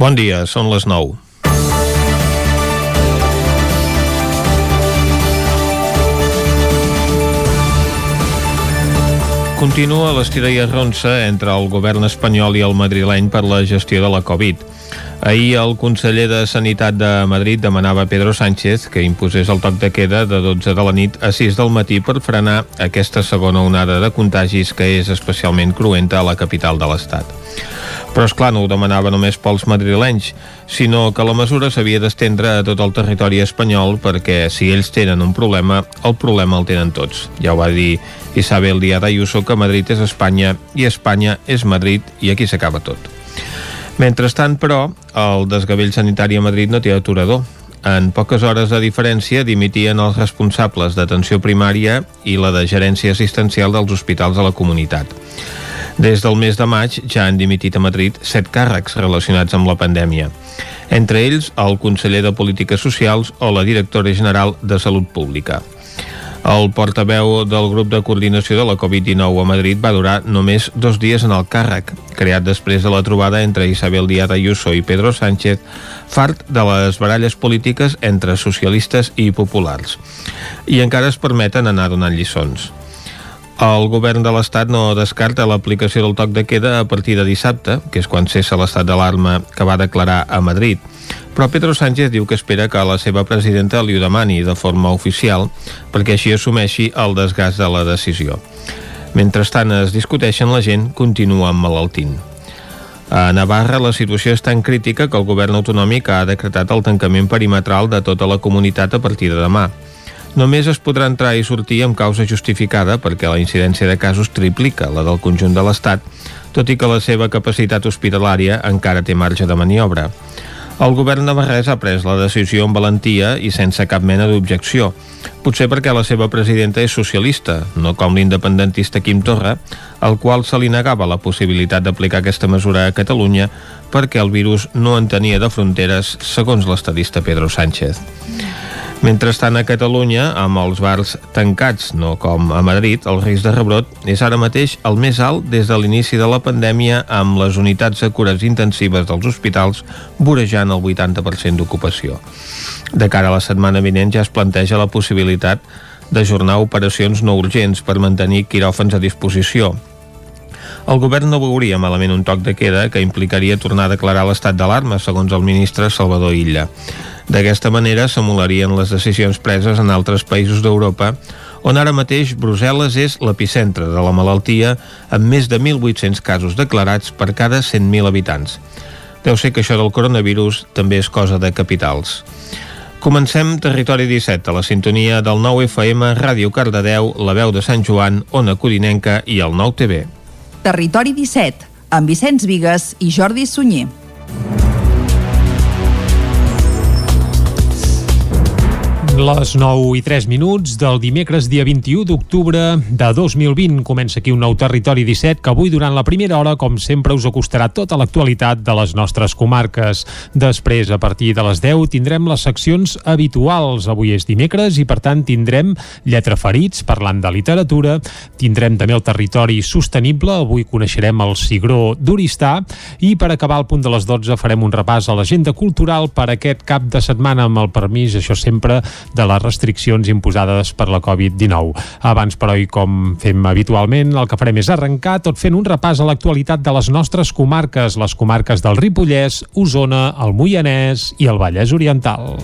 Bon dia, són les 9. Continua l'estira i arronsa entre el govern espanyol i el madrileny per la gestió de la Covid. Ahir el conseller de Sanitat de Madrid demanava a Pedro Sánchez que imposés el toc de queda de 12 de la nit a 6 del matí per frenar aquesta segona onada de contagis que és especialment cruenta a la capital de l'Estat. Però, és clar no ho demanava només pels madrilenys, sinó que la mesura s'havia d'estendre a tot el territori espanyol perquè si ells tenen un problema, el problema el tenen tots. Ja ho va dir Isabel Díaz Ayuso que Madrid és Espanya i Espanya és Madrid i aquí s'acaba tot. Mentrestant, però, el desgavell sanitari a Madrid no té aturador. En poques hores de diferència dimitien els responsables d'atenció primària i la de gerència assistencial dels hospitals de la comunitat. Des del mes de maig ja han dimitit a Madrid set càrrecs relacionats amb la pandèmia. Entre ells, el conseller de Polítiques Socials o la directora general de Salut Pública. El portaveu del grup de coordinació de la Covid-19 a Madrid va durar només dos dies en el càrrec, creat després de la trobada entre Isabel Díaz Ayuso i Pedro Sánchez, fart de les baralles polítiques entre socialistes i populars. I encara es permeten anar donant lliçons. El govern de l'Estat no descarta l'aplicació del toc de queda a partir de dissabte, que és quan cessa l'estat d'alarma que va declarar a Madrid. Però Pedro Sánchez diu que espera que la seva presidenta li ho demani de forma oficial perquè així assumeixi el desgast de la decisió. Mentrestant es discuteixen, la gent continua emmalaltint. A Navarra la situació és tan crítica que el govern autonòmic ha decretat el tancament perimetral de tota la comunitat a partir de demà. Només es podrà entrar i sortir amb causa justificada perquè la incidència de casos triplica la del conjunt de l'Estat, tot i que la seva capacitat hospitalària encara té marge de maniobra. El govern navarrès ha pres la decisió amb valentia i sense cap mena d'objecció. Potser perquè la seva presidenta és socialista, no com l'independentista Quim Torra, al qual se li negava la possibilitat d'aplicar aquesta mesura a Catalunya perquè el virus no en tenia de fronteres, segons l'estadista Pedro Sánchez. Mentrestant, a Catalunya, amb els bars tancats, no com a Madrid, el risc de rebrot és ara mateix el més alt des de l'inici de la pandèmia amb les unitats de cures intensives dels hospitals vorejant el 80% d'ocupació. De cara a la setmana vinent ja es planteja la possibilitat d'ajornar operacions no urgents per mantenir quiròfans a disposició, el govern no veuria malament un toc de queda que implicaria tornar a declarar l'estat d'alarma, segons el ministre Salvador Illa. D'aquesta manera s'emularien les decisions preses en altres països d'Europa on ara mateix Brussel·les és l'epicentre de la malaltia amb més de 1.800 casos declarats per cada 100.000 habitants. Deu ser que això del coronavirus també és cosa de capitals. Comencem Territori 17, a la sintonia del 9 FM, Ràdio Cardedeu, La Veu de Sant Joan, Ona Codinenca i el 9 TV. Territori 17, amb Vicenç Vigues i Jordi Sunyer. Les 9 i 3 minuts del dimecres dia 21 d'octubre de 2020. Comença aquí un nou Territori 17 que avui durant la primera hora, com sempre, us acostarà tota l'actualitat de les nostres comarques. Després, a partir de les 10, tindrem les seccions habituals. Avui és dimecres i, per tant, tindrem Lletra Ferits, parlant de literatura. Tindrem també el territori sostenible. Avui coneixerem el Cigró d'Uristà. I per acabar al punt de les 12 farem un repàs a l'agenda cultural per aquest cap de setmana amb el permís, això sempre de les restriccions imposades per la Covid-19. Abans, però, i com fem habitualment, el que farem és arrencar tot fent un repàs a l'actualitat de les nostres comarques, les comarques del Ripollès, Osona, el Moianès i el Vallès Oriental.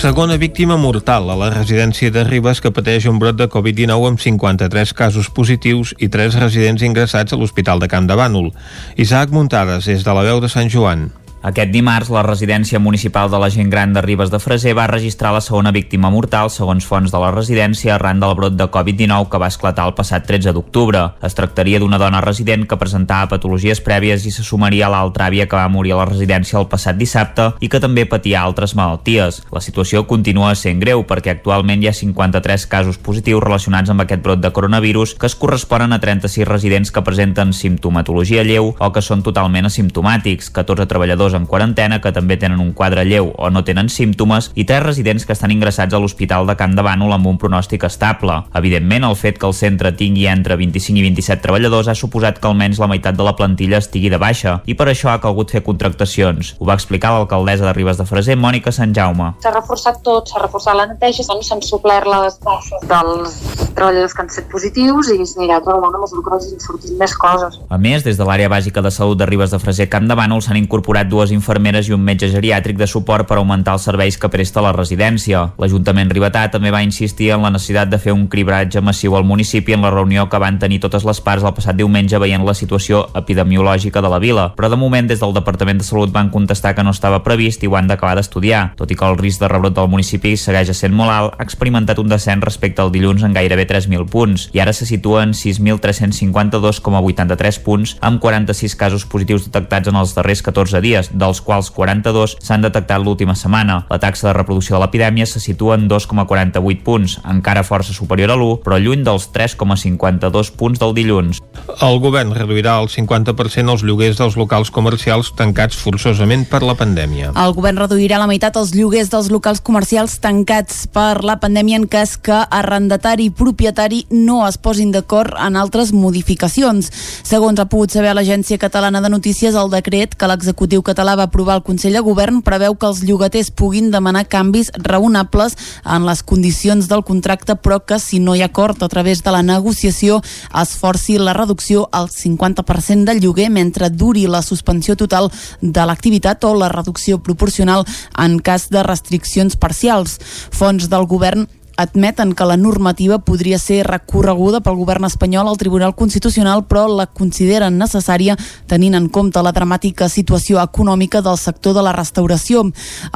segona víctima mortal a la residència de Ribes que pateix un brot de Covid-19 amb 53 casos positius i 3 residents ingressats a l'Hospital de Camp de Bànol. Isaac Muntades, des de la veu de Sant Joan. Aquest dimarts, la residència municipal de la gent gran de Ribes de Freser va registrar la segona víctima mortal, segons fons de la residència, arran del brot de Covid-19 que va esclatar el passat 13 d'octubre. Es tractaria d'una dona resident que presentava patologies prèvies i se sumaria a l'altra àvia que va morir a la residència el passat dissabte i que també patia altres malalties. La situació continua sent greu perquè actualment hi ha 53 casos positius relacionats amb aquest brot de coronavirus que es corresponen a 36 residents que presenten simptomatologia lleu o que són totalment asimptomàtics, 14 treballadors treballadors en quarantena que també tenen un quadre lleu o no tenen símptomes i tres residents que estan ingressats a l'Hospital de Camp de Bànol amb un pronòstic estable. Evidentment, el fet que el centre tingui entre 25 i 27 treballadors ha suposat que almenys la meitat de la plantilla estigui de baixa i per això ha calgut fer contractacions. Ho va explicar l'alcaldessa de Ribes de Freser, Mònica Sant Jaume. S'ha reforçat tot, s'ha reforçat la neteja, s'han suplert les baixes dels treballadors que han set positius i s'anirà treballant a mesura que vagin sortint més coses. A més, des de l'àrea bàsica de salut de Ribes de Freser Camp de Bànol s'han incorporat dues infermeres i un metge geriàtric de suport per augmentar els serveis que presta la residència. L'Ajuntament Ribetà també va insistir en la necessitat de fer un cribratge massiu al municipi en la reunió que van tenir totes les parts el passat diumenge veient la situació epidemiològica de la vila, però de moment des del Departament de Salut van contestar que no estava previst i ho han d'acabar d'estudiar. Tot i que el risc de rebrot del municipi segueix sent molt alt, ha experimentat un descens respecte al dilluns en gairebé 3.000 punts i ara se situa en 6.352,83 punts amb 46 casos positius detectats en els darrers 14 dies, dels quals 42 s'han detectat l'última setmana. La taxa de reproducció de l'epidèmia se situa en 2,48 punts, encara força superior a l'1, però lluny dels 3,52 punts del dilluns. El govern reduirà el 50% els lloguers dels locals comercials tancats forçosament per la pandèmia. El govern reduirà la meitat els lloguers dels locals comercials tancats per la pandèmia en cas que arrendatari i propietari no es posin d'acord en altres modificacions. Segons ha pogut saber l'Agència Catalana de Notícies, el decret que l'executiu català va aprovar al Consell de Govern preveu que els llogaters puguin demanar canvis raonables en les condicions del contracte, però que si no hi ha acord a través de la negociació es forci la reducció al 50% del lloguer mentre duri la suspensió total de l'activitat o la reducció proporcional en cas de restriccions parcials. Fons del govern admeten que la normativa podria ser recorreguda pel govern espanyol al Tribunal Constitucional, però la consideren necessària tenint en compte la dramàtica situació econòmica del sector de la restauració.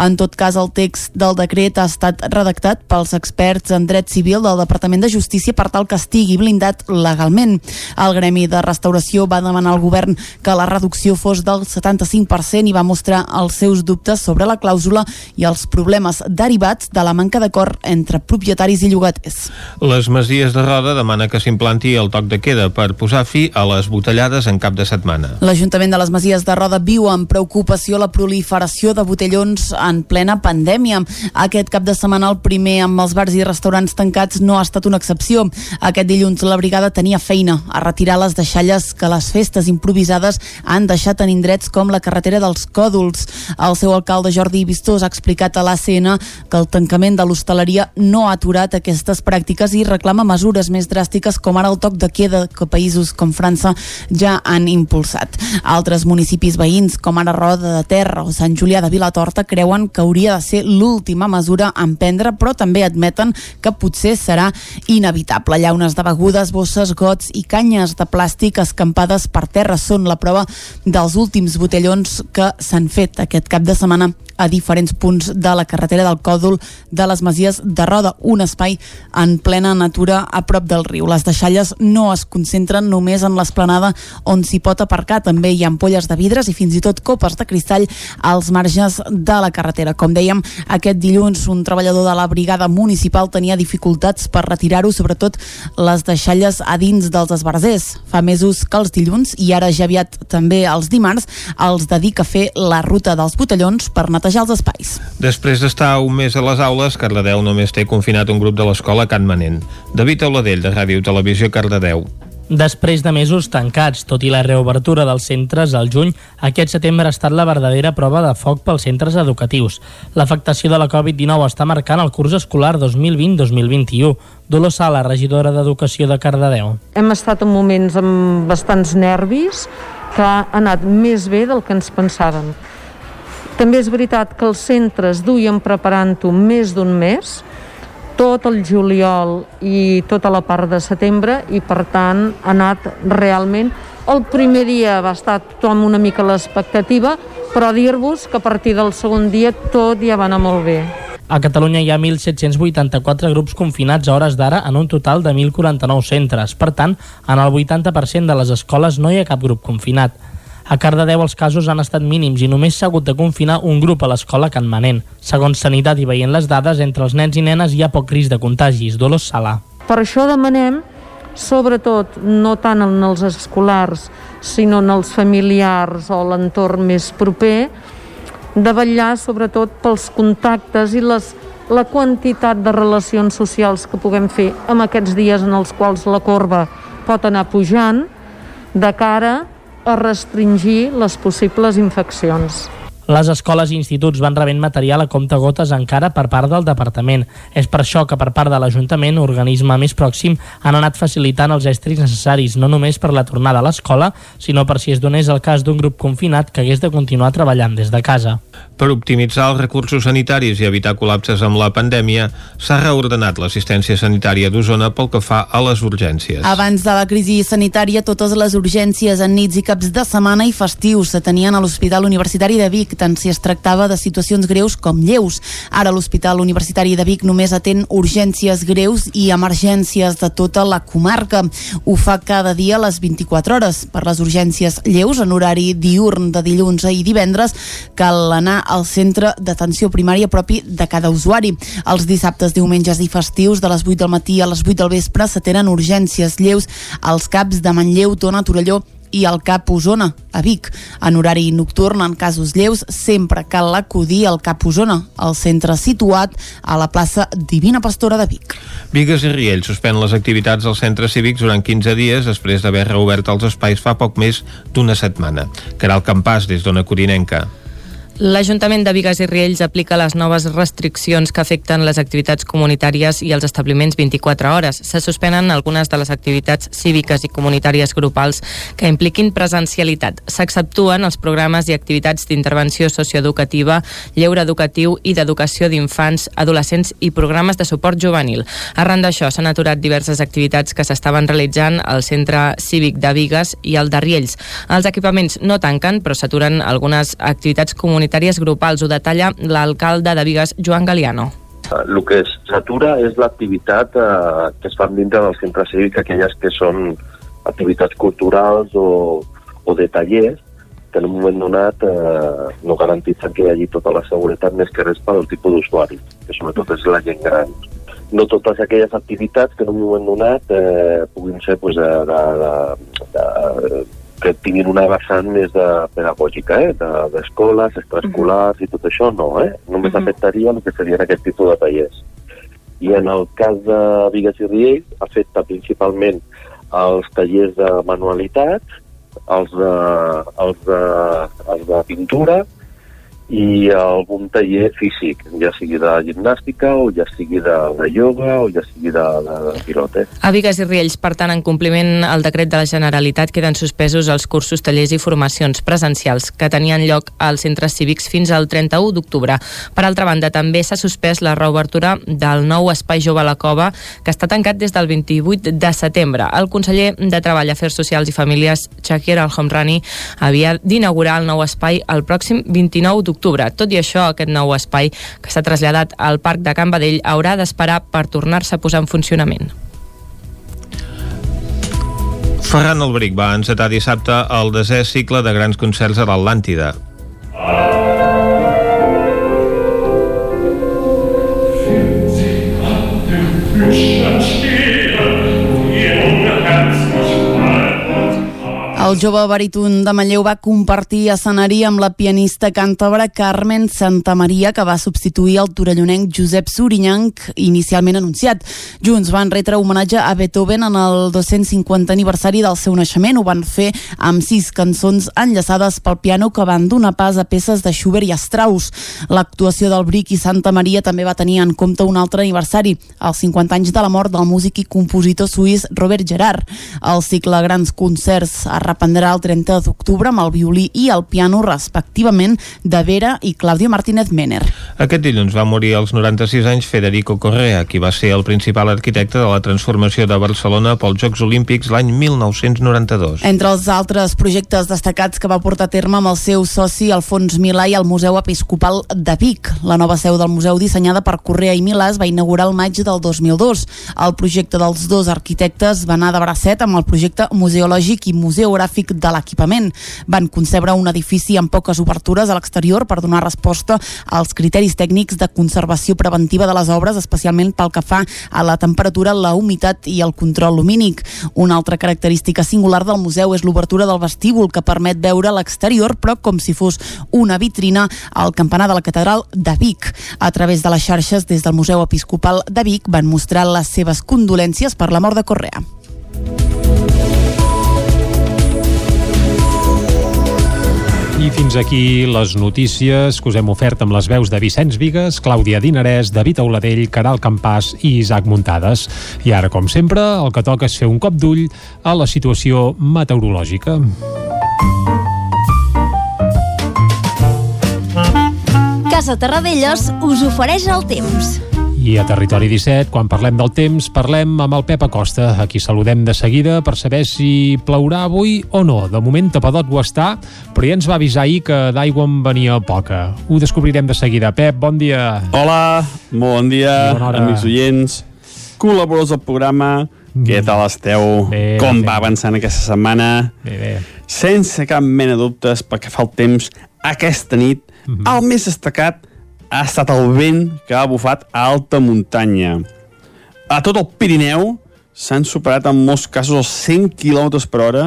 En tot cas, el text del decret ha estat redactat pels experts en dret civil del Departament de Justícia per tal que estigui blindat legalment. El Gremi de Restauració va demanar al govern que la reducció fos del 75% i va mostrar els seus dubtes sobre la clàusula i els problemes derivats de la manca d'acord entre propietaris propietaris i llogaters. Les Masies de Roda demana que s'implanti el toc de queda per posar fi a les botellades en cap de setmana. L'Ajuntament de les Masies de Roda viu amb preocupació la proliferació de botellons en plena pandèmia. Aquest cap de setmana el primer amb els bars i restaurants tancats no ha estat una excepció. Aquest dilluns la brigada tenia feina a retirar les deixalles que les festes improvisades han deixat en indrets com la carretera dels Còdols. El seu alcalde Jordi Vistós ha explicat a l'ACN que el tancament de l'hostaleria no ha aturat aquestes pràctiques i reclama mesures més dràstiques com ara el toc de queda que països com França ja han impulsat. Altres municipis veïns com ara Roda de Terra o Sant Julià de Vilatorta creuen que hauria de ser l'última mesura a emprendre però també admeten que potser serà inevitable. Llaunes de begudes, bosses, gots i canyes de plàstic escampades per terra són la prova dels últims botellons que s'han fet aquest cap de setmana a diferents punts de la carretera del Còdol de les Masies de Roda, un espai en plena natura a prop del riu. Les deixalles no es concentren només en l'esplanada on s'hi pot aparcar, també hi ha ampolles de vidres i fins i tot copes de cristall als marges de la carretera. Com dèiem, aquest dilluns un treballador de la brigada municipal tenia dificultats per retirar-ho, sobretot les deixalles a dins dels esbarzers. Fa mesos que els dilluns, i ara ja aviat també els dimarts, els dedica a fer la ruta dels botellons per netejar els espais. Després d'estar un mes a les aules, Cardedeu només té confinat un grup de l'escola Can Manent. David Auladell, de Ràdio Televisió Cardedeu. Després de mesos tancats, tot i la reobertura dels centres al juny, aquest setembre ha estat la verdadera prova de foc pels centres educatius. L'afectació de la Covid-19 està marcant el curs escolar 2020-2021. Dolors Sala, regidora d'Educació de Cardedeu. Hem estat en moments amb bastants nervis que ha anat més bé del que ens pensàvem. També és veritat que els centres duien preparant-ho més d'un mes, tot el juliol i tota la part de setembre i per tant ha anat realment el primer dia va estar tothom una mica a l'expectativa però dir-vos que a partir del segon dia tot ja va anar molt bé a Catalunya hi ha 1.784 grups confinats a hores d'ara en un total de 1.049 centres. Per tant, en el 80% de les escoles no hi ha cap grup confinat. A Cardedeu els casos han estat mínims i només s'ha hagut de confinar un grup a l'escola Can Manent. Segons Sanitat i veient les dades, entre els nens i nenes hi ha poc risc de contagis. Dolors Sala. Per això demanem, sobretot, no tant en els escolars, sinó en els familiars o l'entorn més proper, de vetllar sobretot pels contactes i les, la quantitat de relacions socials que puguem fer en aquests dies en els quals la corba pot anar pujant de cara a restringir les possibles infeccions. Les escoles i instituts van rebent material a compte gotes encara per part del departament. És per això que per part de l'Ajuntament, organisme més pròxim, han anat facilitant els estris necessaris, no només per la tornada a l'escola, sinó per si es donés el cas d'un grup confinat que hagués de continuar treballant des de casa. Per optimitzar els recursos sanitaris i evitar col·lapses amb la pandèmia, s'ha reordenat l'assistència sanitària d'Osona pel que fa a les urgències. Abans de la crisi sanitària, totes les urgències en nits i caps de setmana i festius s'atenien a l'Hospital Universitari de Vic, tant si es tractava de situacions greus com lleus. Ara l'Hospital Universitari de Vic només atén urgències greus i emergències de tota la comarca. Ho fa cada dia a les 24 hores. Per les urgències lleus, en horari diurn de dilluns i divendres, cal anar al centre d'atenció primària propi de cada usuari. Els dissabtes, diumenges i festius, de les 8 del matí a les 8 del vespre, s'atenen urgències lleus als caps de Manlleu, Tona, Torelló i al CAP Osona, a Vic. En horari nocturn, en casos lleus, sempre cal acudir al CAP Osona, el centre situat a la plaça Divina Pastora de Vic. Vigues i Riell suspèn les activitats dels centres cívics durant 15 dies després d'haver reobert els espais fa poc més d'una setmana. Caral Campàs, des d'Ona Corinenca. L'Ajuntament de Vigues i Riells aplica les noves restriccions que afecten les activitats comunitàries i els establiments 24 hores. Se suspenen algunes de les activitats cíviques i comunitàries grupals que impliquin presencialitat. S'exceptuen els programes i activitats d'intervenció socioeducativa, lleure educatiu i d'educació d'infants, adolescents i programes de suport juvenil. Arran d'això, s'han aturat diverses activitats que s'estaven realitzant al Centre Cívic de Vigues i al de Riells. Els equipaments no tanquen, però s'aturen algunes activitats comunitàries comunitàries grupals. Ho detalla l'alcalde de Vigues, Joan Galiano. El que s'atura és l'activitat eh, que es fan dintre del centre cívic, aquelles que són activitats culturals o, o de tallers, que en un moment donat eh, no garantitzen que hi hagi tota la seguretat més que res per al tipus d'usuari, que sobretot és la gent gran. No totes aquelles activitats que en un moment donat eh, puguin ser pues, de, de, de, de que tinguin una vessant més de pedagògica, eh? d'escoles, extraescolars uh -huh. i tot això, no, eh? Només uh -huh. afectaria el que serien aquest tipus de tallers. I en el cas de Vigues i Riells, afecta principalment els tallers de manualitats, els de, els de, els de pintura, i algun taller físic, ja sigui de gimnàstica o ja sigui de, de yoga o ja sigui de, de, de pilote. A Vigues i Riells, per tant, en compliment al decret de la Generalitat, queden suspesos els cursos, tallers i formacions presencials que tenien lloc als centres cívics fins al 31 d'octubre. Per altra banda, també s'ha suspès la reobertura del nou Espai Jove a la Cova, que està tancat des del 28 de setembre. El conseller de Treball, Afers Socials i Famílies, Shakir Al-Homrani, havia d'inaugurar el nou espai el pròxim 29 d'octubre d'octubre. Tot i això, aquest nou espai que s'ha traslladat al Parc de Can Badell haurà d'esperar per tornar-se a posar en funcionament. Ferran Albric va encetar dissabte el desè cicle de grans concerts a l'Atlàntida. El jove baríton de Manlleu va compartir escenari amb la pianista càntabra Carmen Santamaria, que va substituir el torellonenc Josep Surinyanc, inicialment anunciat. Junts van retre homenatge a Beethoven en el 250 aniversari del seu naixement. Ho van fer amb sis cançons enllaçades pel piano que van donar pas a peces de Schubert i Strauss. L'actuació del Bric i Santa Maria també va tenir en compte un altre aniversari, els 50 anys de la mort del músic i compositor suís Robert Gerard. El cicle Grans Concerts a reprendrà el 30 d'octubre amb el violí i el piano respectivament de Vera i Claudio Martínez Mener. Aquest dilluns va morir als 96 anys Federico Correa, qui va ser el principal arquitecte de la transformació de Barcelona pels Jocs Olímpics l'any 1992. Entre els altres projectes destacats que va portar a terme amb el seu soci Alfons Milà i el Museu Episcopal de Vic. La nova seu del museu dissenyada per Correa i Milà es va inaugurar el maig del 2002. El projecte dels dos arquitectes va anar de bracet amb el projecte museològic i museogràfic topogràfic de l'equipament. Van concebre un edifici amb poques obertures a l'exterior per donar resposta als criteris tècnics de conservació preventiva de les obres, especialment pel que fa a la temperatura, la humitat i el control lumínic. Una altra característica singular del museu és l'obertura del vestíbul que permet veure l'exterior, però com si fos una vitrina al campanar de la catedral de Vic. A través de les xarxes des del Museu Episcopal de Vic van mostrar les seves condolències per la mort de Correa. I fins aquí les notícies que us hem ofert amb les veus de Vicenç Vigues, Clàudia Dinarès, David Auladell, Caral Campàs i Isaac Muntades. I ara, com sempre, el que toca és fer un cop d'ull a la situació meteorològica. Casa Terradellos us ofereix el temps. I a Territori 17, quan parlem del temps, parlem amb el Pep Acosta, a qui saludem de seguida per saber si plourà avui o no. De moment tapadot ho està, però ja ens va avisar ahir que d'aigua en venia poca. Ho descobrirem de seguida. Pep, bon dia. Hola, bon dia, amics oients, col·laboradors del programa, què tal esteu? Bé, Com bé. va avançant aquesta setmana? Bé, bé. Sense cap mena de dubtes, perquè fa el temps, aquesta nit, Mhm. el més destacat ha estat el vent que ha bufat a alta muntanya. A tot el Pirineu s'han superat en molts casos els 100 km per hora,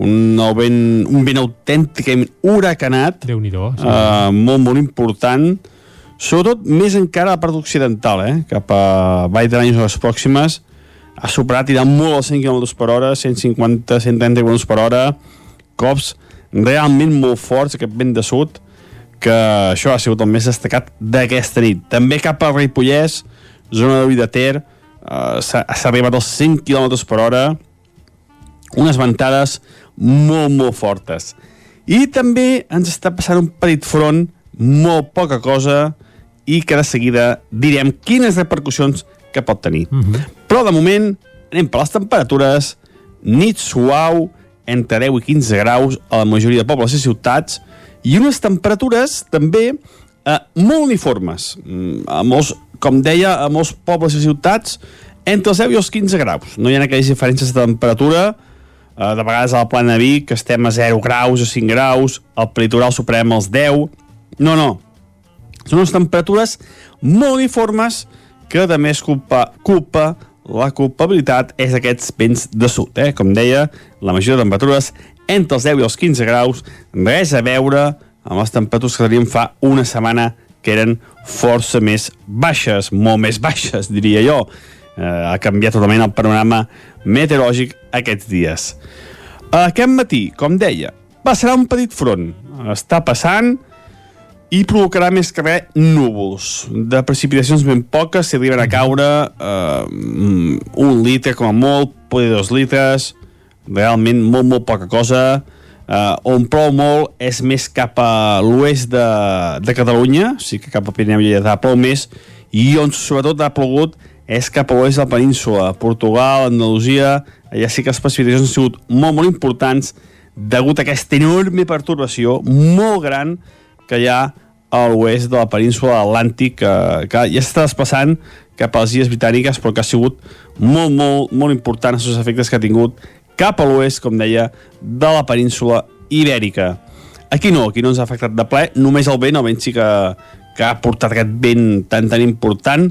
un, vent, un vent autènticament huracanat, déu nhi sí. uh, molt, molt important, sobretot més encara a la part occidental, eh? cap a Vall d'Aranyos a les pròximes, ha superat i anat molt als 100 km per hora, 150, 130 km per hora, cops realment molt forts, aquest vent de sud, que això ha sigut el més destacat d'aquesta nit. També cap a Ripollès, zona de Vida Ter, eh, s'ha arribat als 100 km per hora, unes ventades molt, molt fortes. I també ens està passant un petit front, molt poca cosa, i que de seguida direm quines repercussions que pot tenir. Mm -hmm. Però de moment anem per les temperatures, nit suau, entre 10 i 15 graus a la majoria de pobles i ciutats, i unes temperatures també eh, molt uniformes. Mm, A molts, com deia, a molts pobles i ciutats, entre els 10 i els 15 graus. No hi ha aquelles diferències de temperatura, eh, de vegades a la plana de Vic que estem a 0 graus o 5 graus, al peritoral superem els 10. No, no. Són unes temperatures molt uniformes que a més culpa, culpa la culpabilitat és aquests vents de sud, eh? com deia, la majoria de temperatures entre els 10 i els 15 graus, res a veure amb les temperatures que teníem fa una setmana que eren força més baixes, molt més baixes, diria jo. Eh, ha canviat totalment el panorama meteorològic aquests dies. Aquest matí, com deia, passarà un petit front. Està passant i provocarà més que res núvols. De precipitacions ben poques, si arriben a caure eh, un litre com a molt, poder dos litres, realment molt, molt poca cosa. Uh, on plou molt és més cap a l'oest de, de Catalunya, o sigui que cap a Pirineu i Lletà plou més, i on sobretot ha plogut és cap a l'oest de la península, Portugal, Andalusia, allà sí que les precipitacions han sigut molt, molt importants degut a aquesta enorme pertorbació molt gran que hi ha a l'oest de la península Atlàntic que, que ja s'està desplaçant cap a les illes britàniques però que ha sigut molt, molt, molt important els efectes que ha tingut cap a l'oest, com deia, de la península ibèrica. Aquí no, aquí no ens ha afectat de ple, només el vent, el vent sí que, que ha portat aquest vent tan tan important,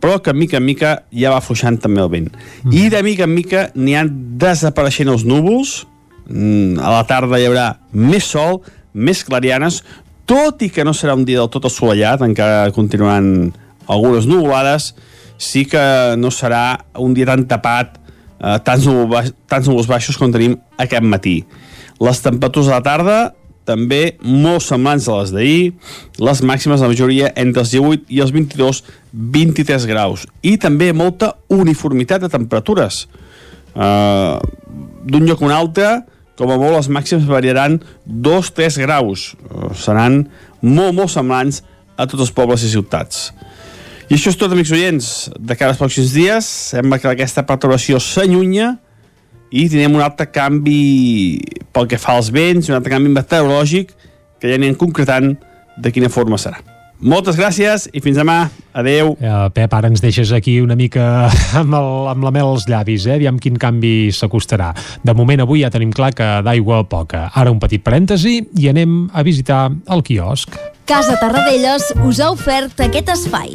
però que mica en mica ja va afluixant també el vent. Mm. I de mica en mica n'hi han desapareixent els núvols, mm, a la tarda hi haurà més sol, més clarianes, tot i que no serà un dia del tot assolellat, encara continuaran algunes nuvolades, sí que no serà un dia tan tapat, eh, tants, núvols, tants núvols baixos com tenim aquest matí. Les temperatures a la tarda també molt semblants a les d'ahir, les màximes la majoria entre els 18 i els 22, 23 graus. I també molta uniformitat de temperatures. Uh, D'un lloc a un altre, com a molt les màximes variaran 2-3 graus. Uh, seran molt, molt semblants a tots els pobles i ciutats. I això és tot, amics oients. De cara als pròxims dies, sembla que aquesta perturbació s'allunya i tenim un altre canvi pel que fa als vents, un altre canvi meteorològic que ja anem concretant de quina forma serà. Moltes gràcies i fins demà. Adeu. Uh, Pep, ara ens deixes aquí una mica amb, el, amb la mel als llavis, eh? Aviam quin canvi s'acostarà. De moment avui ja tenim clar que d'aigua poca. Ara un petit parèntesi i anem a visitar el quiosc. Casa Tarradellas us ha ofert aquest espai.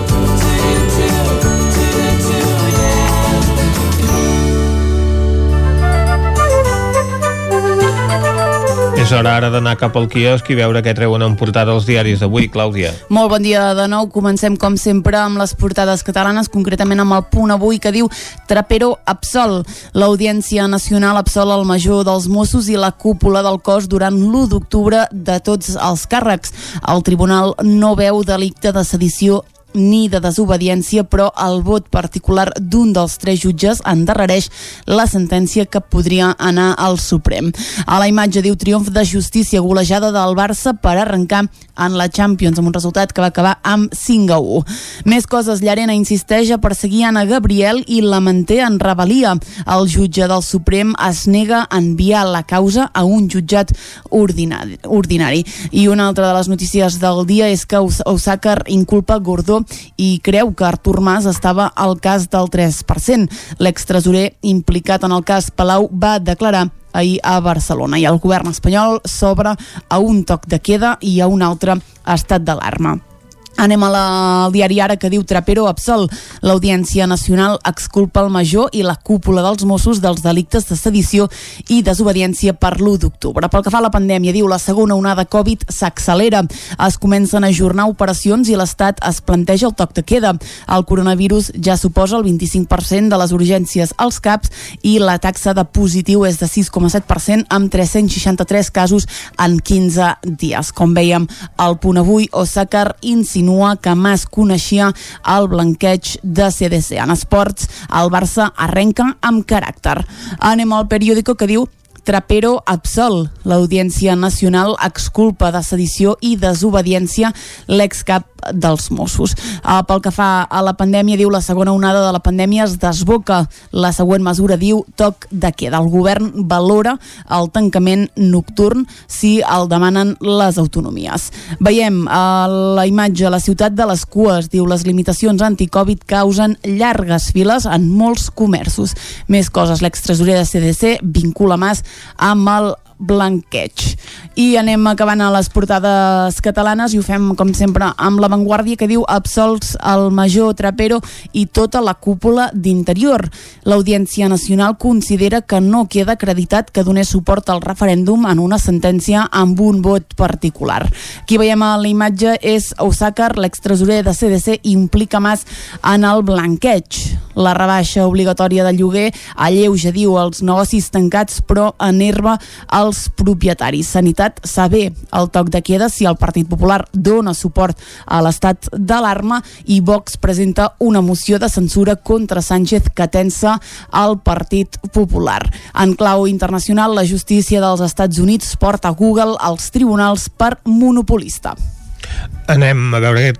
És hora ara d'anar cap al quiosc i veure què treuen en portada els diaris d'avui, Clàudia. Molt bon dia de nou. Comencem, com sempre, amb les portades catalanes, concretament amb el punt avui que diu Trapero absol. L'Audiència Nacional absol el major dels Mossos i la cúpula del cos durant l'1 d'octubre de tots els càrrecs. El tribunal no veu delicte de sedició ni de desobediència, però el vot particular d'un dels tres jutges endarrereix la sentència que podria anar al Suprem. A la imatge diu triomf de justícia golejada del Barça per arrencar en la Champions amb un resultat que va acabar amb 5 a 1. Més coses, Llarena insisteix a perseguir Anna Gabriel i la manté en rebel·lia. El jutge del Suprem es nega a enviar la causa a un jutjat ordinari. I una altra de les notícies del dia és que Osaka inculpa Gordó i creu que Artur Mas estava al cas del 3%. L'extresorer implicat en el cas Palau va declarar ahir a Barcelona i el govern espanyol s'obre a un toc de queda i a un altre estat d'alarma. Anem a la, al diari Ara que diu Trapero absol. L'Audiència Nacional exculpa el major i la cúpula dels Mossos dels delictes de sedició i desobediència per l'1 d'octubre. Pel que fa a la pandèmia, diu la segona onada Covid s'accelera. Es comencen a ajornar operacions i l'Estat es planteja el toc de queda. El coronavirus ja suposa el 25% de les urgències als CAPs i la taxa de positiu és de 6,7% amb 363 casos en 15 dies. Com veiem, al punt avui, Osakar insinua que Mas coneixia el blanqueig de CDC. En esports, el Barça arrenca amb caràcter. Anem al periòdico que diu Trapero absol. L'Audiència Nacional exculpa de sedició i desobediència l'excap dels Mossos. Uh, pel que fa a la pandèmia, diu la segona onada de la pandèmia es desboca. La següent mesura diu toc de queda. El govern valora el tancament nocturn si el demanen les autonomies. Veiem a uh, la imatge la ciutat de les cues. Diu les limitacions anticovid causen llargues files en molts comerços. Més coses. L'extresorer de CDC vincula Mas amb el blanqueig. I anem acabant a les portades catalanes i ho fem, com sempre, amb l'avantguàrdia que diu absolts el major Trapero i tota la cúpula d'interior. L'Audiència Nacional considera que no queda acreditat que donés suport al referèndum en una sentència amb un vot particular. Qui veiem a la imatge és Osakar, l'extresorer de CDC, implica Mas en el blanqueig. La rebaixa obligatòria de lloguer alleuja, diu, els negocis tancats, però enerva els propietaris. Sanitat saber el toc de queda si el Partit Popular dona suport a l'estat d'alarma i Vox presenta una moció de censura contra Sánchez que tensa el Partit Popular. En clau internacional, la justícia dels Estats Units porta Google als tribunals per monopolista. Anem a veure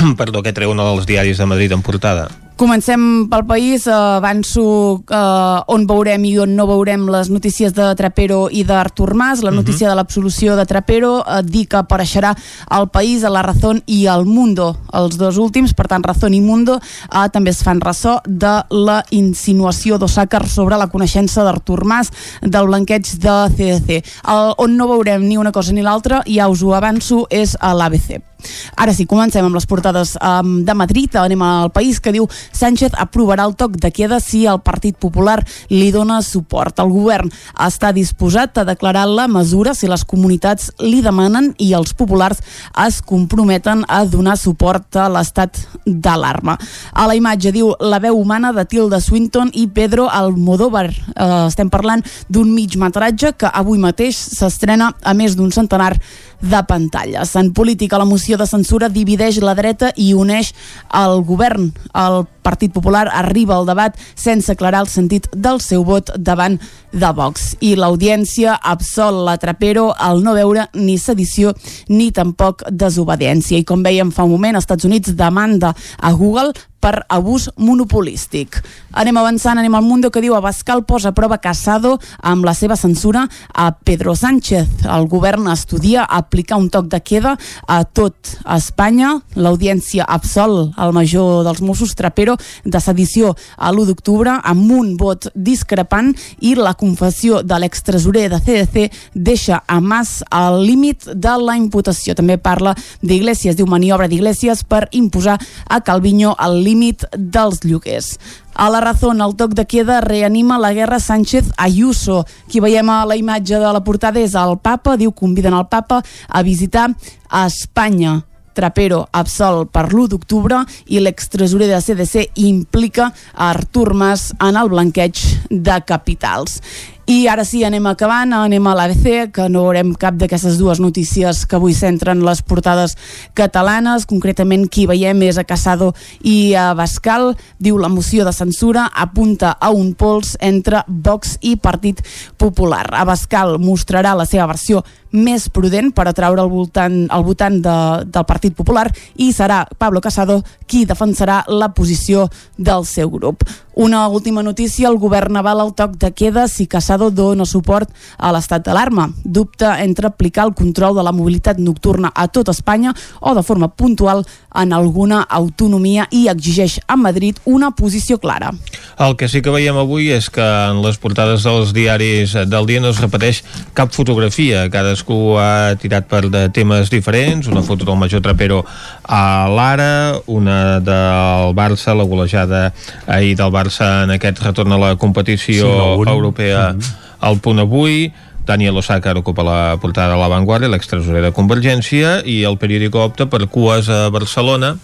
perdó, què treu un dels diaris de Madrid en portada. Comencem pel país, eh, avanço eh, on veurem i on no veurem les notícies de Trapero i d'Artur Mas. La notícia uh -huh. de l'absolució de Trapero eh, dir que apareixerà al país, a la Razón i al Mundo, els dos últims, per tant Razón i Mundo eh, també es fan ressò de la insinuació d'Osàcar sobre la coneixença d'Artur Mas del blanqueig de CDC. El, on no veurem ni una cosa ni l'altra, ja us ho avanço, és a l'ABC. Ara sí, comencem amb les portades um, de Madrid. Anem al país que diu Sánchez aprovarà el toc de queda si el Partit Popular li dona suport. El govern està disposat a declarar la mesura si les comunitats li demanen i els populars es comprometen a donar suport a l'estat d'alarma. A la imatge diu la veu humana de Tilda Swinton i Pedro Almodóvar. Eh, estem parlant d'un mig metratge que avui mateix s'estrena a més d'un centenar de pantalles. En política, la moció de censura divideix la dreta i uneix el govern. El Partit Popular arriba al debat sense aclarar el sentit del seu vot davant de Vox. I l'audiència absol la Trapero al no veure ni sedició ni tampoc desobediència. I com veiem fa un moment, els Estats Units demanda a Google per abús monopolístic. Anem avançant, anem al Mundo que diu Abascal posa a prova Casado amb la seva censura a Pedro Sánchez. El govern estudia aplicar un toc de queda a tot Espanya. L'audiència absol al major dels Mossos Trapero de sedició a l'1 d'octubre amb un vot discrepant i la confessió de l'extresorer de CDC deixa a Mas al límit de la imputació. També parla d'Iglesias, diu maniobra d'Iglesias per imposar a Calviño el límit dels lloguers. A la raó, el toc de queda reanima la guerra Sánchez-Ayuso. Qui veiem a la imatge de la portada és el papa, diu conviden el papa a visitar a Espanya. Trapero absol per l'1 d'octubre i l'extresorer de CDC implica Artur Mas en el blanqueig de capitals. I ara sí, anem acabant, anem a l'ABC, que no veurem cap d'aquestes dues notícies que avui centren les portades catalanes. Concretament, qui veiem és a Casado i a Bascal. Diu la moció de censura apunta a un pols entre Vox i Partit Popular. A Bascal mostrarà la seva versió més prudent per atraure el, voltant, el votant de, del Partit Popular i serà Pablo Casado qui defensarà la posició del seu grup. Una última notícia, el govern aval el toc de queda si Casado dona suport a l'estat d'alarma. Dubta entre aplicar el control de la mobilitat nocturna a tot Espanya o de forma puntual en alguna autonomia i exigeix a Madrid una posició clara. El que sí que veiem avui és que en les portades dels diaris del dia no es repeteix cap fotografia. Cadascú ha tirat per de temes diferents, una foto del Major Trapero a l'Ara, una del Barça, la golejada ahir del Barça Barça en aquest retorn a la competició sí, europea mm -hmm. al punt avui. Daniel Osaka ocupa la portada de l'avantguàrdia, l'extresorer de Convergència i el periòdico opta per cues a Barcelona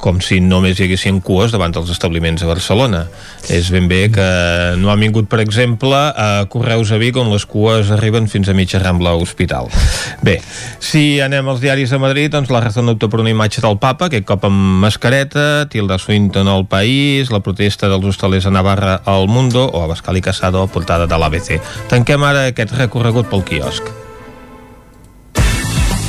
com si només hi haguessin cues davant dels establiments a Barcelona. És ben bé que no han vingut, per exemple, a Correus a Vic, on les cues arriben fins a mitja Rambla Hospital. Bé, si anem als diaris de Madrid, doncs la raó opta per una imatge del papa, aquest cop amb mascareta, Tilda Swinton al País, la protesta dels hostalers a Navarra al Mundo, o a Bascal i Casado, portada de l'ABC. Tanquem ara aquest recorregut pel quiosc.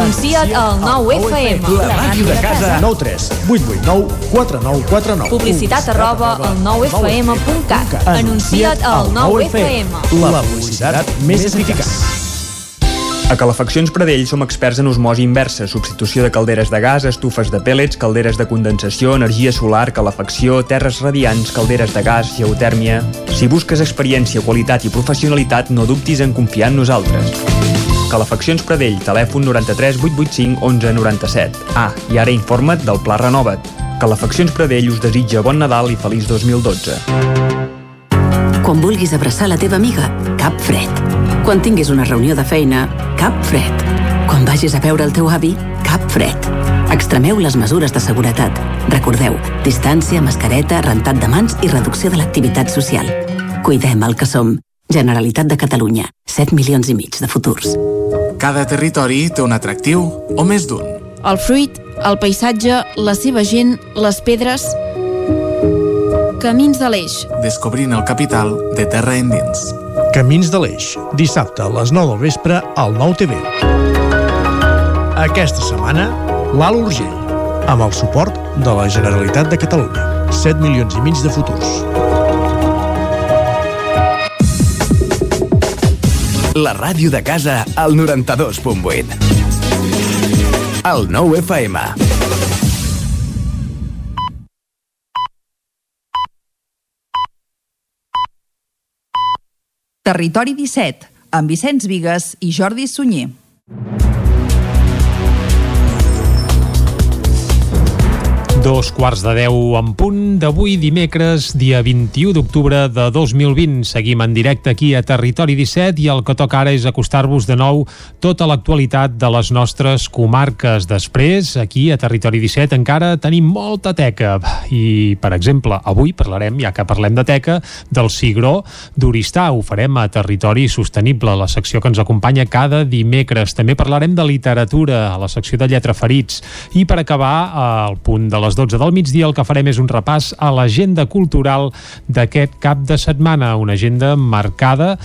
Anuncia't al 9FM. La màquina de casa. 9 3 8 8 9 4 9 4 9. Publicitat arroba al 9FM.cat. Anuncia't al 9FM. La publicitat més eficaç. A Calefaccions Pradell som experts en osmosi inversa, substitució de calderes de gas, estufes de pèl·lets, calderes de condensació, energia solar, calefacció, terres radiants, calderes de gas, geotèrmia... Si busques experiència, qualitat i professionalitat, no dubtis en confiar en nosaltres. Calefaccions Pradell, telèfon 93 885 11 97. Ah, i ara informa't del Pla Renova't. Calefaccions Pradell us desitja bon Nadal i feliç 2012. Quan vulguis abraçar la teva amiga, cap fred. Quan tinguis una reunió de feina, cap fred. Quan vagis a veure el teu avi, cap fred. Extremeu les mesures de seguretat. Recordeu, distància, mascareta, rentat de mans i reducció de l'activitat social. Cuidem el que som. Generalitat de Catalunya. 7 milions i mig de futurs. Cada territori té un atractiu o més d'un. El fruit, el paisatge, la seva gent, les pedres... Camins de l'Eix. Descobrint el capital de terra endins. Camins de l'Eix, dissabte a les 9 del vespre al 9 TV. Aquesta setmana, l'Alt Urgell, amb el suport de la Generalitat de Catalunya. 7 milions i mig de futurs. La ràdio de casa al 92.8. El 9 FM. Territori 17, amb Vicenç Vigues i Jordi Sunyer. Dos quarts de deu en punt d'avui dimecres, dia 21 d'octubre de 2020. Seguim en directe aquí a Territori 17 i el que toca ara és acostar-vos de nou tota l'actualitat de les nostres comarques. Després, aquí a Territori 17 encara tenim molta teca i, per exemple, avui parlarem, ja que parlem de teca, del cigró d'Oristà. Ho farem a Territori Sostenible, la secció que ens acompanya cada dimecres. També parlarem de literatura a la secció de lletra ferits. I per acabar, al punt de les les 12 del migdia el que farem és un repàs a l'agenda cultural d'aquest cap de setmana, una agenda marcada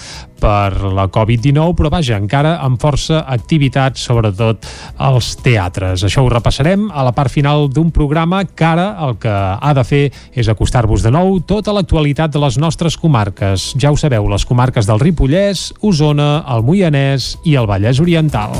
per la Covid-19, però vaja, encara amb força activitat, sobretot als teatres. Això ho repassarem a la part final d'un programa que ara el que ha de fer és acostar-vos de nou tota l'actualitat de les nostres comarques. Ja ho sabeu, les comarques del Ripollès, Osona, el Moianès i el Vallès Oriental.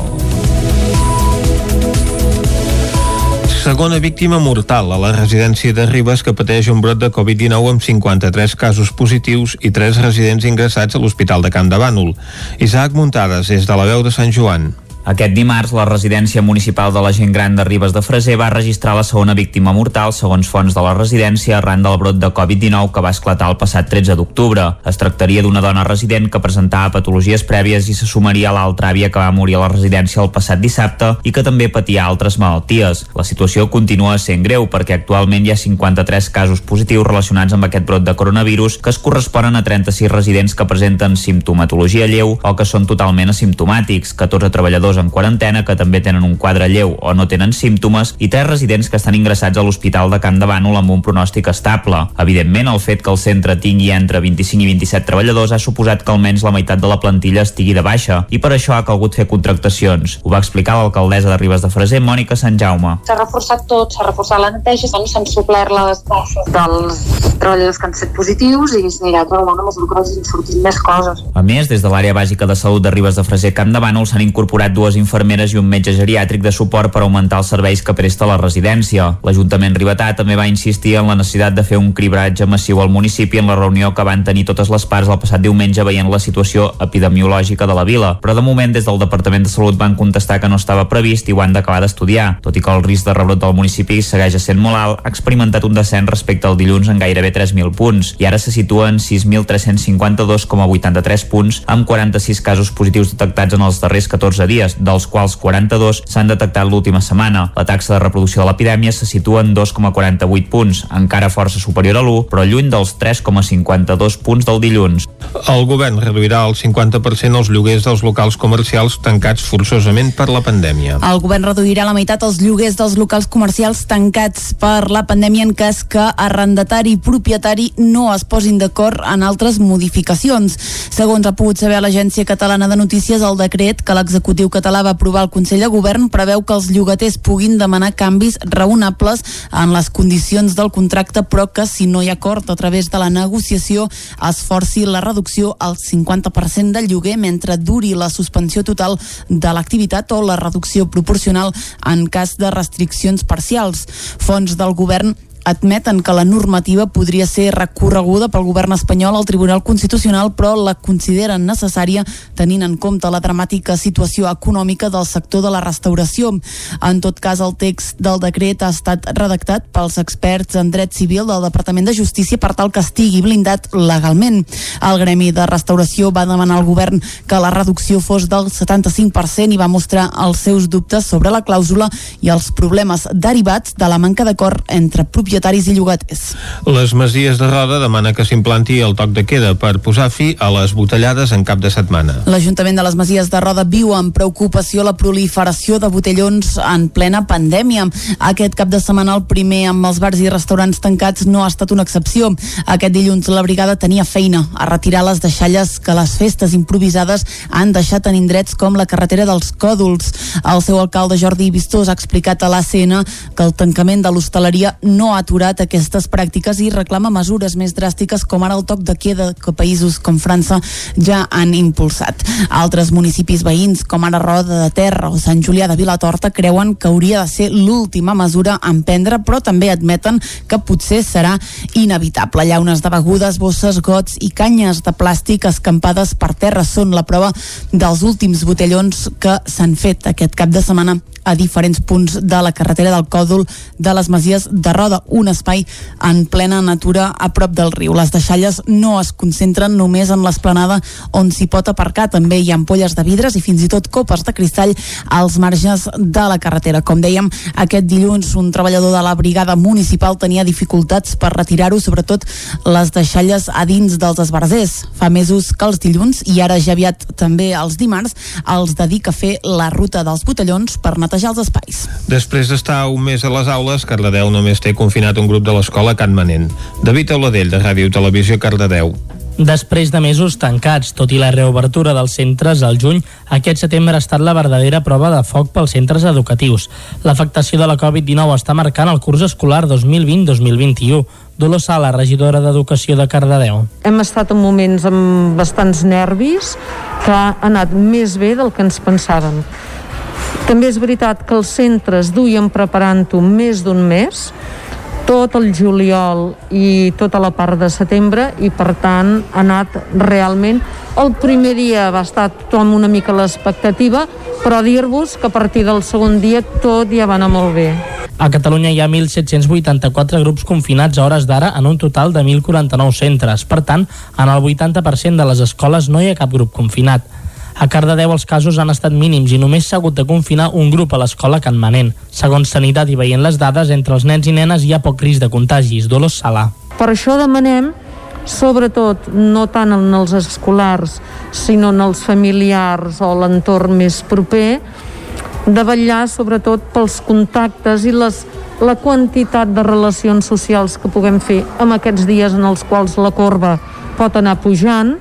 Segona víctima mortal a la residència de Ribes que pateix un brot de Covid-19 amb 53 casos positius i 3 residents ingressats a l'Hospital de Camp de Bànol. Isaac Muntades, des de la veu de Sant Joan. Aquest dimarts, la residència municipal de la gent gran de Ribes de Freser va registrar la segona víctima mortal, segons fons de la residència, arran del brot de Covid-19 que va esclatar el passat 13 d'octubre. Es tractaria d'una dona resident que presentava patologies prèvies i se sumaria a l'altra àvia que va morir a la residència el passat dissabte i que també patia altres malalties. La situació continua sent greu perquè actualment hi ha 53 casos positius relacionats amb aquest brot de coronavirus que es corresponen a 36 residents que presenten simptomatologia lleu o que són totalment asimptomàtics, 14 treballadors treballadors en quarantena que també tenen un quadre lleu o no tenen símptomes i tres residents que estan ingressats a l'Hospital de Can de Bànol amb un pronòstic estable. Evidentment, el fet que el centre tingui entre 25 i 27 treballadors ha suposat que almenys la meitat de la plantilla estigui de baixa i per això ha calgut fer contractacions. Ho va explicar l'alcaldessa de Ribes de Freser, Mònica Sant Jaume. S'ha reforçat tot, s'ha reforçat la neteja, s'han suplert les baixes dels treballadors que han set positius i s'anirà treballant a mesura que vagin sortint més coses. A més, des de l'àrea bàsica de salut de Ribes de Freser Camp de Bànol s'han incorporat dues dues infermeres i un metge geriàtric de suport per augmentar els serveis que presta la residència. L'Ajuntament Ribetà també va insistir en la necessitat de fer un cribratge massiu al municipi en la reunió que van tenir totes les parts el passat diumenge veient la situació epidemiològica de la vila, però de moment des del Departament de Salut van contestar que no estava previst i ho han d'acabar d'estudiar. Tot i que el risc de rebrot del municipi segueix sent molt alt, ha experimentat un descens respecte al dilluns en gairebé 3.000 punts i ara se situa en 6.352,83 punts amb 46 casos positius detectats en els darrers 14 dies, dels quals 42 s'han detectat l'última setmana. La taxa de reproducció de l'epidèmia se situa en 2,48 punts, encara força superior a l'1, però lluny dels 3,52 punts del dilluns. El govern reduirà el 50% els lloguers dels locals comercials tancats forçosament per la pandèmia. El govern reduirà la meitat els lloguers dels locals comercials tancats per la pandèmia en cas que arrendatari i propietari no es posin d'acord en altres modificacions. Segons ha pogut saber l'Agència Catalana de Notícies, el decret que l'executiu català va aprovar el Consell de Govern preveu que els llogaters puguin demanar canvis raonables en les condicions del contracte, però que si no hi ha acord a través de la negociació es forci la reducció al 50% del lloguer mentre duri la suspensió total de l'activitat o la reducció proporcional en cas de restriccions parcials. Fons del govern admeten que la normativa podria ser recorreguda pel govern espanyol al Tribunal Constitucional, però la consideren necessària tenint en compte la dramàtica situació econòmica del sector de la restauració. En tot cas, el text del decret ha estat redactat pels experts en dret civil del Departament de Justícia per tal que estigui blindat legalment. El Gremi de Restauració va demanar al govern que la reducció fos del 75% i va mostrar els seus dubtes sobre la clàusula i els problemes derivats de la manca d'acord entre propietaris propietaris i llogaters. Les Masies de Roda demana que s'implanti el toc de queda per posar fi a les botellades en cap de setmana. L'Ajuntament de les Masies de Roda viu amb preocupació la proliferació de botellons en plena pandèmia. Aquest cap de setmana el primer amb els bars i restaurants tancats no ha estat una excepció. Aquest dilluns la brigada tenia feina a retirar les deixalles que les festes improvisades han deixat en indrets com la carretera dels Còdols. El seu alcalde Jordi Vistós ha explicat a l'ACN que el tancament de l'hostaleria no ha aturat aquestes pràctiques i reclama mesures més dràstiques com ara el toc de queda que països com França ja han impulsat. Altres municipis veïns com ara Roda de Terra o Sant Julià de Vilatorta creuen que hauria de ser l'última mesura a emprendre però també admeten que potser serà inevitable. Llaunes de begudes, bosses, gots i canyes de plàstic escampades per terra són la prova dels últims botellons que s'han fet aquest cap de setmana a diferents punts de la carretera del Còdol de les Masies de Roda, un espai en plena natura a prop del riu. Les deixalles no es concentren només en l'esplanada on s'hi pot aparcar, també hi ha ampolles de vidres i fins i tot copes de cristall als marges de la carretera. Com dèiem, aquest dilluns un treballador de la brigada municipal tenia dificultats per retirar-ho, sobretot les deixalles a dins dels esbarzers. Fa mesos que els dilluns, i ara ja aviat també els dimarts, els dedica a fer la ruta dels botellons per netejar els espais. Després d'estar un mes a les aules, Cardedeu només té confinat un grup de l'escola Can Manent. David Auladell, de Ràdio Televisió Cardedeu. Després de mesos tancats, tot i la reobertura dels centres al juny, aquest setembre ha estat la verdadera prova de foc pels centres educatius. L'afectació de la Covid-19 està marcant el curs escolar 2020-2021. Dolors Sala, regidora d'Educació de Cardedeu. Hem estat en moments amb bastants nervis que ha anat més bé del que ens pensàvem. També és veritat que els centres duien preparant-ho més d'un mes, tot el juliol i tota la part de setembre i per tant ha anat realment el primer dia va estar tothom una mica a l'expectativa però dir-vos que a partir del segon dia tot ja va anar molt bé A Catalunya hi ha 1.784 grups confinats a hores d'ara en un total de 1.049 centres. Per tant, en el 80% de les escoles no hi ha cap grup confinat. A Cardedeu els casos han estat mínims i només s'ha hagut de confinar un grup a l'escola Can Manent. Segons Sanitat i veient les dades, entre els nens i nenes hi ha poc risc de contagis. Dolors Sala. Per això demanem sobretot no tant en els escolars sinó en els familiars o l'entorn més proper de vetllar sobretot pels contactes i les, la quantitat de relacions socials que puguem fer en aquests dies en els quals la corba pot anar pujant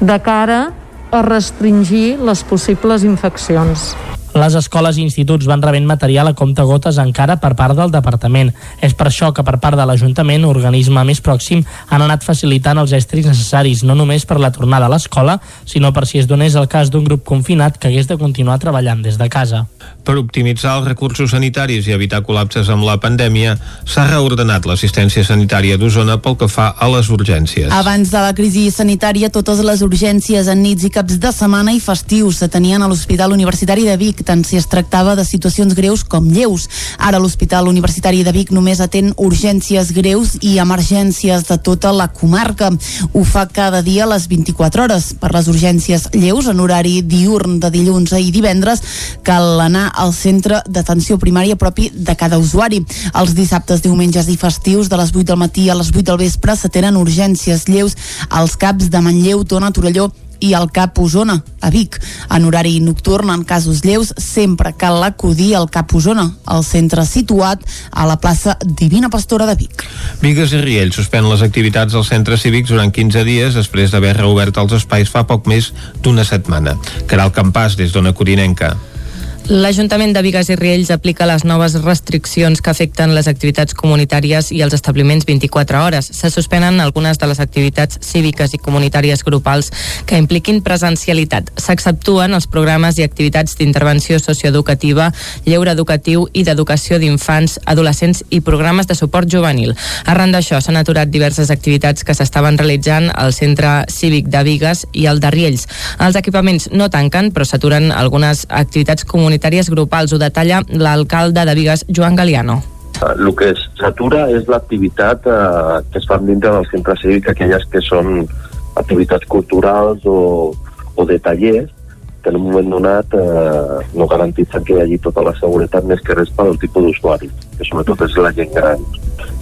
de cara a restringir les possibles infeccions. Les escoles i instituts van rebent material a compte gotes encara per part del departament. És per això que per part de l'Ajuntament, organisme més pròxim, han anat facilitant els estris necessaris, no només per la tornada a l'escola, sinó per si es donés el cas d'un grup confinat que hagués de continuar treballant des de casa. Per optimitzar els recursos sanitaris i evitar col·lapses amb la pandèmia, s'ha reordenat l'assistència sanitària d'Osona pel que fa a les urgències. Abans de la crisi sanitària, totes les urgències en nits i caps de setmana i festius s'atenien a l'Hospital Universitari de Vic, tant si es tractava de situacions greus com lleus. Ara l'Hospital Universitari de Vic només atén urgències greus i emergències de tota la comarca. Ho fa cada dia a les 24 hores. Per les urgències lleus, en horari diurn de dilluns i divendres, cal anar al centre d'atenció primària propi de cada usuari. Els dissabtes, diumenges i festius, de les 8 del matí a les 8 del vespre, s'atenen urgències lleus als caps de Manlleu, Tona, Torelló i al CAP Osona, a Vic. En horari nocturn, en casos lleus, sempre cal acudir al CAP Osona, el centre situat a la plaça Divina Pastora de Vic. Vigues i Riells suspèn les activitats dels centres cívics durant 15 dies després d'haver reobert els espais fa poc més d'una setmana. Caral Campàs, des d'Ona Corinenca. L'Ajuntament de Vigues i Riells aplica les noves restriccions que afecten les activitats comunitàries i els establiments 24 hores. Se suspenen algunes de les activitats cíviques i comunitàries grupals que impliquin presencialitat. S'exceptuen els programes i activitats d'intervenció socioeducativa, lleure educatiu i d'educació d'infants, adolescents i programes de suport juvenil. Arran d'això, s'han aturat diverses activitats que s'estaven realitzant al Centre Cívic de Vigues i al de Riells. Els equipaments no tanquen, però s'aturen algunes activitats comunitàries comunitàries grupals. Ho detalla l'alcalde de Vigues, Joan Galiano. El que s'atura és l'activitat eh, que es fan dintre del centre cívic, aquelles que són activitats culturals o, o de tallers, que en un moment donat eh, no garantitzen que hi hagi tota la seguretat més que res pel tipus d'usuari, que sobretot és la gent gran.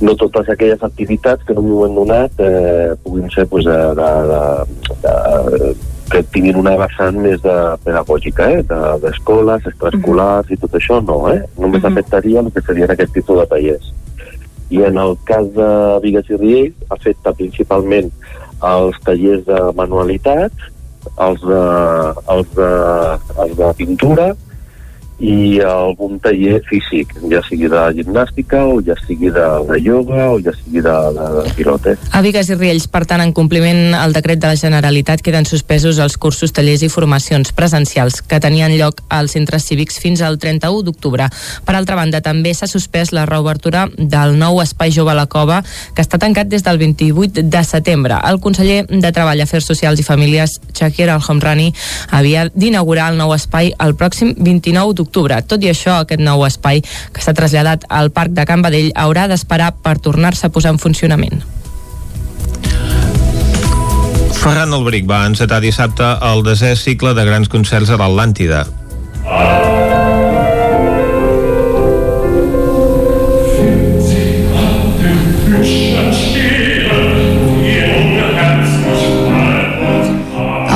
No totes aquelles activitats que en un moment donat eh, puguin ser pues, de, de, de, de, que tinguin una vessant més de pedagògica, eh? d'escoles, de, extraescolars i tot això, no, eh? Només uh -huh. afectaria el que serien aquest tipus de tallers. I en el cas de Vigues i Riells afecta principalment els tallers de manualitats, els de, els de, els de pintura, i algun taller físic, ja sigui de gimnàstica o ja sigui de, de yoga o ja sigui de, de, de pilotes. A Vigues i Riells, per tant, en compliment al decret de la Generalitat, queden suspesos els cursos, tallers i formacions presencials que tenien lloc als centres cívics fins al 31 d'octubre. Per altra banda, també s'ha suspès la reobertura del nou Espai Jove a la Cova, que està tancat des del 28 de setembre. El conseller de Treball, Afers Socials i Famílies, Shakir Al-Homrani, havia d'inaugurar el nou espai el pròxim 29 d'octubre d'octubre. Tot i això, aquest nou espai que s'ha traslladat al Parc de Can Badell haurà d'esperar per tornar-se a posar en funcionament. Ferran Albric va encetar dissabte el desè cicle de grans concerts a l'Atlàntida.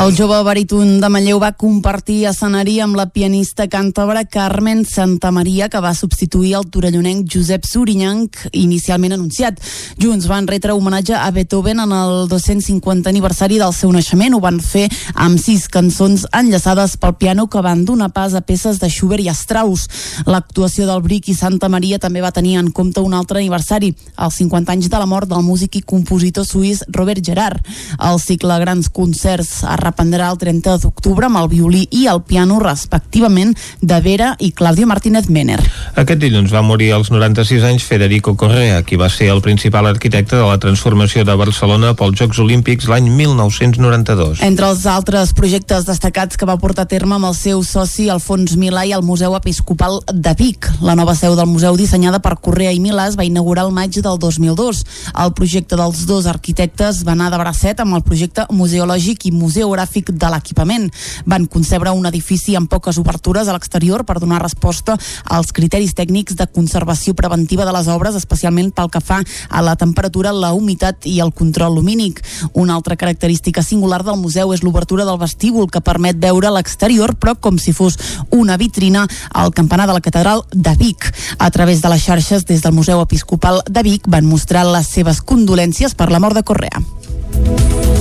El jove baríton de Manlleu va compartir escenari amb la pianista càntabra Carmen Santamaria, que va substituir el torellonenc Josep Surinyanc, inicialment anunciat. Junts van retre homenatge a Beethoven en el 250 aniversari del seu naixement. Ho van fer amb sis cançons enllaçades pel piano que van donar pas a peces de Schubert i Strauss. L'actuació del Bric i Santa Maria també va tenir en compte un altre aniversari, els 50 anys de la mort del músic i compositor suís Robert Gerard. El cicle Grans Concerts ha reprendrà el 30 d'octubre amb el violí i el piano respectivament de Vera i Claudio Martínez Mener. Aquest dilluns va morir als 96 anys Federico Correa, qui va ser el principal arquitecte de la transformació de Barcelona pels Jocs Olímpics l'any 1992. Entre els altres projectes destacats que va portar a terme amb el seu soci Alfons Milà i el Museu Episcopal de Vic. La nova seu del museu dissenyada per Correa i Milà es va inaugurar el maig del 2002. El projecte dels dos arquitectes va anar de bracet amb el projecte museològic i museogràfic de l'equipament. Van concebre un edifici amb poques obertures a l'exterior per donar resposta als criteris tècnics de conservació preventiva de les obres, especialment pel que fa a la temperatura, la humitat i el control lumínic. Una altra característica singular del museu és l'obertura del vestíbul que permet veure l'exterior, però com si fos una vitrina al campanar de la catedral de Vic. A través de les xarxes des del Museu Episcopal de Vic van mostrar les seves condolències per la mort de Correa.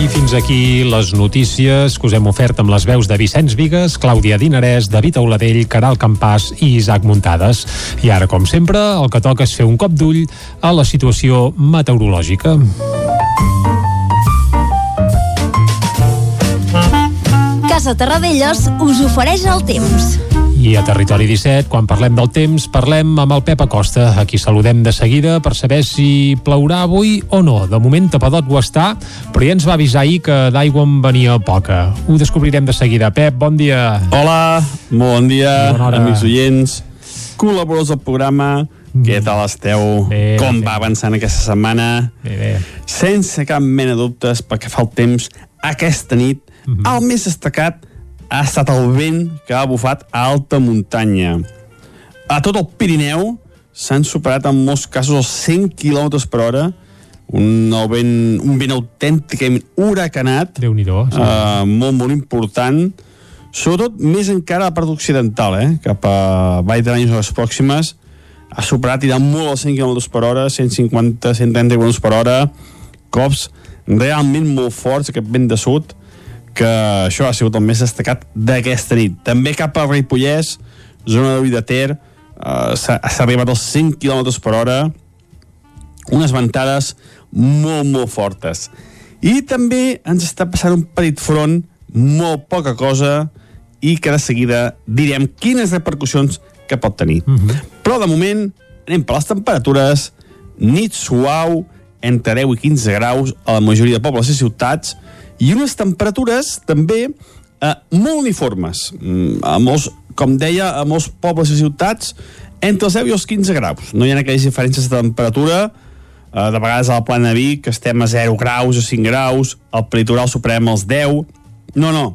I fins aquí les notícies que us hem ofert amb les veus de Vicenç Vigues, Clàudia Dinarès, David Auladell, Caral Campàs i Isaac Muntades. I ara, com sempre, el que toca és fer un cop d'ull a la situació meteorològica. Casa Terradellos us ofereix el temps. I a Territori 17, quan parlem del temps, parlem amb el Pep Acosta, a qui saludem de seguida per saber si plourà avui o no. De moment tapadot ho està, però ja ens va avisar ahir que d'aigua en venia poca. Ho descobrirem de seguida. Pep, bon dia. Hola, bon dia, amics oients, col·laboradors del programa, què tal esteu? Bé, Com bé. va avançant aquesta setmana? Bé, bé. Sense cap mena de dubtes, perquè fa el temps, aquesta nit, Mhm. el més destacat ha estat el vent que ha bufat a alta muntanya. A tot el Pirineu s'han superat en molts casos els 100 km per hora, un, vent, un vent autènticament huracanat, déu nhi sí. uh, molt, molt important, sobretot més encara a la part occidental, eh? cap a Vall de l'Any les pròximes, ha superat i molt als 100 km per hora, 150, 130 km per hora, cops realment molt forts, aquest vent de sud, que això ha sigut el més destacat d'aquesta nit. També cap a Ripollès, zona de de Ter, eh, s'ha arribat als 100 km per hora, unes ventades molt, molt fortes. I també ens està passant un petit front, molt poca cosa, i que de seguida direm quines repercussions que pot tenir. Mm -hmm. Però de moment anem per les temperatures, nit suau, entre 10 i 15 graus a la majoria de pobles i ciutats, i unes temperatures també eh, molt uniformes. Mm, a molts, com deia, a molts pobles i ciutats, entre els 10 i els 15 graus. No hi ha aquelles diferències de temperatura eh, de vegades a la plana de Vic estem a 0 graus o 5 graus, al peritoral suprem als 10. No, no.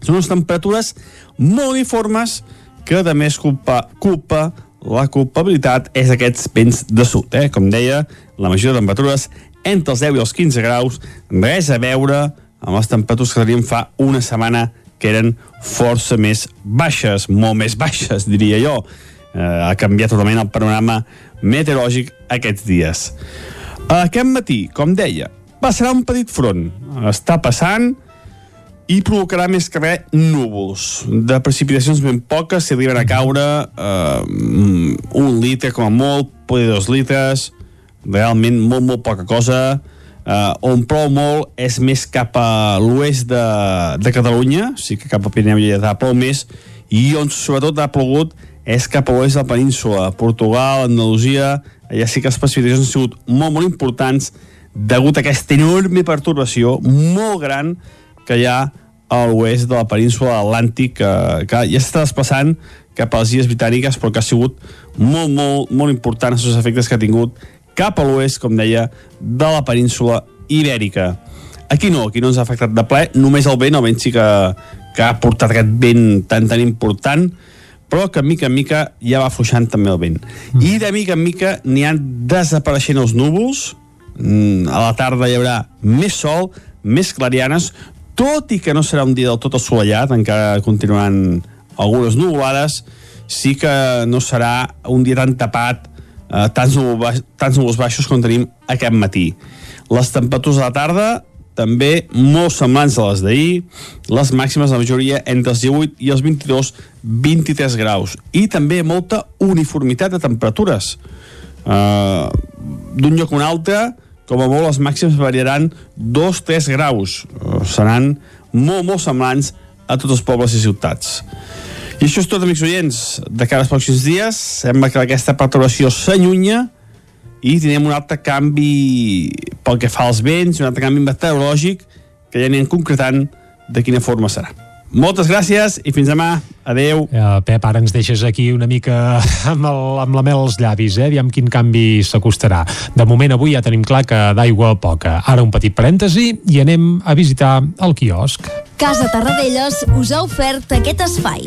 Són unes temperatures molt uniformes que de més culpa, culpa la culpabilitat és aquests vents de sud. Eh? Com deia, la majoria de temperatures entre els 10 i els 15 graus, res a veure amb les temperatures que teníem fa una setmana que eren força més baixes, molt més baixes, diria jo. Eh, ha canviat totalment el panorama meteorològic aquests dies. Aquest matí, com deia, passarà un petit front. Està passant i provocarà més que res núvols. De precipitacions ben poques, si arriben a caure eh, un litre com a molt, poder dos litres, realment molt, molt poca cosa. Uh, on plou molt és més cap a l'oest de, de Catalunya, o sigui que cap a Pirineu i Lletà plou més, i on sobretot ha plogut és cap a l'oest de la península, Portugal, Andalusia, allà sí que les precipitacions han sigut molt, molt importants degut a aquesta enorme perturbació molt gran que hi ha a l'oest de la península atlàntic que, que ja s'està desplaçant cap a les illes britàniques però que ha sigut molt, molt, molt important els efectes que ha tingut cap a l'oest, com deia, de la península ibèrica. Aquí no, aquí no ens ha afectat de ple, només el vent, el vent sí que, que ha portat aquest vent tan tan important, però que mica en mica ja va afluixant també el vent. Mm. I de mica en mica n'hi han desapareixent els núvols, mm, a la tarda hi haurà més sol, més clarianes, tot i que no serà un dia del tot assolellat, encara continuaran algunes nuvolades, sí que no serà un dia tan tapat eh, tants, núvols, tants núvols baixos com tenim aquest matí. Les temperatures de la tarda també molt semblants a les d'ahir, les màximes la majoria entre els 18 i els 22, 23 graus. I també molta uniformitat de temperatures. Uh, D'un lloc a un altre, com a molt, les màximes variaran 2-3 graus. Uh, seran molt, molt semblants a tots els pobles i ciutats. I això és tot, amics oients. De cara als pròxims dies, sembla que aquesta perturbació s'allunya i tenim un altre canvi pel que fa als vents, un altre canvi meteorològic que ja anem concretant de quina forma serà. Moltes gràcies i fins demà. Adeu. Uh, Pep, ara ens deixes aquí una mica amb, el, amb la mel als llavis, eh? Aviam quin canvi s'acostarà. De moment avui ja tenim clar que d'aigua poca. Ara un petit parèntesi i anem a visitar el quiosc. Casa Tarradellas us ha ofert aquest espai.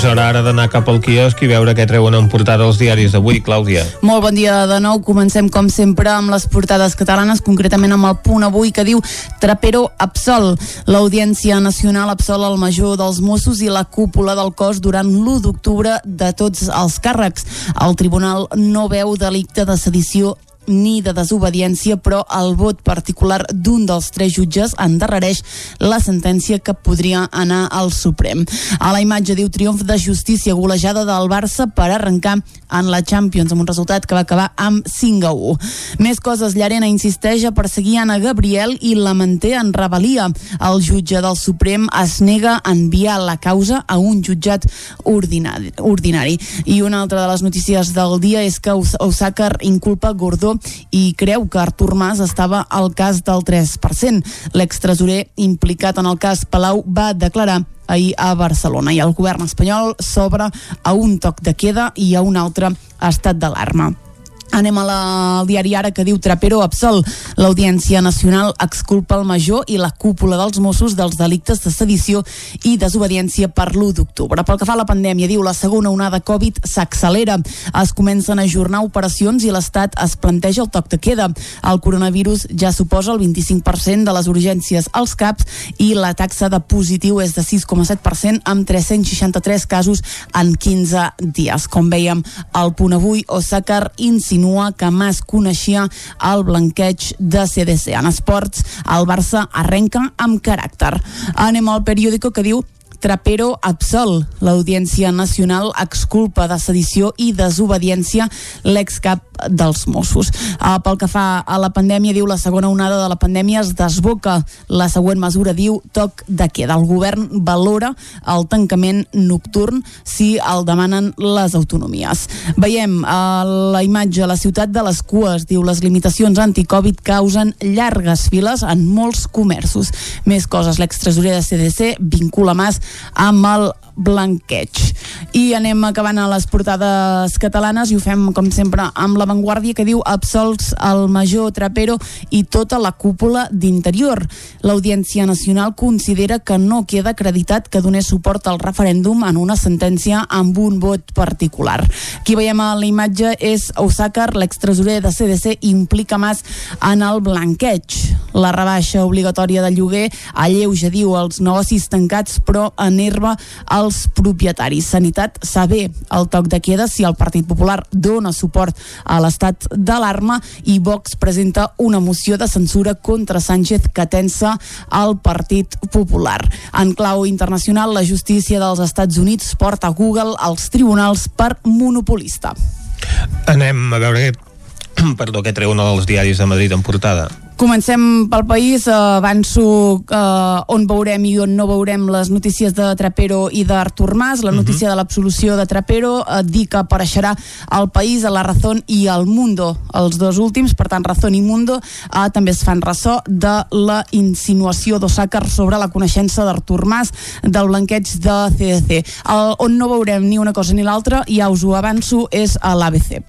És hora ara d'anar cap al quiosc i veure què treuen en portada els diaris d'avui, Clàudia. Molt bon dia de nou. Comencem, com sempre, amb les portades catalanes, concretament amb el punt avui que diu Trapero absol. L'Audiència Nacional absol el major dels Mossos i la cúpula del cos durant l'1 d'octubre de tots els càrrecs. El tribunal no veu delicte de sedició ni de desobediència, però el vot particular d'un dels tres jutges endarrereix la sentència que podria anar al Suprem. A la imatge diu triomf de justícia golejada del Barça per arrencar en la Champions, amb un resultat que va acabar amb 5 a 1. Més coses, Llarena insisteix a perseguir Anna Gabriel i la manté en rebel·lia. El jutge del Suprem es nega a enviar la causa a un jutjat ordinari. I una altra de les notícies del dia és que Osaka inculpa Gordó i creu que Artur Mas estava al cas del 3%. L'extresorer implicat en el cas Palau va declarar ahir a Barcelona i el govern espanyol s'obre a un toc de queda i a un altre estat d'alarma. Anem a la, al diari Ara que diu Trapero absol. L'Audiència Nacional exculpa el major i la cúpula dels Mossos dels delictes de sedició i desobediència per l'1 d'octubre. Pel que fa a la pandèmia, diu la segona onada Covid s'accelera. Es comencen a ajornar operacions i l'Estat es planteja el toc de queda. El coronavirus ja suposa el 25% de les urgències als CAPs i la taxa de positiu és de 6,7% amb 363 casos en 15 dies. Com veiem al punt avui, Osakar insinua que Mas coneixia el blanqueig de CDC. En esports, el Barça arrenca amb caràcter. Anem al periòdico que diu Trapero absol. L'Audiència Nacional exculpa de sedició i desobediència l'excap dels Mossos. Uh, pel que fa a la pandèmia, diu la segona onada de la pandèmia es desboca. La següent mesura diu toc de queda. El govern valora el tancament nocturn si el demanen les autonomies. Veiem a uh, la imatge la ciutat de les cues, diu les limitacions anticovid causen llargues files en molts comerços. Més coses, l'extresorer de CDC vincula Mas amb el blanqueig. I anem acabant a les portades catalanes i ho fem, com sempre, amb la Vanguardia que diu absolts el major Trapero i tota la cúpula d'interior. L'Audiència Nacional considera que no queda acreditat que donés suport al referèndum en una sentència amb un vot particular. Qui veiem a la imatge és Osàcar, l'extresorer de CDC, implica Mas en el blanqueig. La rebaixa obligatòria de lloguer alleuja, diu, els negocis tancats, però enerva els propietaris. Sanitat saber el toc de queda si el Partit Popular dona suport a l'estat d'alarma i Vox presenta una moció de censura contra Sánchez que tensa el Partit Popular. En clau internacional, la justícia dels Estats Units porta Google als tribunals per monopolista. Anem a veure perdó, què treu un dels diaris de Madrid en portada. Comencem pel país, eh, avanço eh, on veurem i on no veurem les notícies de Trapero i d'Artur Mas. La notícia uh -huh. de l'absolució de Trapero eh, dir que apareixerà al País, a la Razón i al Mundo, els dos últims, per tant Razón i Mundo eh, també es fan ressò de la insinuació d'Osàcar sobre la coneixença d'Artur Mas del blanqueig de CDC. El, on no veurem ni una cosa ni l'altra, ja us ho avanço, és a l'ABC.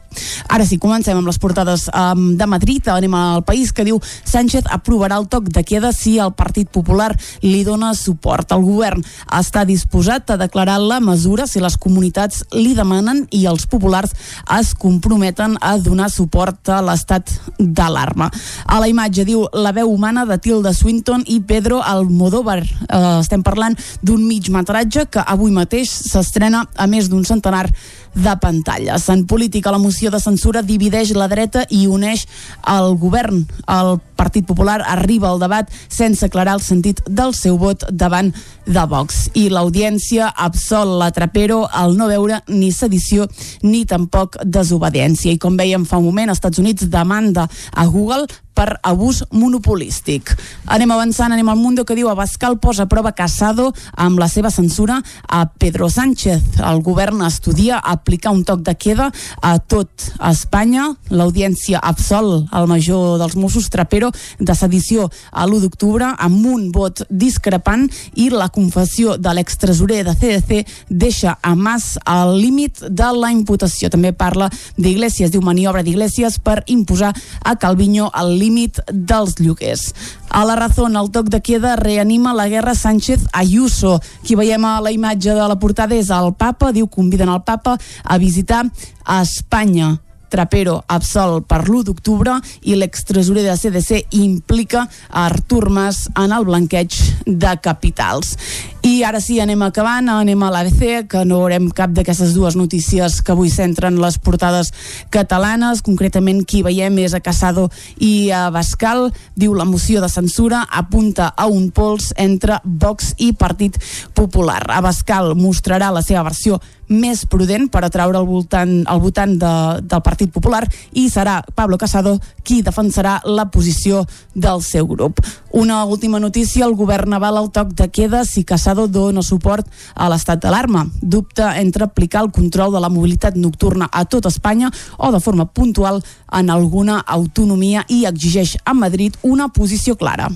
Ara sí, comencem amb les portades um, de Madrid, anem al país que diu Sánchez aprovarà el toc de queda si el Partit Popular li dona suport. El govern està disposat a declarar la mesura si les comunitats li demanen i els populars es comprometen a donar suport a l'estat d'alarma. A la imatge diu la veu humana de Tilda Swinton i Pedro Almodóvar. Eh, estem parlant d'un mig metratge que avui mateix s'estrena a més d'un centenar de pantalles. En política, la moció de censura divideix la dreta i uneix el govern. El Partit Popular arriba al debat sense aclarar el sentit del seu vot davant de Vox. I l'audiència absol la Trapero al no veure ni sedició ni tampoc desobediència. I com veiem fa un moment, als Estats Units demanda a Google per abús monopolístic. Anem avançant, anem al Mundo que diu Abascal posa a prova Casado amb la seva censura a Pedro Sánchez. El govern estudia aplicar un toc de queda a tot Espanya. L'audiència absol al major dels Mossos Trapero de sedició a l'1 d'octubre amb un vot discrepant i la confessió de l'extresorer de CDC deixa a Mas al límit de la imputació. També parla d'Iglesias, diu maniobra d'Iglesias per imposar a Calviño el límit dels lloguers. A la Razón, el toc de queda reanima la guerra Sánchez-Ayuso. Qui veiem a la imatge de la portada és el papa, diu conviden el papa a visitar a Espanya. Trapero absolt per l'1 d'octubre i l'extresorer de CDC implica Artur Mas en el blanqueig de capitals. I ara sí, anem acabant, anem a l'ABC, que no veurem cap d'aquestes dues notícies que avui centren les portades catalanes. Concretament, qui veiem és a Casado i a Bascal. Diu la moció de censura apunta a un pols entre Vox i Partit Popular. A Bascal mostrarà la seva versió més prudent per atraure el, voltant, el votant de, del Partit Popular i serà Pablo Casado qui defensarà la posició del seu grup. Una última notícia, el govern avala el toc de queda si Casado dona suport a l'estat d'alarma. Dubta entre aplicar el control de la mobilitat nocturna a tot Espanya o de forma puntual en alguna autonomia i exigeix a Madrid una posició clara.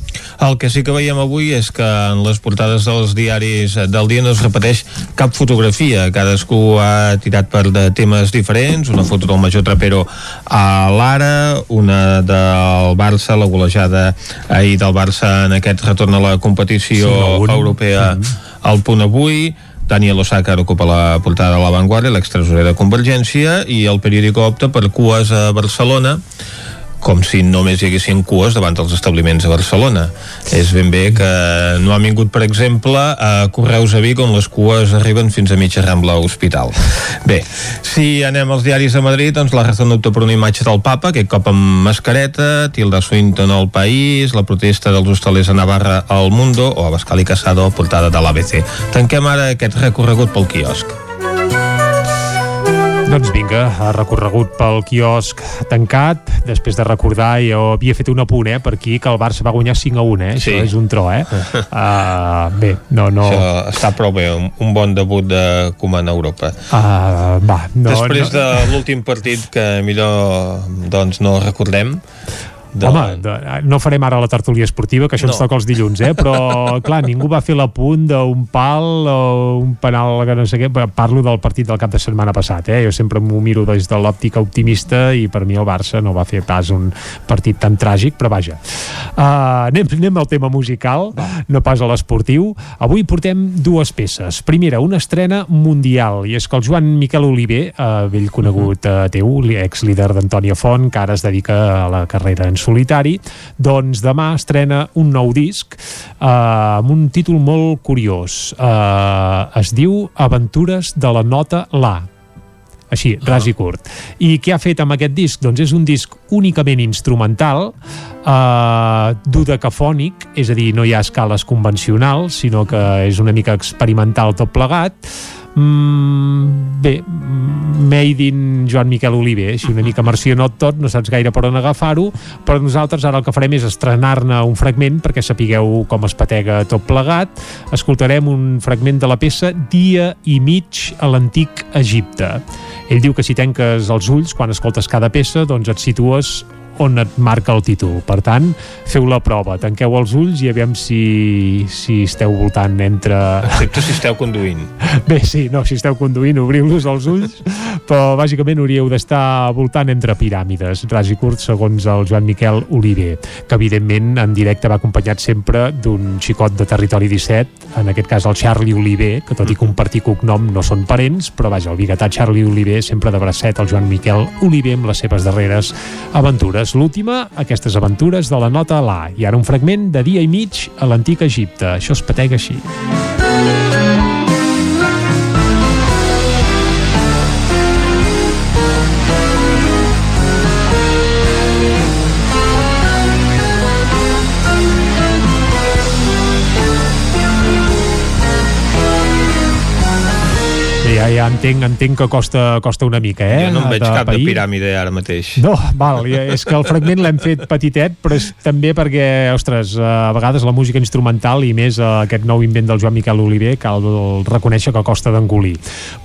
El que sí que veiem avui és que en les portades dels diaris del dia no es repeteix cap fotografia. Cadascú ha tirat per de temes diferents, una foto del Major Trapero a l'Ara, una del Barça, la golejada ahir del Barça en aquest retorn a la competició sí, europea mm -hmm. al punt avui, Daniel Osaka ocupa la portada de la Vanguardia, l'extresorer de Convergència, i el periòdico opta per cues a Barcelona, com si només hi haguessin cues davant dels establiments a Barcelona. És ben bé que no han vingut, per exemple, a Correus a Vic, on les cues arriben fins a mitja Rambla Hospital. Bé, si anem als diaris a Madrid, doncs la Razón opta per una imatge del papa, aquest cop amb mascareta, Tilda Swinton al País, la protesta dels hostalers a Navarra al Mundo, o a i Casado, portada de l'ABC. Tanquem ara aquest recorregut pel quiosc. Doncs vinga, ha recorregut pel quiosc tancat, després de recordar, jo havia fet un apunt, eh, per aquí, que el Barça va guanyar 5 a 1, eh? Sí. Això és un tro, eh? Uh, bé, no, no... Això està prou bé, un, bon debut de Koeman a Europa. Uh, va, no, Després no, de l'últim partit que millor doncs no recordem, De... Home, de, no farem ara la tertúlia esportiva, que això no. ens toca els dilluns, eh? però clar, ningú va fer l'apunt d'un pal o un penal que no sé què, parlo del partit del cap de setmana passat, eh? jo sempre m'ho miro des de l'òptica optimista i per mi el Barça no va fer pas un partit tan tràgic, però vaja uh, anem, anem al tema musical va. no pas a l'esportiu avui portem dues peces, primera, una estrena mundial, i és que el Joan Miquel Oliver, uh, vell conegut uh, teu, ex líder d'Antònia Font, que ara es dedica a la carrera en solitari, doncs demà estrena un nou disc eh, amb un títol molt curiós. Eh, es diu Aventures de la nota La així, ras i curt. I què ha fet amb aquest disc? Doncs és un disc únicament instrumental, eh, dodecafònic, és a dir, no hi ha escales convencionals, sinó que és una mica experimental tot plegat, Mm, bé, made in Joan Miquel Oliver, així una mica marcionot tot, no saps gaire per on agafar-ho, però nosaltres ara el que farem és estrenar-ne un fragment perquè sapigueu com es patega tot plegat. Escoltarem un fragment de la peça Dia i mig a l'antic Egipte. Ell diu que si tanques els ulls quan escoltes cada peça, doncs et situes on et marca el títol. Per tant, feu la prova, tanqueu els ulls i aviam si, si esteu voltant entre... Excepte si esteu conduint. Bé, sí, no, si esteu conduint, obriu-los els ulls, però bàsicament hauríeu d'estar voltant entre piràmides, ras i curt, segons el Joan Miquel Oliver, que evidentment en directe va acompanyat sempre d'un xicot de Territori 17, en aquest cas el Charlie Oliver, que tot i compartir cognom no són parents, però vaja, el biguetà Charlie Oliver sempre de bracet el Joan Miquel Oliver amb les seves darreres aventures aventures. L'última, aquestes aventures de la nota La. I ara un fragment de dia i mig a l'antic Egipte. Això es patega així. Ja, ja entenc, entenc que costa, costa una mica, eh? Jo no en veig de cap pair. de piràmide ara mateix. No, val, és que el fragment l'hem fet petitet, però és també perquè, ostres, a vegades la música instrumental i més eh, aquest nou invent del Joan Miquel Oliver cal reconèixer que costa d'engolir.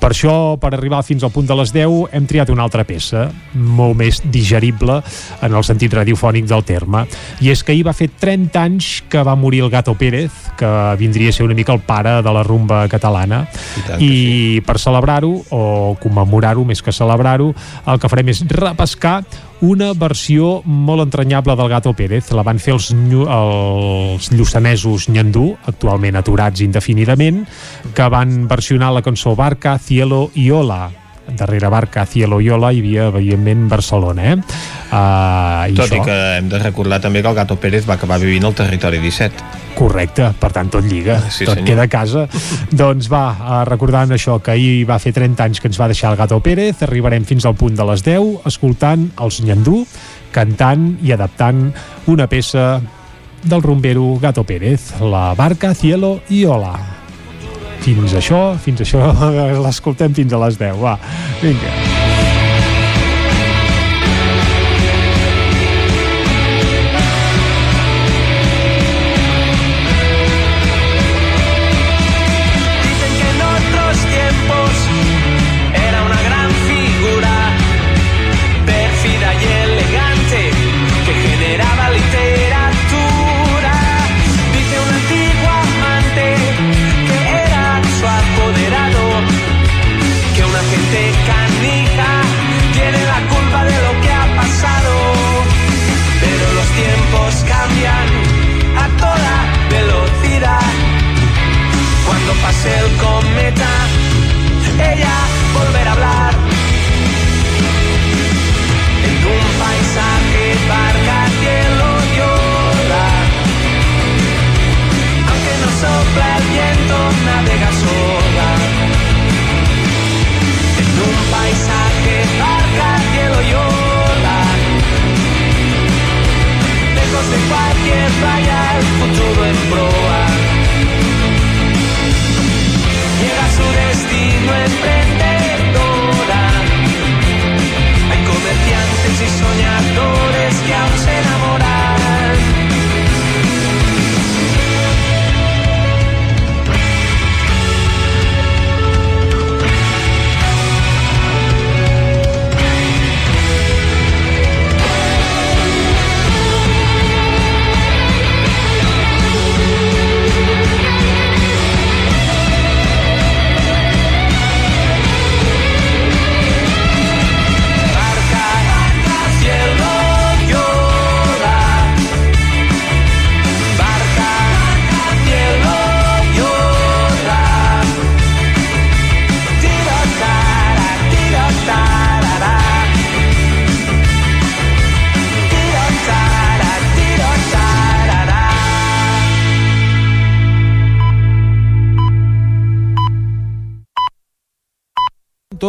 Per això, per arribar fins al punt de les 10, hem triat una altra peça, molt més digerible en el sentit radiofònic del terme. I és que ahir va fer 30 anys que va morir el Gato Pérez, que vindria a ser una mica el pare de la rumba catalana, I tant i per celebrar-ho o commemorar-ho més que celebrar-ho el que farem és repescar una versió molt entranyable del Gato Pérez. La van fer els, els lluçanesos Nyandú, actualment aturats indefinidament, que van versionar la cançó Barca, Cielo i Ola darrere Barca, Cielo i Ola hi havia, evidentment, Barcelona, eh? Uh, i Tot això... i que hem de recordar també que el Gato Pérez va acabar vivint al territori 17. Correcte, per tant tot lliga, Sí, tot senyor. queda a casa. doncs va, eh, recordant això, que ahir va fer 30 anys que ens va deixar el Gato Pérez, arribarem fins al punt de les 10, escoltant els Nyandú, cantant i adaptant una peça del rumbero Gato Pérez, la barca Cielo i Ola. Fins això, fins això l'escoltem fins a les 10, va, vinga.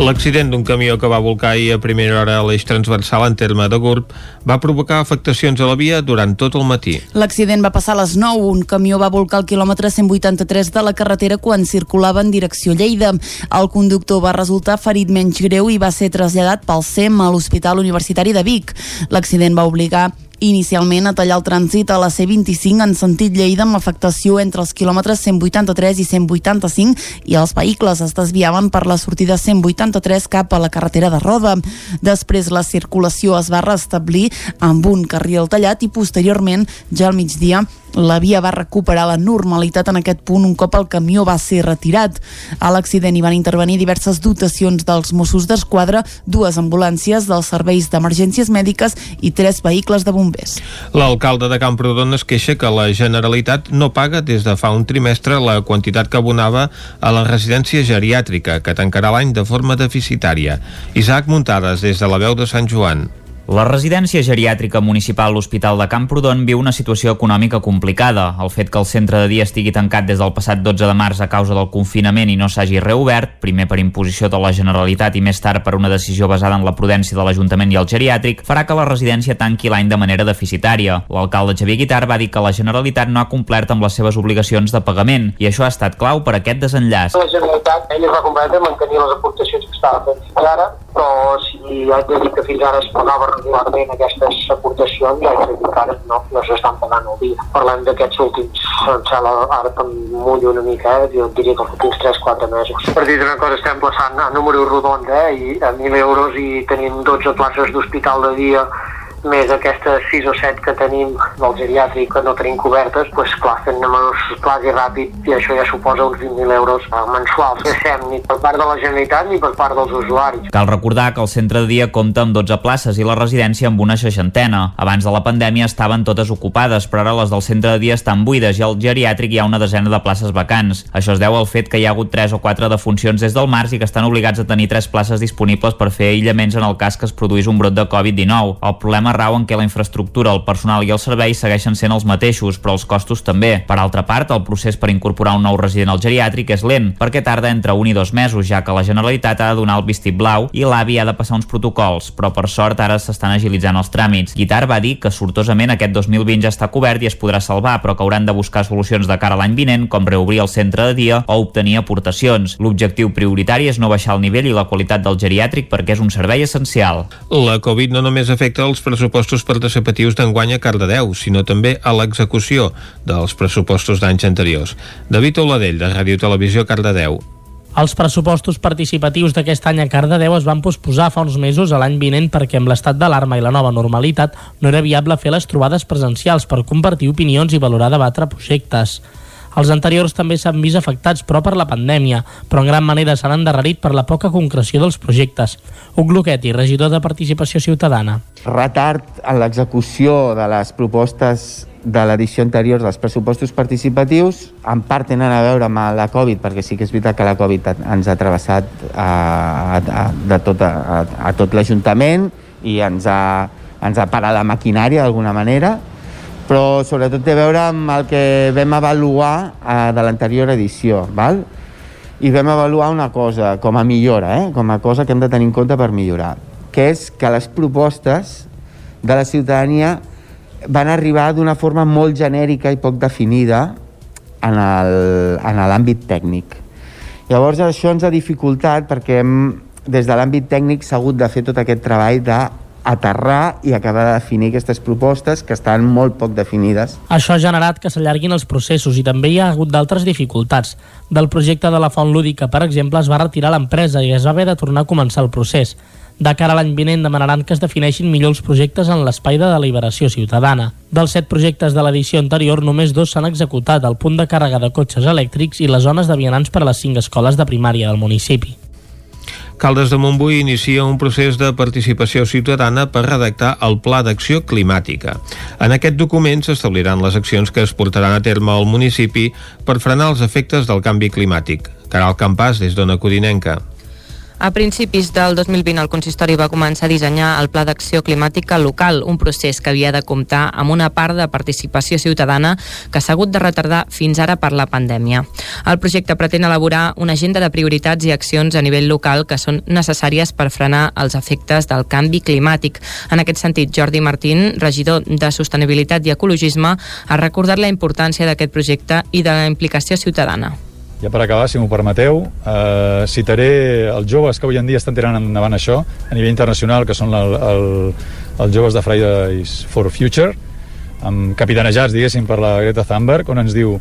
L'accident d'un camió que va volcar ahir a primera hora a l'eix transversal en terme de Gurb va provocar afectacions a la via durant tot el matí. L'accident va passar a les 9. Un camió va volcar al quilòmetre 183 de la carretera quan circulava en direcció Lleida. El conductor va resultar ferit menys greu i va ser traslladat pel SEM a l'Hospital Universitari de Vic. L'accident va obligar inicialment a tallar el trànsit a la C25 en sentit Lleida amb afectació entre els quilòmetres 183 i 185 i els vehicles es desviaven per la sortida 183 cap a la carretera de Roda. Després la circulació es va restablir amb un carril tallat i posteriorment, ja al migdia, la via va recuperar la normalitat en aquest punt un cop el camió va ser retirat. A l'accident hi van intervenir diverses dotacions dels Mossos d'Esquadra, dues ambulàncies dels serveis d'emergències mèdiques i tres vehicles de bombers. L'alcalde de Camprodon es queixa que la Generalitat no paga des de fa un trimestre la quantitat que abonava a la residència geriàtrica, que tancarà l'any de forma deficitària. Isaac Muntades, des de la veu de Sant Joan. La residència geriàtrica municipal L'Hospital de Camprodon viu una situació econòmica complicada. El fet que el centre de dia estigui tancat des del passat 12 de març a causa del confinament i no s'hagi reobert, primer per imposició de la Generalitat i més tard per una decisió basada en la prudència de l'Ajuntament i el geriàtric, farà que la residència tanqui l'any de manera deficitària. L'alcalde Xavier Guitar va dir que la Generalitat no ha complert amb les seves obligacions de pagament i això ha estat clau per aquest desenllaç. La Generalitat ella es va comprometre a mantenir les aportacions que estava fent fins ara, però si haig de dir que fins ara es pagava regularment aquestes aportacions, haig de dir que ara no, no s'estan pagant al dia. Parlem d'aquests últims, sembla, ara que em mullo una mica, eh, jo diria que els últims 3-4 mesos. Per dir una cosa, estem passant a números rodons, eh, i a 1.000 euros i tenim 12 places d'hospital de dia més aquestes 6 o 7 que tenim del geriàtric que no tenim cobertes, doncs clar, fent números clars i ràpid i això ja suposa uns 20.000 euros eh, mensuals. Deixem ni per part de la Generalitat ni per part dels usuaris. Cal recordar que el centre de dia compta amb 12 places i la residència amb una seixantena. Abans de la pandèmia estaven totes ocupades, però ara les del centre de dia estan buides i al geriàtric hi ha una desena de places vacants. Això es deu al fet que hi ha hagut 3 o 4 defuncions des del març i que estan obligats a tenir 3 places disponibles per fer aïllaments en el cas que es produís un brot de Covid-19. El problema rau en què la infraestructura, el personal i els serveis segueixen sent els mateixos, però els costos també. Per altra part, el procés per incorporar un nou resident al geriàtric és lent, perquè tarda entre un i dos mesos, ja que la Generalitat ha de donar el vistiplau i l'AVI ha de passar uns protocols, però per sort ara s'estan agilitzant els tràmits. Guitar va dir que sortosament aquest 2020 ja està cobert i es podrà salvar, però que hauran de buscar solucions de cara a l'any vinent, com reobrir el centre de dia o obtenir aportacions. L'objectiu prioritari és no baixar el nivell i la qualitat del geriàtric perquè és un servei essencial. La Covid no només afecta els pressupostos participatius d'enguany a Cardedeu, sinó també a l'execució dels pressupostos d'anys anteriors. David Oladell, de Ràdio Televisió Cardedeu. Els pressupostos participatius d'aquest any a Cardedeu es van posposar fa uns mesos a l'any vinent perquè amb l'estat d'alarma i la nova normalitat no era viable fer les trobades presencials per compartir opinions i valorar debatre projectes. Els anteriors també s'han vist afectats, però per la pandèmia, però en gran manera s'han endarrerit per la poca concreció dels projectes. Hugo Luquetti, regidor de Participació Ciutadana. retard en l'execució de les propostes de l'edició anterior dels pressupostos participatius en part tenen a veure amb la Covid perquè sí que és veritat que la Covid ens ha travessat a, a, de tot, a, a tot l'Ajuntament i ens ha, ens ha parat la maquinària d'alguna manera però sobretot té a veure amb el que vam avaluar eh, de l'anterior edició val? i vam avaluar una cosa com a millora, eh? com a cosa que hem de tenir en compte per millorar que és que les propostes de la ciutadania van arribar d'una forma molt genèrica i poc definida en l'àmbit tècnic. Llavors això ens ha dificultat perquè hem, des de l'àmbit tècnic s'ha hagut de fer tot aquest treball d'aterrar i acabar de definir aquestes propostes que estan molt poc definides. Això ha generat que s'allarguin els processos i també hi ha hagut d'altres dificultats. Del projecte de la font lúdica, per exemple, es va retirar l'empresa i es va haver de tornar a començar el procés. De cara a l'any vinent demanaran que es defineixin millor els projectes en l'espai de deliberació ciutadana. Dels set projectes de l'edició anterior, només dos s'han executat, el punt de càrrega de cotxes elèctrics i les zones de vianants per a les cinc escoles de primària del municipi. Caldes de Montbui inicia un procés de participació ciutadana per redactar el Pla d'Acció Climàtica. En aquest document s'establiran les accions que es portaran a terme al municipi per frenar els efectes del canvi climàtic. Caral Campàs, des d'Ona Codinenca. A principis del 2020 el consistori va començar a dissenyar el Pla d'Acció Climàtica local, un procés que havia de comptar amb una part de participació ciutadana que s'ha hagut de retardar fins ara per la pandèmia. El projecte pretén elaborar una agenda de prioritats i accions a nivell local que són necessàries per frenar els efectes del canvi climàtic. En aquest sentit, Jordi Martín, regidor de Sostenibilitat i Ecologisme, ha recordat la importància d'aquest projecte i de la implicació ciutadana. Ja per acabar, si m'ho permeteu, eh, citaré els joves que avui en dia estan tirant endavant això a nivell internacional, que són el, el, els joves de Fridays for Future, amb capitanejats, diguéssim, per la Greta Thunberg, on ens diu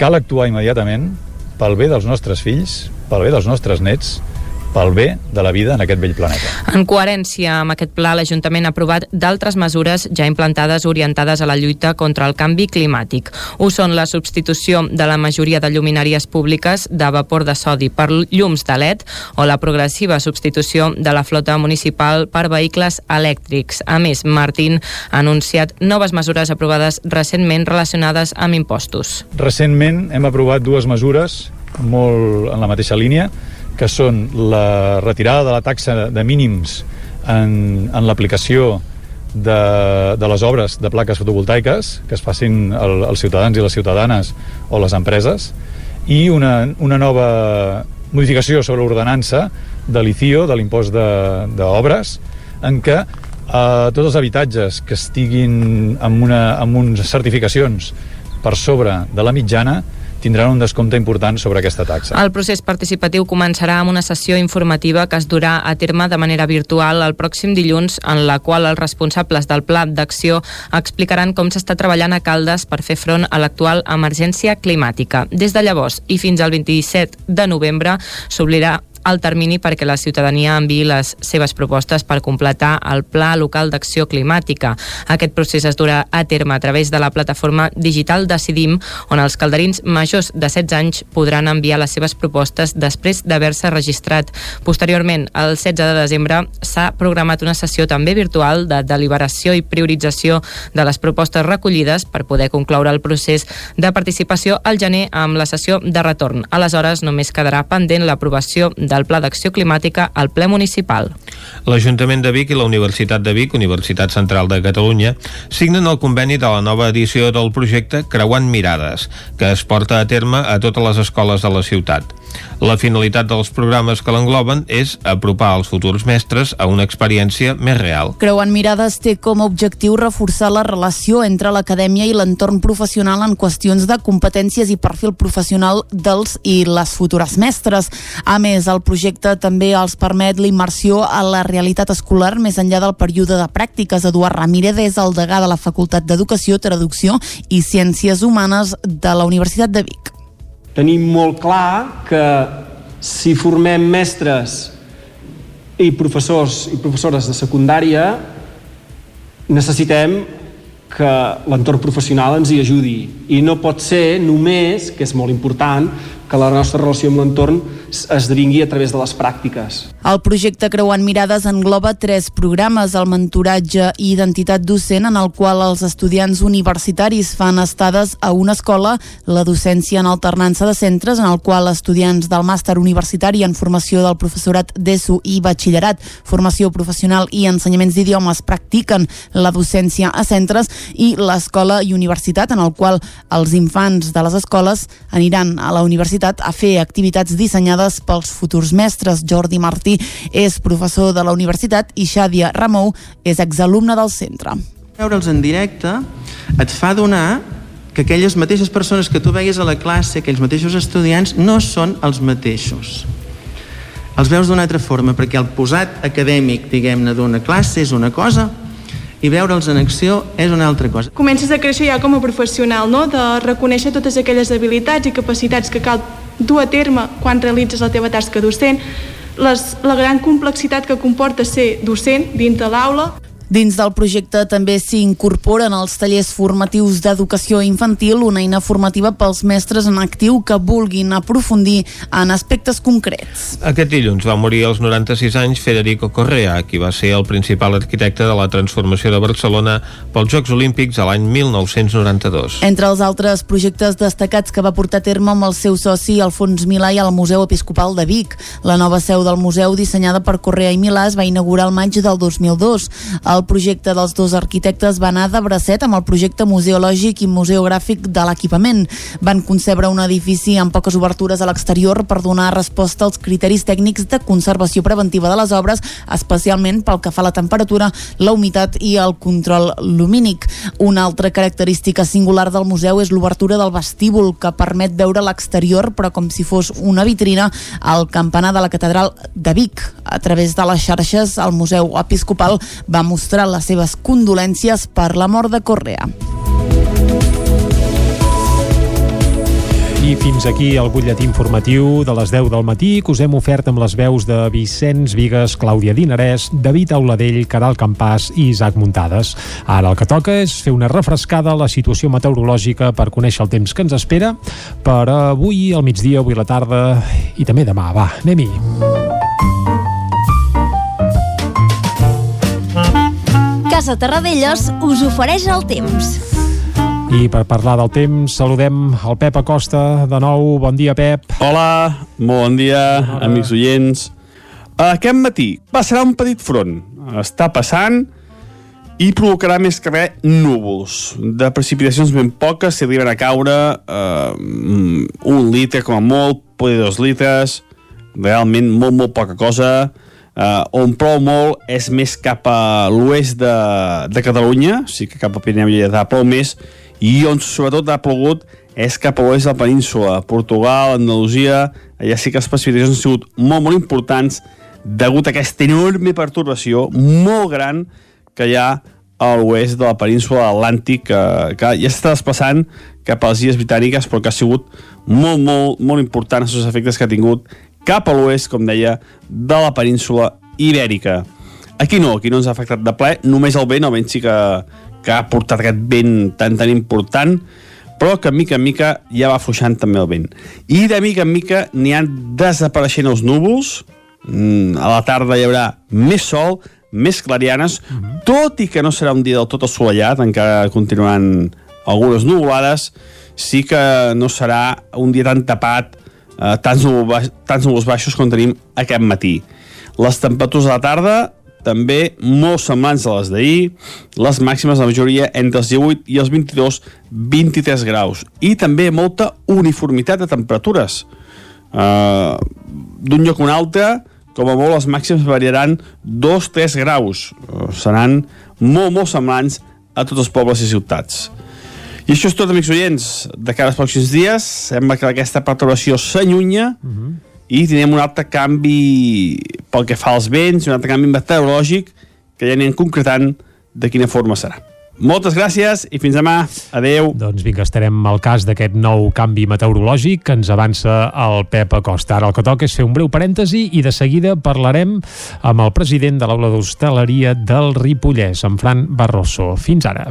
cal actuar immediatament pel bé dels nostres fills, pel bé dels nostres nets, pel bé de la vida en aquest vell planeta. En coherència amb aquest pla, l'Ajuntament ha aprovat d'altres mesures ja implantades orientades a la lluita contra el canvi climàtic. Ho són la substitució de la majoria de lluminàries públiques de vapor de sodi per llums de LED o la progressiva substitució de la flota municipal per vehicles elèctrics. A més, Martín ha anunciat noves mesures aprovades recentment relacionades amb impostos. Recentment hem aprovat dues mesures molt en la mateixa línia, que són la retirada de la taxa de mínims en, en l'aplicació de, de les obres de plaques fotovoltaiques que es facin el, els ciutadans i les ciutadanes o les empreses i una, una nova modificació sobre l'ordenança de l'ICIO, de l'impost d'obres, en què eh, tots els habitatges que estiguin amb, una, amb unes certificacions per sobre de la mitjana tindran un descompte important sobre aquesta taxa. El procés participatiu començarà amb una sessió informativa que es durà a terme de manera virtual el pròxim dilluns, en la qual els responsables del Pla d'Acció explicaran com s'està treballant a Caldes per fer front a l'actual emergència climàtica. Des de llavors i fins al 27 de novembre s'obrirà el termini perquè la ciutadania enviï les seves propostes per completar el Pla Local d'Acció Climàtica. Aquest procés es durà a terme a través de la plataforma digital Decidim, on els calderins majors de 16 anys podran enviar les seves propostes després d'haver-se registrat. Posteriorment, el 16 de desembre, s'ha programat una sessió també virtual de deliberació i priorització de les propostes recollides per poder concloure el procés de participació al gener amb la sessió de retorn. Aleshores, només quedarà pendent l'aprovació del Pla d'Acció Climàtica al ple municipal. L'Ajuntament de Vic i la Universitat de Vic, Universitat Central de Catalunya, signen el conveni de la nova edició del projecte Creuant Mirades, que es porta a terme a totes les escoles de la ciutat. La finalitat dels programes que l'engloben és apropar els futurs mestres a una experiència més real. Creuant Mirades té com a objectiu reforçar la relació entre l'acadèmia i l'entorn professional en qüestions de competències i perfil professional dels i les futures mestres. A més, el projecte també els permet la immersió a la realitat escolar més enllà del període de pràctiques. Eduard Ramírez és el degà de la Facultat d'Educació, Traducció i Ciències Humanes de la Universitat de Vic tenim molt clar que si formem mestres i professors i professores de secundària necessitem que l'entorn professional ens hi ajudi. I no pot ser només, que és molt important, que la nostra relació amb l'entorn esdevingui a través de les pràctiques. El projecte Creuant Mirades engloba tres programes, el mentoratge i identitat docent, en el qual els estudiants universitaris fan estades a una escola, la docència en alternança de centres, en el qual estudiants del màster universitari en formació del professorat d'ESO i batxillerat, formació professional i ensenyaments d'idiomes practiquen la docència a centres i l'escola i universitat, en el qual els infants de les escoles aniran a la universitat a fer activitats dissenyades pels futurs mestres. Jordi Martí és professor de la universitat i Xàdia Ramou és exalumne del centre. Veure'ls en directe et fa donar que aquelles mateixes persones que tu vegues a la classe, aquells mateixos estudiants, no són els mateixos. Els veus d'una altra forma, perquè el posat acadèmic, diguem-ne, d'una classe és una cosa, i veure'ls en acció és una altra cosa. Comences a créixer ja com a professional, no? de reconèixer totes aquelles habilitats i capacitats que cal dur a terme quan realitzes la teva tasca docent, les, la gran complexitat que comporta ser docent dins de l'aula, Dins del projecte també s'hi incorporen els tallers formatius d'educació infantil, una eina formativa pels mestres en actiu que vulguin aprofundir en aspectes concrets. Aquest dilluns va morir als 96 anys Federico Correa, qui va ser el principal arquitecte de la transformació de Barcelona pels Jocs Olímpics a l'any 1992. Entre els altres projectes destacats que va portar a terme amb el seu soci Alfons Milà i al Museu Episcopal de Vic. La nova seu del museu, dissenyada per Correa i Milà, es va inaugurar el maig del 2002. El projecte dels dos arquitectes va anar de bracet amb el projecte museològic i museogràfic de l'equipament. Van concebre un edifici amb poques obertures a l'exterior per donar resposta als criteris tècnics de conservació preventiva de les obres, especialment pel que fa a la temperatura, la humitat i el control lumínic. Una altra característica singular del museu és l'obertura del vestíbul, que permet veure l'exterior, però com si fos una vitrina, al campanar de la catedral de Vic. A través de les xarxes, el Museu Episcopal va mostrar les seves condolències per la mort de Correa. I fins aquí el butlletí informatiu de les 10 del matí que us hem ofert amb les veus de Vicenç Vigues, Clàudia Dinarès, David Auladell, Caral Campàs i Isaac Muntades. Ara el que toca és fer una refrescada a la situació meteorològica per conèixer el temps que ens espera per avui al migdia, avui a la tarda i també demà. Va, anem-hi. Casa Terradellos us ofereix el temps. I per parlar del temps, saludem el Pep Acosta de nou. Bon dia, Pep. Hola, molt bon dia, amics oients. Aquest matí passarà un petit front. Està passant i provocarà més que res núvols. De precipitacions ben poques, si arriben a caure eh, un litre com a molt, poder dos litres, realment molt, molt poca cosa. Uh, on plou molt és més cap a l'oest de, de Catalunya, o sigui que cap a Pirineu i Lletà plou més, i on sobretot ha plogut és cap a l'oest de la península, Portugal, Andalusia, allà sí que les precipitacions han sigut molt, molt importants degut a aquesta enorme perturbació molt gran que hi ha a l'oest de la península atlàntic que, que ja s'està desplaçant cap a les illes britàniques però que ha sigut molt, molt, molt important els efectes que ha tingut cap a l'oest, com deia, de la península ibèrica. Aquí no, aquí no ens ha afectat de ple, només el vent, el vent sí que, que ha portat aquest vent tan tan important, però que mica en mica ja va afluixant també el vent. I de mica en mica n'hi han desapareixent els núvols, mm, a la tarda hi haurà més sol, més clarianes, uh -huh. tot i que no serà un dia del tot assolellat, encara continuaran algunes nuvolades, sí que no serà un dia tan tapat, eh, tants, núvols, tants núvols baixos com tenim aquest matí. Les temperatures a la tarda també molt semblants a les d'ahir, les màximes la majoria entre els 18 i els 22-23 graus, i també molta uniformitat de temperatures. Uh, D'un lloc a un altre, com a molt les màximes variaran 2-3 graus, uh, seran molt, molt semblants a tots els pobles i ciutats. I això és tot, amics oients. De cara als pròxims dies, sembla que aquesta perturbació s'allunya uh -huh. i tindrem un altre canvi pel que fa als vents, un altre canvi meteorològic que ja anirem concretant de quina forma serà. Moltes gràcies i fins demà. Adeu. Doncs vinga, estarem al cas d'aquest nou canvi meteorològic que ens avança el Pep Acosta. Ara el que toca és fer un breu parèntesi i de seguida parlarem amb el president de l'aula d'hostaleria del Ripollès, en Fran Barroso. Fins ara.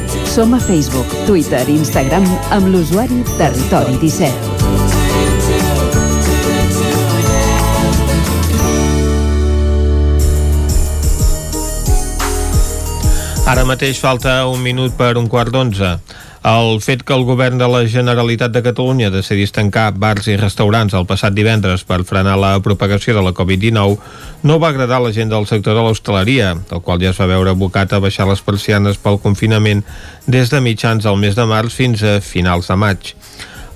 Som a Facebook, Twitter i Instagram amb l'usuari Territori 17. Ara mateix falta un minut per un quart d'onze. El fet que el govern de la Generalitat de Catalunya decidís tancar bars i restaurants el passat divendres per frenar la propagació de la Covid-19 no va agradar a la gent del sector de l'hostaleria, el qual ja es va veure abocat a baixar les persianes pel confinament des de mitjans del mes de març fins a finals de maig.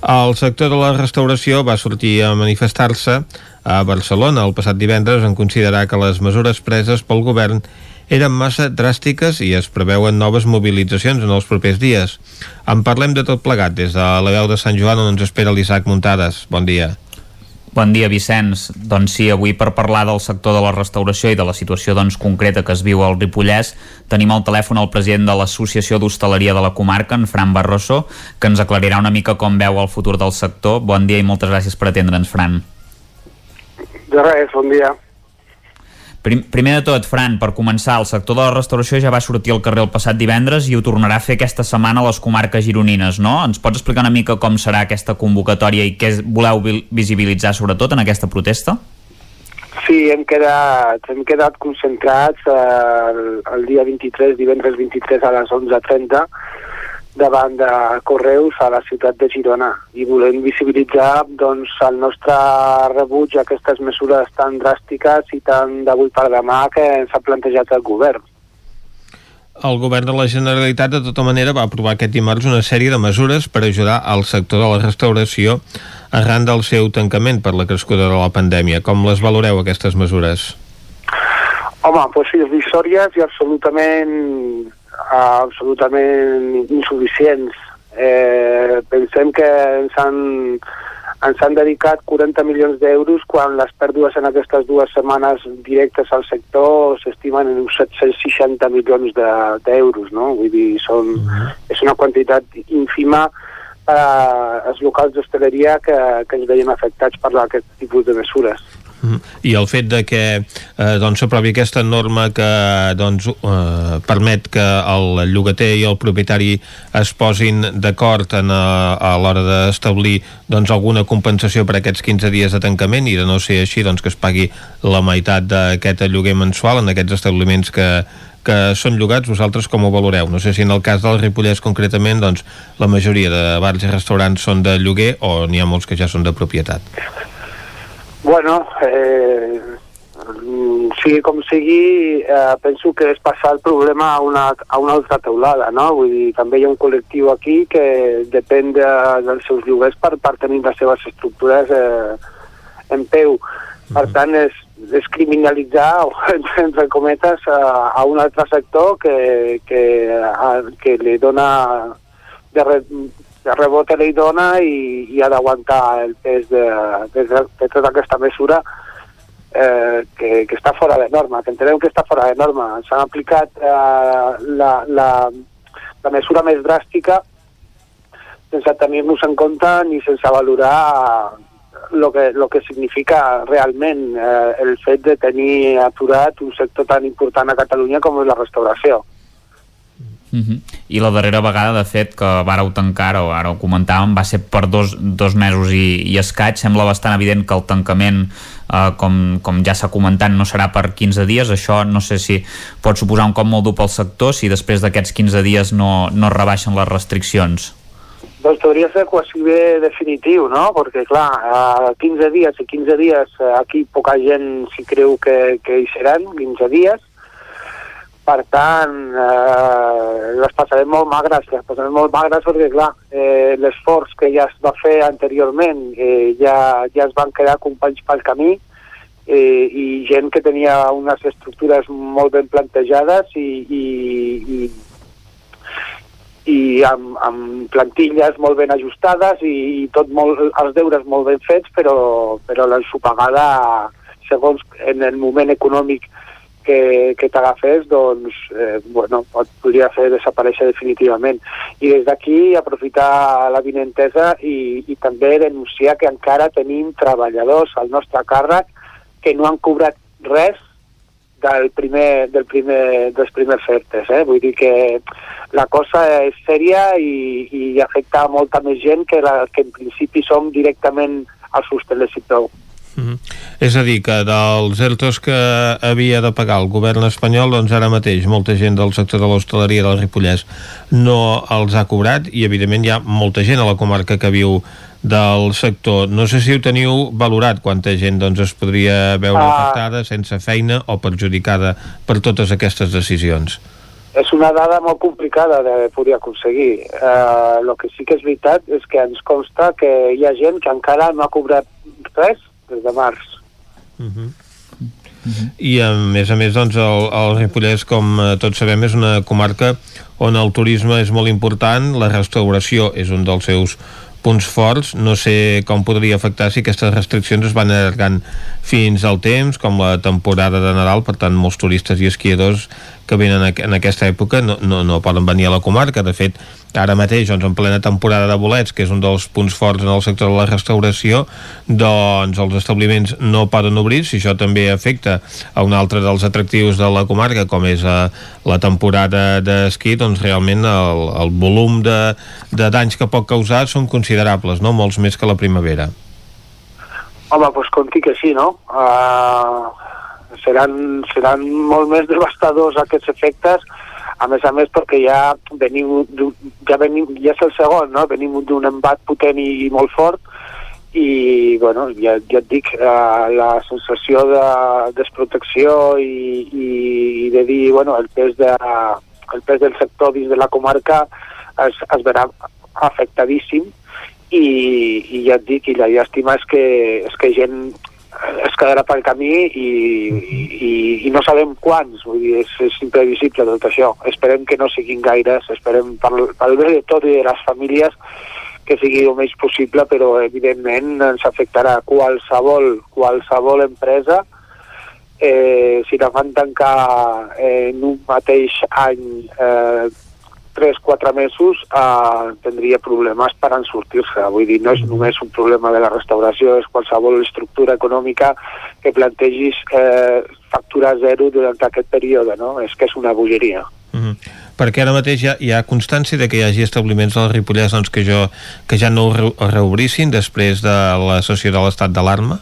El sector de la restauració va sortir a manifestar-se a Barcelona el passat divendres en considerar que les mesures preses pel govern eren massa dràstiques i es preveuen noves mobilitzacions en els propers dies. En parlem de tot plegat des de la veu de Sant Joan on ens espera l'Isaac Muntades. Bon dia. Bon dia, Vicenç. Doncs sí, avui per parlar del sector de la restauració i de la situació doncs, concreta que es viu al Ripollès, tenim al telèfon el president de l'Associació d'Hostaleria de la comarca, en Fran Barroso, que ens aclarirà una mica com veu el futur del sector. Bon dia i moltes gràcies per atendre'ns, Fran. De res, bon dia. Prim, primer de tot, Fran, per començar, el sector de la restauració ja va sortir al carrer el passat divendres i ho tornarà a fer aquesta setmana a les comarques gironines, no? Ens pots explicar una mica com serà aquesta convocatòria i què voleu visibilitzar sobretot en aquesta protesta? Sí, hem quedat, hem quedat concentrats eh, el, el dia 23, divendres 23 a les 11.30 davant de Correus a la ciutat de Girona i volem visibilitzar doncs, el nostre rebuig a aquestes mesures tan dràstiques i tan d'avui per demà que ens ha plantejat el govern. El govern de la Generalitat, de tota manera, va aprovar aquest dimarts una sèrie de mesures per ajudar al sector de la restauració arran del seu tancament per la crescuda de la pandèmia. Com les valoreu, aquestes mesures? Home, doncs irrisòries i absolutament absolutament insuficients. Eh, pensem que ens han, ens han dedicat 40 milions d'euros quan les pèrdues en aquestes dues setmanes directes al sector s'estimen en uns 760 milions d'euros, de, no? Vull dir, són, -huh. és una quantitat ínfima per als locals d'hostaleria que, que ens veiem afectats per aquest tipus de mesures. I el fet de que eh, doncs, s'aprovi aquesta norma que doncs, eh, permet que el llogater i el propietari es posin d'acord a, a l'hora d'establir doncs, alguna compensació per aquests 15 dies de tancament i de no ser així doncs, que es pagui la meitat d'aquest lloguer mensual en aquests establiments que, que són llogats, vosaltres com ho valoreu? No sé si en el cas del Ripollès concretament doncs, la majoria de bars i restaurants són de lloguer o n'hi ha molts que ja són de propietat. Bueno, eh, sigui com sigui, eh, penso que és passar el problema a una, a una altra teulada, no? Vull dir, també hi ha un col·lectiu aquí que depèn de, dels seus lloguers per, per tenir les seves estructures eh, en peu. Per mm. tant, és, és criminalitzar, entre cometes, a, a un altre sector que, que, a, que li dona de, de rebot li dona i, i ha d'aguantar el pes de, de, de tota aquesta mesura eh, que, que està fora de norma, que entenem que està fora de norma. S'han aplicat eh, la, la, la mesura més dràstica sense tenir-nos en compte ni sense valorar el que, lo que significa realment eh, el fet de tenir aturat un sector tan important a Catalunya com és la restauració. Uh -huh. I la darrera vegada, de fet, que vareu tancar, o ara ho comentàvem, va ser per dos, dos mesos i, i escaig. Sembla bastant evident que el tancament, eh, com, com ja s'ha comentat, no serà per 15 dies. Això no sé si pot suposar un cop molt dur pel sector si després d'aquests 15 dies no, no rebaixen les restriccions. Doncs podria ser quasi bé definitiu, no? Perquè, clar, a 15 dies i 15 dies aquí poca gent s'hi creu que, que hi seran, 15 dies, per tant, eh, les passarem molt magres, les passarem molt magres perquè, clar, eh, l'esforç que ja es va fer anteriorment eh, ja, ja es van quedar companys pel camí eh, i gent que tenia unes estructures molt ben plantejades i, i, i, i amb, amb plantilles molt ben ajustades i, i tot molt, els deures molt ben fets, però, però l'ensopegada, segons en el moment econòmic que, que t'agafés, doncs, eh, bueno, et podria fer desaparèixer definitivament. I des d'aquí aprofitar la vinentesa i, i també denunciar que encara tenim treballadors al nostre càrrec que no han cobrat res del primer, del primer, dels primers fertes. Eh? Vull dir que la cosa és sèria i, i afecta molta més gent que, la, que en principi som directament als hostelers i prou. Mm -hmm. És a dir, que dels ERTOs que havia de pagar el govern espanyol, doncs ara mateix molta gent del sector de l'hostaleria del Ripollès no els ha cobrat i evidentment hi ha molta gent a la comarca que viu del sector. No sé si ho teniu valorat, quanta gent doncs, es podria veure uh, afectada, sense feina o perjudicada per totes aquestes decisions. És una dada molt complicada de poder aconseguir. El uh, que sí que és veritat és que ens consta que hi ha gent que encara no ha cobrat res des de març. Uh -huh. i a més a més doncs, el, el Ripollès, com eh, tots sabem, és una comarca on el turisme és molt important, la restauració és un dels seus punts forts. No sé com podria afectar si aquestes restriccions es van allargant fins al temps, com la temporada de Nadal, per tant, molts turistes i esquiadors que venen en aquesta època no, no, no poden venir a la comarca. De fet, ara mateix, doncs, en plena temporada de bolets, que és un dels punts forts en el sector de la restauració, doncs els establiments no poden obrir, si això també afecta a un altre dels atractius de la comarca, com és a, eh, la temporada d'esquí, doncs realment el, el volum de, de danys que pot causar són considerables, no? molts més que la primavera. Home, doncs conti que sí, no? Uh, seran, seran molt més devastadors aquests efectes, a més a més perquè ja venim, ja venim, ja és el segon, no? Venim d'un embat potent i, molt fort, i bueno, ja, ja et dic, uh, la sensació de desprotecció i, i, i de dir, bueno, el pes, de, el pes del sector dins de la comarca es, es verà afectadíssim i, i ja et dic, i la llàstima és que, és que gent es quedarà pel camí i, i, i no sabem quants, vull dir, és, és imprevisible tot això. Esperem que no siguin gaires, esperem pel, pel bé de tot i de les famílies que sigui el més possible, però evidentment ens afectarà qualsevol, qualsevol empresa eh, si la fan tancar en un mateix any eh, 3-4 mesos eh, tindria problemes per en sortir-se. Vull dir, no és només un problema de la restauració, és qualsevol estructura econòmica que plantegis eh, factura zero durant aquest període, no? És que és una bogeria. Mm -hmm. Perquè ara mateix hi ha, hi ha constància de que hi hagi establiments del Ripollès doncs, que, jo, que ja no ho reobrissin després de la sessió de l'estat d'alarma?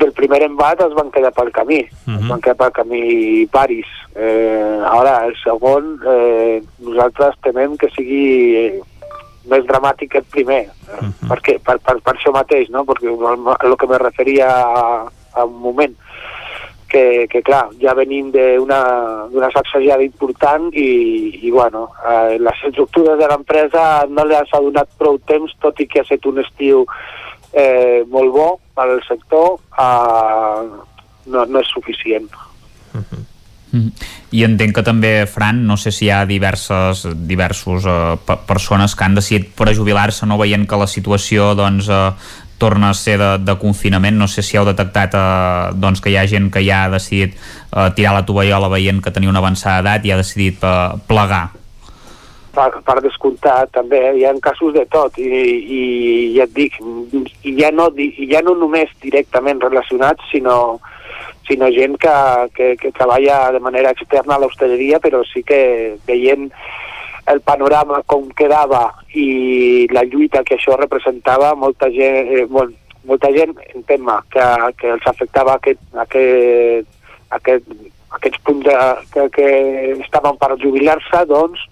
Del primer embat es van quedar pel camí, uh -huh. es van quedar pel camí paris. Eh, ara, el segon, eh, nosaltres temem que sigui eh, més dramàtic que el primer, uh -huh. perquè, per, per, per això mateix, no? perquè el, que me referia a, a un moment, que, que clar, ja venim d'una sacsejada important i, i bueno, eh, les estructures de l'empresa no li ha donat prou temps, tot i que ha estat un estiu eh, molt bo per al sector, eh, no, no és suficient. Uh -huh. Mm. I entenc que també, Fran, no sé si hi ha diverses, diversos uh, persones que han decidit per jubilar-se no veient que la situació doncs, uh, torna a ser de, de confinament. No sé si heu detectat uh, doncs, que hi ha gent que ja ha decidit uh, tirar la tovallola veient que tenia una avançada edat i ha decidit uh, plegar per, per descomptar també, hi ha casos de tot i, i ja et dic, i ja no, ja no només directament relacionats, sinó, sinó gent que, que, que treballa de manera externa a l'hostaleria, però sí que veient el panorama com quedava i la lluita que això representava, molta gent, eh, molt, molta gent entén-me, que, que els afectava aquest, aquest, aquest, aquests punts de, que, que estaven per jubilar-se, doncs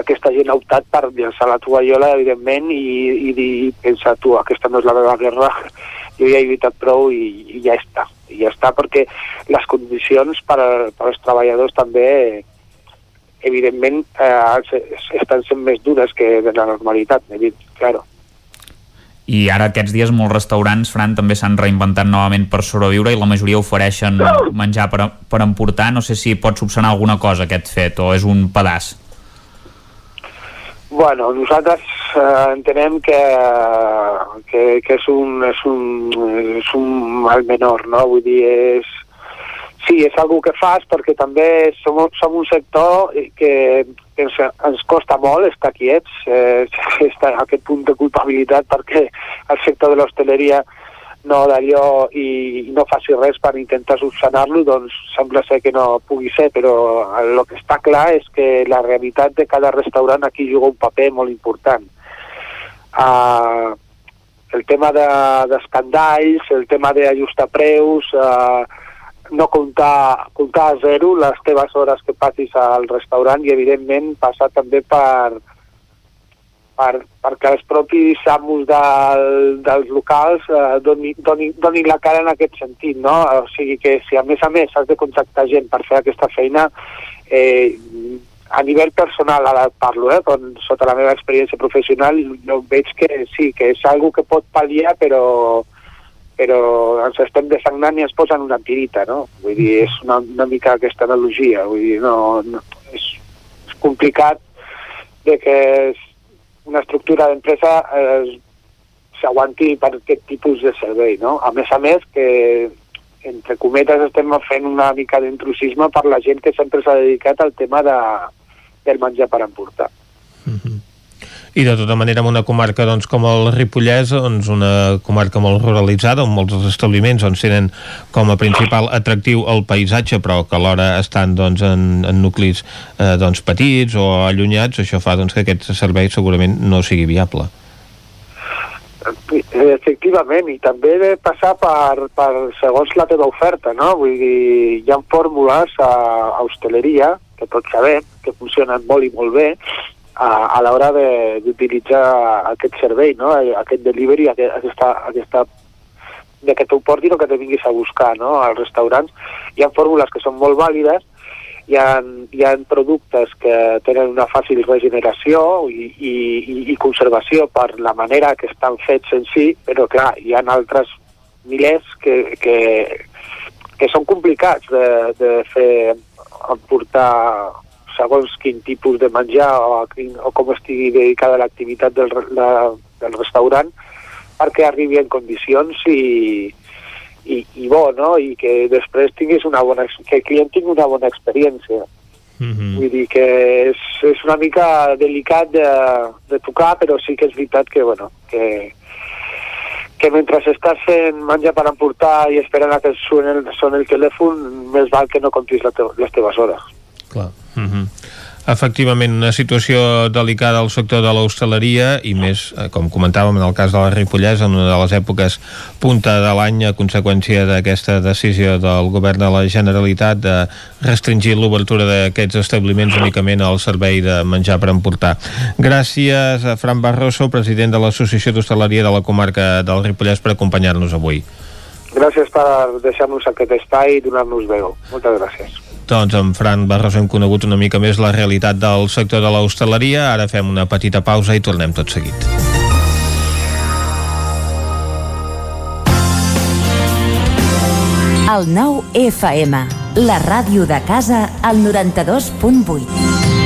aquesta gent ha optat per llançar la tovallola, evidentment, i, i dir, pensa tu, aquesta no és la meva guerra, jo ja he lluitat prou i, i ja està. I ja està perquè les condicions per, per als treballadors també evidentment eh, estan sent més dures que de la normalitat, claro. I ara aquests dies molts restaurants, Fran, també s'han reinventat novament per sobreviure i la majoria ofereixen menjar per, per emportar. No sé si pot subsanar alguna cosa aquest fet o és un pedaç. Bueno, nosaltres eh, entenem que, que, que és, un, és, un, és un mal menor, no? Vull dir, és, sí, és algo que fas perquè també som, som un sector que ens, ens costa molt estar quiets, eh, estar a aquest punt de culpabilitat perquè el sector de l'hostaleria no d'allò i, i no faci res per intentar subsanar-lo, doncs sembla ser que no pugui ser, però el que està clar és que la realitat de cada restaurant aquí juga un paper molt important. Uh, el tema d'escandalls, de, el tema d'ajustar preus, uh, no comptar, comptar a zero les teves hores que passis al restaurant i, evidentment, passar també per, per, perquè els propis amos del, dels locals eh, donin, donin, donin la cara en aquest sentit, no? O sigui que si a més a més has de contactar gent per fer aquesta feina, eh, a nivell personal ara parlo, eh, con, sota la meva experiència professional, jo veig que sí, que és algo que pot pal·liar, però, però ens estem desagnant i ens posen una tirita, no? Vull dir, és una, una mica aquesta analogia, vull dir, no, no és, és complicat de que una estructura d'empresa eh, s'aguanti per aquest tipus de servei, no? A més a més que entre cometes estem fent una mica d'intrusisme per la gent que sempre s'ha dedicat al tema de, del menjar per emportar. I de tota manera en una comarca doncs, com el Ripollès, doncs, una comarca molt ruralitzada, on molts establiments doncs, tenen com a principal atractiu el paisatge, però que alhora estan doncs, en, en nuclis eh, doncs, petits o allunyats, això fa doncs, que aquest servei segurament no sigui viable. Efectivament, i també de passar per, per segons la teva oferta, no? Vull dir, hi ha fórmules a, a hostaleria, que tots sabem, que funcionen molt i molt bé, a, a l'hora d'utilitzar aquest servei, no? aquest delivery, aquest, aquesta, aquesta de que t'ho portin o que te vinguis a buscar no? als restaurants. Hi ha fórmules que són molt vàlides, hi ha, hi ha productes que tenen una fàcil regeneració i, i, i, conservació per la manera que estan fets en si, però clar, hi ha altres milers que, que, que són complicats de, de fer emportar segons quin tipus de menjar o, a quin, o com estigui dedicada l'activitat del, la, del restaurant perquè arribi en condicions i, i, i bo, no? I que després tinguis una bona, que el client tingui una bona experiència. Mm. Vull dir que és, és una mica delicat de, de tocar, però sí que és veritat que, bueno, que, que mentre estàs fent menjar per emportar i esperant a que soni el, soni el telèfon, més val que no comptis te les teves hores. Clar. Mm -hmm. Efectivament, una situació delicada al sector de l'hostaleria i més, eh, com comentàvem en el cas de la Ripollès, en una de les èpoques punta de l'any a conseqüència d'aquesta decisió del govern de la Generalitat de restringir l'obertura d'aquests establiments únicament al servei de menjar per emportar. Gràcies a Fran Barroso, president de l'Associació d'Hostaleria de la comarca del Ripollès, per acompanyar-nos avui. Gràcies per deixar-nos aquest espai i donar-nos veu. Moltes gràcies. Doncs amb Fran Barroso hem conegut una mica més la realitat del sector de l'hostaleria. Ara fem una petita pausa i tornem tot seguit. El nou FM, la ràdio de casa, al 92.8.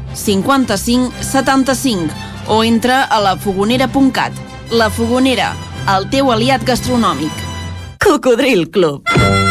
55 75 o entra a lafogonera.cat. La Fogonera, el teu aliat gastronòmic. Cocodril Club.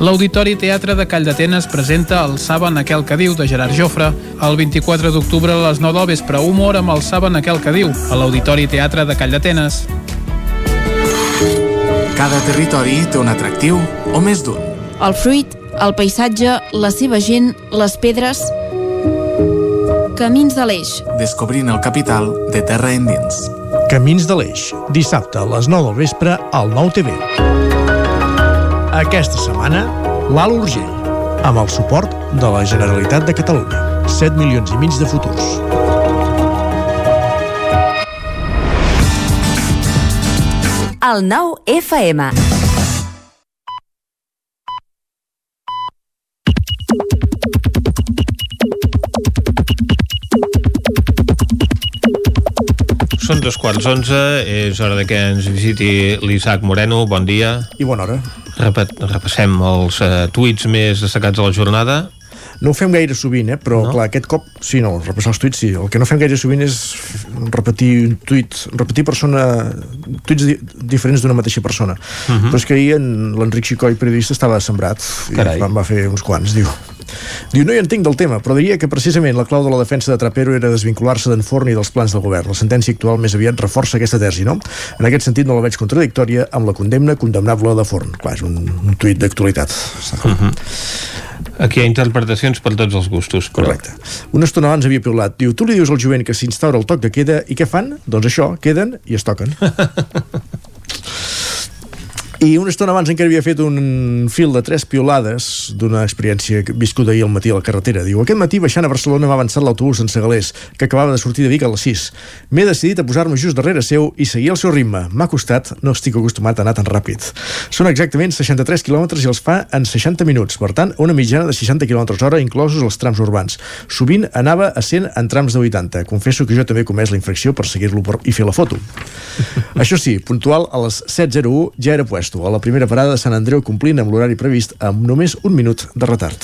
L'Auditori Teatre de Call d'Atenes presenta el Saben aquel que diu de Gerard Jofre el 24 d'octubre a les 9 del vespre, humor amb el Saben aquel que diu a l'Auditori Teatre de Call d'Atenes. Cada territori té un atractiu o més d'un. El fruit el paisatge, la seva gent, les pedres... Camins de l'Eix. Descobrint el capital de terra endins. Camins de l'Eix, dissabte a les 9 del vespre al 9 TV. Aquesta setmana, l'Alt Urgell, amb el suport de la Generalitat de Catalunya. 7 milions i mig de futurs. El nou FM. Són dos quarts onze, és hora de que ens visiti l'Isaac Moreno. Bon dia. I bona hora. Repet, repassem els uh, tuits més destacats de la jornada. No ho fem gaire sovint, eh? però no? clar, aquest cop sí, no, repassar els tuits sí. El que no fem gaire sovint és repetir un tuit, repetir persona, tuits di diferents d'una mateixa persona. Uh -huh. Però és que ahir l'Enric Xicoi, periodista, estava sembrat Carai. i va fer uns quants, diu. Diu, no hi entenc del tema, però diria que precisament la clau de la defensa de Trapero era desvincular-se d'en Forn i dels plans del govern. La sentència actual més aviat reforça aquesta tesi, no? En aquest sentit no la veig contradictòria amb la condemna condemnable de Forn. Clar, és un, un tuit d'actualitat. Uh -huh. Aquí hi ha interpretacions per tots els gustos. Però... Correcte. Una estona abans havia piulat. Diu, tu li dius al jovent que s'instaura el toc de queda i què fan? Doncs això, queden i es toquen. I una estona abans encara havia fet un fil de tres piolades d'una experiència viscuda ahir al matí a la carretera. Diu, aquest matí baixant a Barcelona m'ha avançat l'autobús en Segalés, que acabava de sortir de Vic a les 6. M'he decidit a posar-me just darrere seu i seguir el seu ritme. M'ha costat, no estic acostumat a anar tan ràpid. Són exactament 63 quilòmetres i els fa en 60 minuts, per tant, una mitjana de 60 km hora, inclosos els trams urbans. Sovint anava a 100 en trams de 80. Confesso que jo també he comès la infracció per seguir-lo i fer la foto. Això sí, puntual a les 7.01 ja era puesto a la primera parada de Sant Andreu complint amb l'horari previst amb només un minut de retard.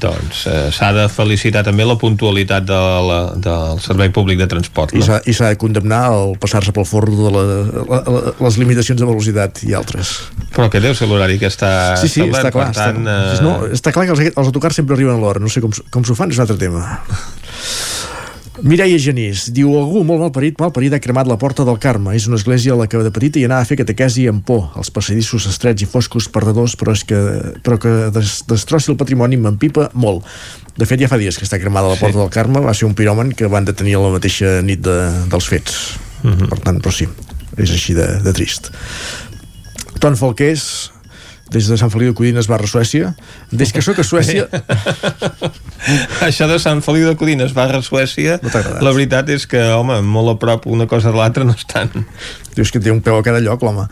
Doncs eh, s'ha de felicitar també la puntualitat de la, del Servei Públic de Transport. No? I s'ha de condemnar el passar-se pel forn de la, la, la, les limitacions de velocitat i altres. Però que deu ser l'horari que està sí, sí, establert, està clar, per tant... Està, eh... no, està clar que els, els autocars sempre arriben a l'hora, no sé com, com s'ho fan, és un altre tema. Mireia Genís diu algú molt malparit, malparit ha cremat la porta del Carme. És una església a la que de petita hi anava a fer catequesi amb por. Els passadissos estrets i foscos perdedors, però, és que, però que des, destrossi el patrimoni m'empipa molt. De fet, ja fa dies que està cremada la porta sí. del Carme. Va ser un piròman que van detenir la mateixa nit de, dels fets. Uh -huh. Per tant, però sí, és així de, de trist. Ton Falqués des de Sant Feliu de Codines barra Suècia. Des que sóc a Suècia això de Sant Feliu de Codines barra Suècia no la veritat és que home, molt a prop una cosa de l'altra no estan. Dius que té un peu a cada lloc l'home.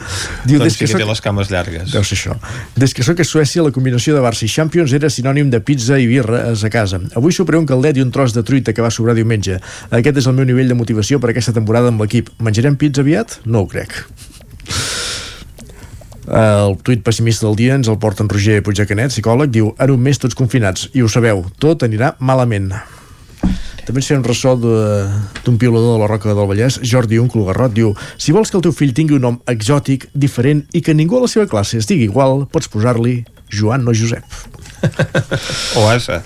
Diu, doncs sí que, que soc... té les cames llargues. Deu ser això. Des que sóc a Suècia la combinació de Barça i Champions era sinònim de pizza i birra a casa. Avui sopré un caldet i un tros de truita que va sobrar diumenge. Aquest és el meu nivell de motivació per aquesta temporada amb l'equip. Menjarem pizza aviat? no ho crec el tuit pessimista del dia ens el porta en Roger Puigdecanet, psicòleg, diu en un mes tots confinats, i ho sabeu, tot anirà malament. També ens un ressò d'un piulador de la Roca del Vallès, Jordi Uncle Garrot, diu si vols que el teu fill tingui un nom exòtic, diferent i que ningú a la seva classe es digui igual, pots posar-li Joan, no Josep. o Asa.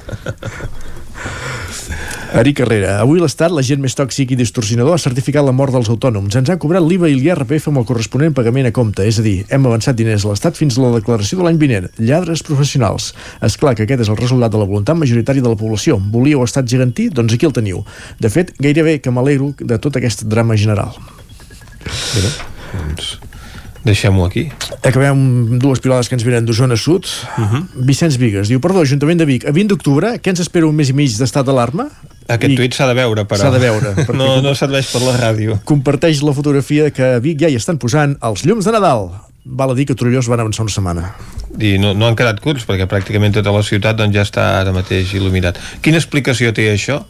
Ari Carrera, avui l'Estat, la gent més tòxic i distorsionador, ha certificat la mort dels autònoms. Ens ha cobrat l'IVA i l'IRPF amb el corresponent pagament a compte, és a dir, hem avançat diners a l'Estat fins a la declaració de l'any vinent. Lladres professionals. És clar que aquest és el resultat de la voluntat majoritària de la població. Volíeu estat gegantí? Doncs aquí el teniu. De fet, gairebé que m'alegro de tot aquest drama general. Mira, doncs Deixem-ho aquí. Acabem amb dues pilades que ens venen d'Osona Sud. Uh -huh. Vicenç Vigues diu, perdó, Ajuntament de Vic, a 20 d'octubre, què ens espera un mes i mig d'estat d'alarma? Aquest I... tuit s'ha de veure, però. S'ha de veure. no, no serveix per la ràdio. Comparteix la fotografia que a Vic ja hi estan posant els llums de Nadal. Val a dir que a Torelló es van avançar una setmana. I no, no han quedat curts, perquè pràcticament tota la ciutat doncs, ja està ara mateix il·luminat. Quina explicació té això?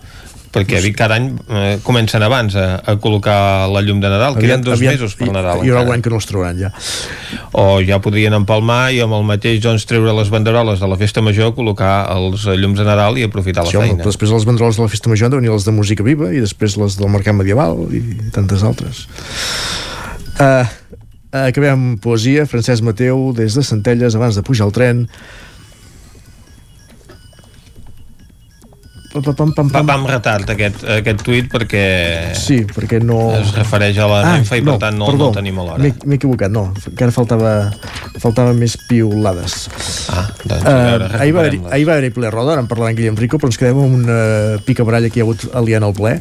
Perquè no cada any eh, comencen abans a, a col·locar la llum de Nadal, aviat, queden dos aviat, mesos per Nadal. Hi haurà algun que no els trauran ja. O ja podrien empalmar i amb el mateix doncs, treure les banderoles de la festa major, col·locar els llums de Nadal i aprofitar la sí, feina. Home, després les banderoles de la festa major han de venir les de música viva i després les del mercat medieval i tantes altres. Uh, acabem poesia, Francesc Mateu des de Centelles abans de pujar al tren pam, pam, pam, Va, va amb retard aquest, aquest tuit perquè Sí, perquè no... es refereix a la ah, Renfe i per tant no, perdó, no el tenim a l'hora. M'he equivocat, no, encara faltava, faltava més piulades. Ah, doncs a veure, uh, ahir, va haver, ahir va haver-hi ple roda, ara en parlarà en Guillem Rico, però ens quedem amb una picabaralla que hi ha hagut aliant al ple.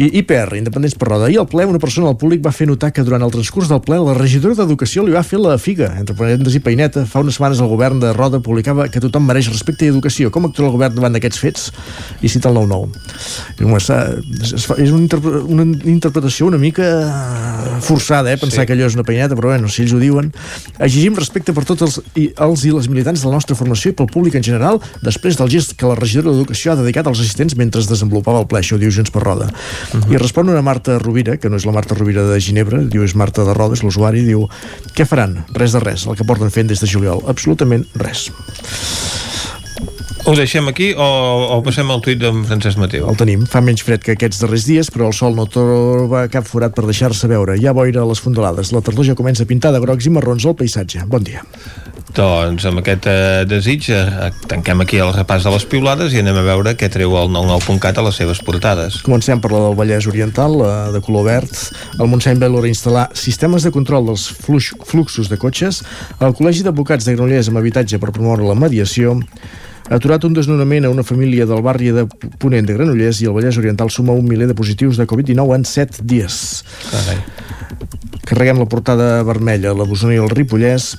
I IPR, Independents per Roda. Ahir al ple una persona al públic va fer notar que durant el transcurs del ple la regidora d'Educació li va fer la figa, entre parèntesis i peineta. Fa unes setmanes el govern de Roda publicava que tothom mereix respecte i educació. Com actua el govern davant d'aquests fets? I cita el 9-9. I, home, està- es fa- és una, interpre una interpretació una mica forçada, eh? pensar Sí. que allò és una peineta, però bueno, si ells ho diuen. Exigim respecte per tots els i, els i les militants de la nostra formació i pel públic en general, després del gest que la regidora d'Educació ha dedicat als assistents mentre es desenvolupava el ple, això diu Junts per Roda. I respon una Marta Rovira, que no és la Marta Rovira de Ginebra, diu és Marta de Roda, és l'usuari, diu què faran? Res de res, el que porten fent des de juliol. Absolutament res. Ho deixem aquí o, o passem al tuit d'en Francesc Mateu? El tenim. Fa menys fred que aquests darrers dies, però el sol no troba cap forat per deixar-se veure. Hi ha boira a les fondalades. La tardor ja comença a pintar de grocs i marrons el paisatge. Bon dia. Doncs amb aquest eh, desig eh, tanquem aquí el repàs de les piulades i anem a veure què treu el 99.cat a les seves portades. Comencem per la del Vallès Oriental, la de color verd. El Montseny vol reinstal·lar sistemes de control dels flux, fluxos de cotxes. El Col·legi d'Advocats de Granollers amb habitatge per promoure la mediació. Ha aturat un desnonament a una família del barri de Ponent de Granollers i el Vallès Oriental suma un miler de positius de Covid-19 en 7 dies. Carai. Carreguem la portada vermella, la Bosona i el Ripollès.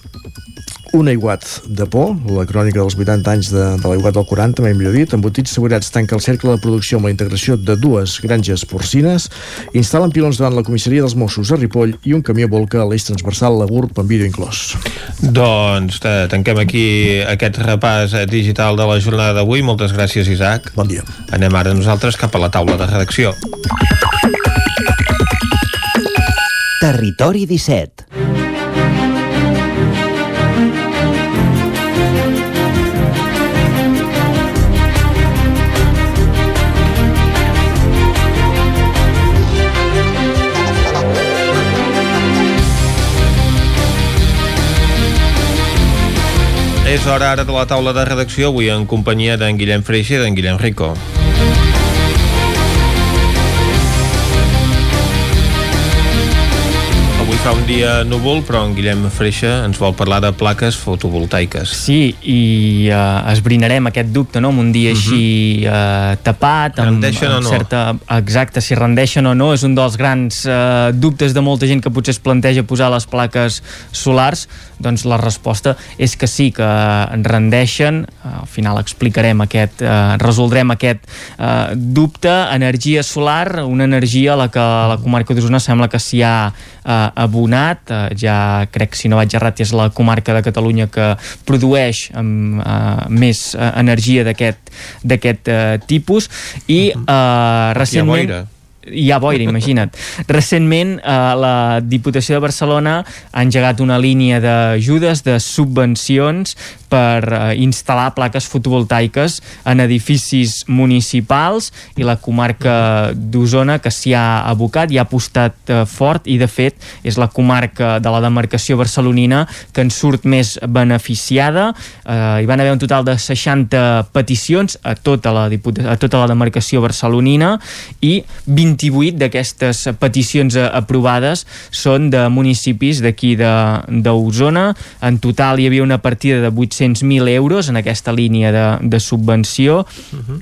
Un aiguat de por, la crònica dels 80 anys de, de l'aiguat del 40, mai millor dit, embotits assegurats tanca el cercle de producció amb la integració de dues granges porcines, instal·len pilons davant la comissaria dels Mossos a Ripoll i un camió volca a l'eix transversal la GURB amb vídeo inclòs. Doncs eh, tanquem aquí aquest repàs eh, digital de la jornada d'avui. Moltes gràcies, Isaac. Bon dia. Anem ara nosaltres cap a la taula de redacció. Territori 17. És hora ara de la taula de redacció, avui en companyia d'en Guillem Freixa i d'en Guillem Rico. Fa un dia núvol, però en Guillem Freixa ens vol parlar de plaques fotovoltaiques. Sí, i uh, esbrinarem aquest dubte, no?, amb un dia així uh, tapat, amb, Rendeixen o amb no? certa... Exacte, si rendeixen o no, és un dels grans uh, dubtes de molta gent que potser es planteja posar les plaques solars, doncs la resposta és que sí, que rendeixen, uh, al final explicarem aquest, uh, resoldrem aquest uh, dubte, energia solar, una energia a la que a la comarca d'Osona sembla que s'hi ha uh, abonat, uh, ja crec, si no vaig errat, és la comarca de Catalunya que produeix um, uh, més uh, energia d'aquest d'aquest uh, tipus i uh, recentment... boira. Hi ha boira, imagina't. Recentment, eh, la Diputació de Barcelona ha engegat una línia d'ajudes, de subvencions per eh, instal·lar plaques fotovoltaiques en edificis municipals i la comarca d'Osona que s'hi ha abocat i ha apostat eh, fort i de fet és la comarca de la demarcació barcelonina que en surt més beneficiada. Eh, hi van haver un total de 60 peticions a tota la, a tota la demarcació barcelonina i 28 d'aquestes peticions eh, aprovades són de municipis d'aquí d'Osona. En total hi havia una partida de 800.000 euros en aquesta línia de, de subvenció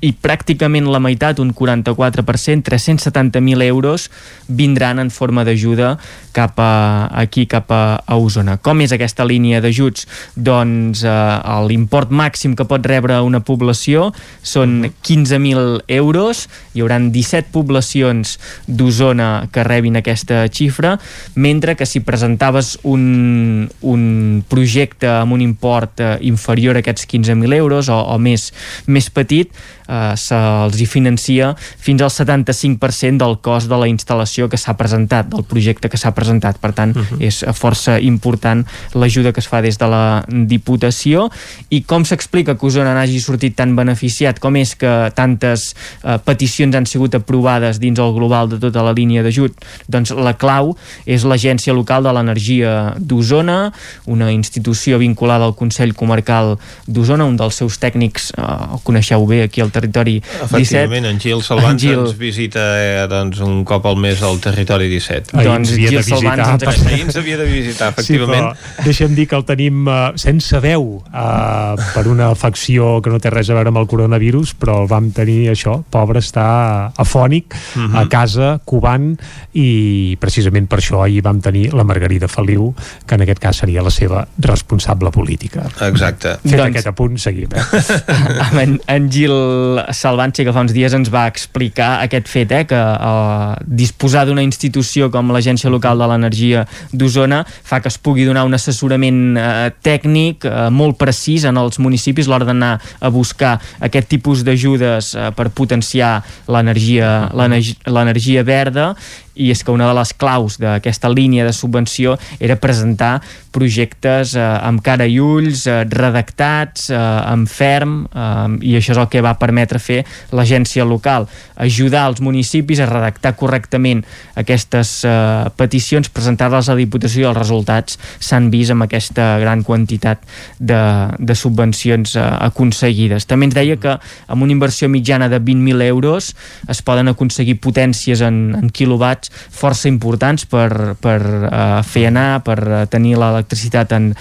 i pràcticament la meitat, un 44%, 370.000 euros vindran en forma d'ajuda cap a, aquí, cap a, a Osona. Com és aquesta línia d'ajuts? Doncs eh, l'import màxim que pot rebre una població són 15.000 euros, hi haurà 17 poblacions d'Osona que rebin aquesta xifra, mentre que si presentaves un, un projecte amb un import eh, inferior a aquests 15.000 euros o, o més, més petit, eh, se'ls hi financia fins al 75% del cost de la instal·lació que s'ha presentat, del projecte que s'ha presentat. Per tant, uh -huh. és força important l'ajuda que es fa des de la Diputació i com s'explica que Osona n'hagi sortit tan beneficiat, com és que tantes eh, peticions han sigut aprovades dins el global de tota la línia d'ajut? Doncs la clau és l'Agència Local de l'Energia d'Osona, una institució vinculada al Consell Comarcal d'Osona, un dels seus tècnics, eh, el coneixeu bé aquí al Territori 17. Efectivament, en Gil Salvans En Gil- ens visita eh, doncs, un cop al mes al Territori 17. Ahir Doncs ens havia de Gil Salvans visitar. ens per- Ahir ens havia de visitar, efectivament. Sí, però deixa'm dir que el tenim uh, sense veu uh, per una afecció que no té res a veure amb el coronavirus, però el vam tenir això, pobre, està afònic Mhm. a casa, cubant, i precisament per això ahir vam tenir la Margarida Feliu, que en aquest cas seria la seva responsable política. Exacte. Fet Doncs- aquest apunt, seguim. Eh? amb en, en Gil Salvanche que fa uns dies ens va explicar aquest fet eh, que eh, disposar d'una institució com l'Agència Local de l'Energia d'Osona fa que es pugui donar un assessorament eh, tècnic eh, molt precís en els municipis l'hora d'anar a buscar aquest tipus d'ajudes eh, per potenciar l'energia l'energi- l'energia verda i és que una de les claus d'aquesta línia de subvenció era presentar projectes eh, amb cara i ulls, eh, redactats, eh, amb ferm, eh, i això és el que va permetre fer l'agència local, ajudar els municipis a redactar correctament aquestes eh, peticions, presentar-les a la Diputació i els resultats s'han vist amb aquesta gran quantitat de, de subvencions eh, aconseguides. També ens deia que amb una inversió mitjana de 20.000 euros es poden aconseguir potències en, en quilowatts força importants per, per uh, fer anar, per uh, tenir l'electricitat en,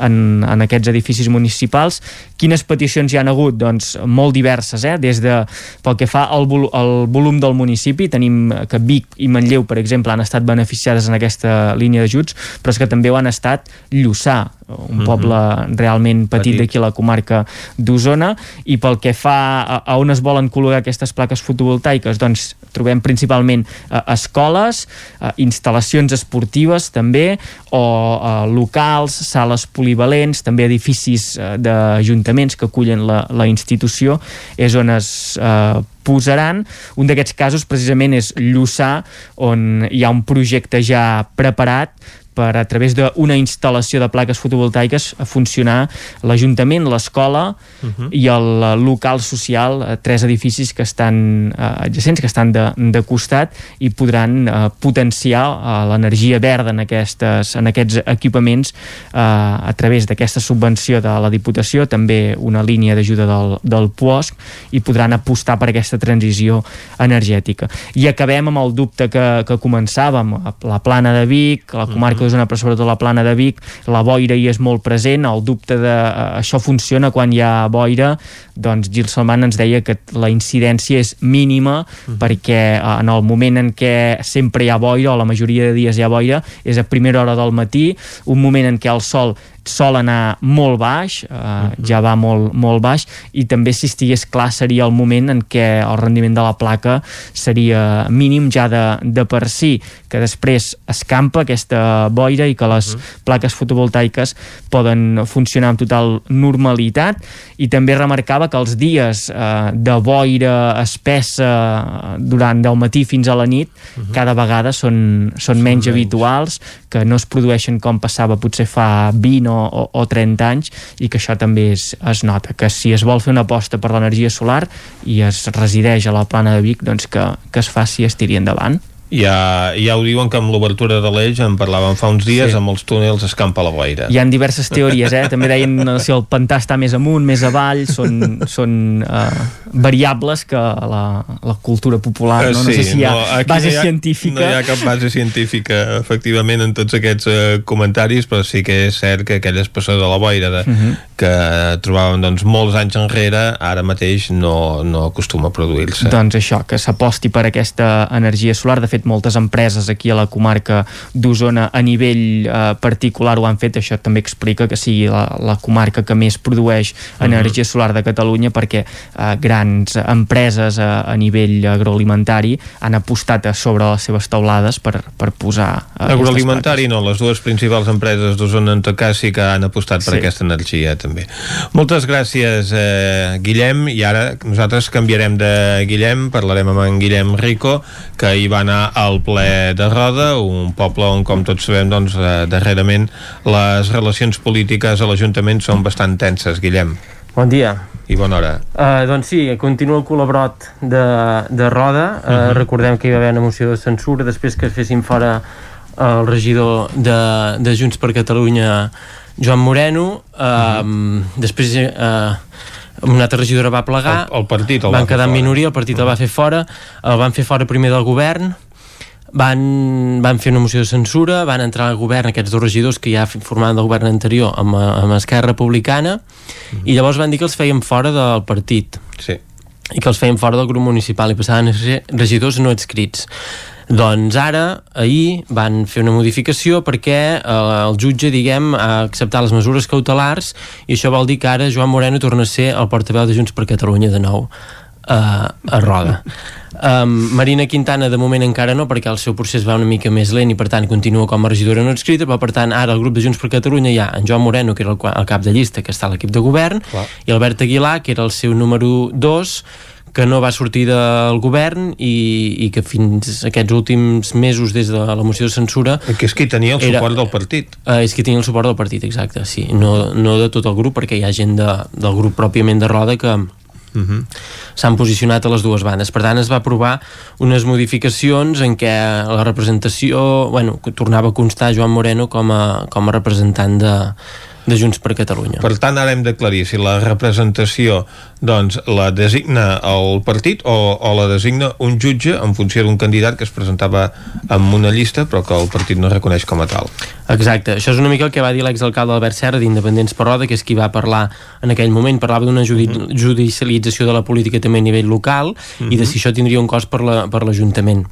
en, en aquests edificis municipals. Quines peticions hi han hagut? Doncs molt diverses, eh? des de, pel que fa al, vol volum del municipi, tenim que Vic i Manlleu, per exemple, han estat beneficiades en aquesta línia d'ajuts, però és que també ho han estat Lluçà, un Mhm. poble realment petit, Petit. d'aquí a la comarca d'Osona, i pel que fa a, a on es volen col·locar aquestes plaques fotovoltaiques, doncs trobem principalment eh, escoles, eh, instal·lacions esportives també, o eh, locals, sales polivalents, també edificis eh, d'ajuntaments que acullen la, la institució, és on es eh, posaran. Un d'aquests casos precisament és Lluçà, on hi ha un projecte ja preparat per a través d'una instal·lació de plaques fotovoltaiques a funcionar l'Ajuntament, l'escola Mhm. i el eh, local social, eh, tres edificis que estan eh, adjacents, que estan de, de costat i podran eh, potenciar l'energia verda en, aquestes, en aquests equipaments eh, a través d'aquesta subvenció de la Diputació, també una línia d'ajuda del, del PUOSC i podran apostar per aquesta transició energètica. I acabem amb el dubte que, que començàvem, la plana de Vic, la comarca d'Osona, però sobretot la plana de Vic, la boira hi és molt present, el dubte de eh, això funciona quan hi ha boira, doncs Gil Salman ens deia que la incidència és mínima perquè eh, en el moment en què sempre hi ha boira o la majoria de dies hi ha boira és a primera hora del matí, un moment en què el sol sol anar molt baix, eh, ja va molt, molt baix, i també si estigués clar seria el moment en què el rendiment de la placa seria mínim ja de, de per si, que després escampa aquesta boira i que les plaques fotovoltaiques poden funcionar amb total normalitat. I també remarcava que els dies eh, de boira espessa durant del matí fins a la nit cada vegada són, són menys habituals que no es produeixen com passava potser fa 20 o, o, o 30 anys i que això també es, es nota que si es vol fer una aposta per l'energia solar i es resideix a la plana de Vic doncs que, que es faci i es tiri endavant Ja, ja ho diuen que amb l'obertura de l'eix en parlàvem fa uns dies, Sí. sí. amb els túnels escampa la boira. Hi han diverses teories, eh? També deien eh, si el pantà està més amunt, més avall, són, són uh, variables que la, la cultura popular, no? no sé si hi ha aquí base no hi ha, científica. No hi ha cap base científica, efectivament, en tots aquests eh, comentaris, però sí que és cert que aquella espessor de la boira de, Mhm. que trobàvem doncs, molts anys enrere, ara mateix no, no acostuma a produir-se. Doncs això, que s'aposti per aquesta energia solar. De fet, moltes empreses aquí a la comarca d'Osona a nivell eh, particular ho han fet. Això també explica que sigui la, la comarca que més produeix energia solar de Catalunya perquè eh, grans empreses a, a nivell agroalimentari han apostat a sobre les seves taulades per, per posar eh, Agroalimentari no, les dues principals empreses d'Osona en tot cas sí que han apostat per Sí. aquesta energia també. Moltes gràcies eh, Guillem i ara nosaltres canviarem de Guillem, parlarem amb en Guillem Rico que hi va anar al ple de Roda, un poble on com tots sabem doncs eh, darrerament les relacions polítiques a l'Ajuntament són bastant tenses, Guillem. Bon dia. I bona hora. Uh, doncs sí, continua el col·labrot de, de Roda. Uh, uh -huh. Recordem que hi va haver una moció de censura després que es fessin fora el regidor de, de Junts per Catalunya, Joan Moreno. Uh, uh -huh. Després uh, una altra regidora va plegar el, el partit el van va fer quedar en minoria, el partit el va fer fora el van fer fora primer del govern van, van fer una moció de censura van entrar al govern aquests dos regidors que ja formaven del govern anterior amb, amb Esquerra Republicana i llavors van dir que els feien fora del partit. Sí. i que els feien fora del grup municipal i passaven a ser regidors no adscrits. Doncs ara, ahir, van fer una modificació perquè eh, el jutge, diguem, ha acceptat les mesures cautelars i això vol dir que ara Joan Moreno torna a ser el portaveu de Junts per Catalunya de nou eh, a Roda. Um, Marina Quintana de moment encara no perquè el seu procés va una mica més lent i per tant continua com a regidora no escrita però per tant ara el grup de Junts per Catalunya hi ha en Joan Moreno que era el, el cap de llista que està a l'equip de govern Clar. i Albert Aguilar que era el seu número 2 que no va sortir del govern i, i que fins aquests últims mesos des de la moció de censura que és qui tenia el suport del partit eh, és qui tenia el suport del partit, exacte sí. no, no de tot el grup perquè hi ha gent de, del grup pròpiament de Roda que, Uh -huh. s'han posicionat a les dues bandes. Per tant, es va aprovar unes modificacions en què la representació, bueno, tornava a constar Joan Moreno com a, com a representant de, de Junts per Catalunya. Per tant, ara hem d'aclarir si la representació doncs, la designa el partit o, o la designa un jutge en funció d'un candidat que es presentava amb una llista però que el partit no reconeix com a tal. Exacte, això és una mica el que va dir l'exalcalde Albert Serra d'Independents per Roda, que és qui va parlar en aquell moment, parlava d'una judi judicialització de la política també a nivell local i de si això tindria un cost per la- per l'Ajuntament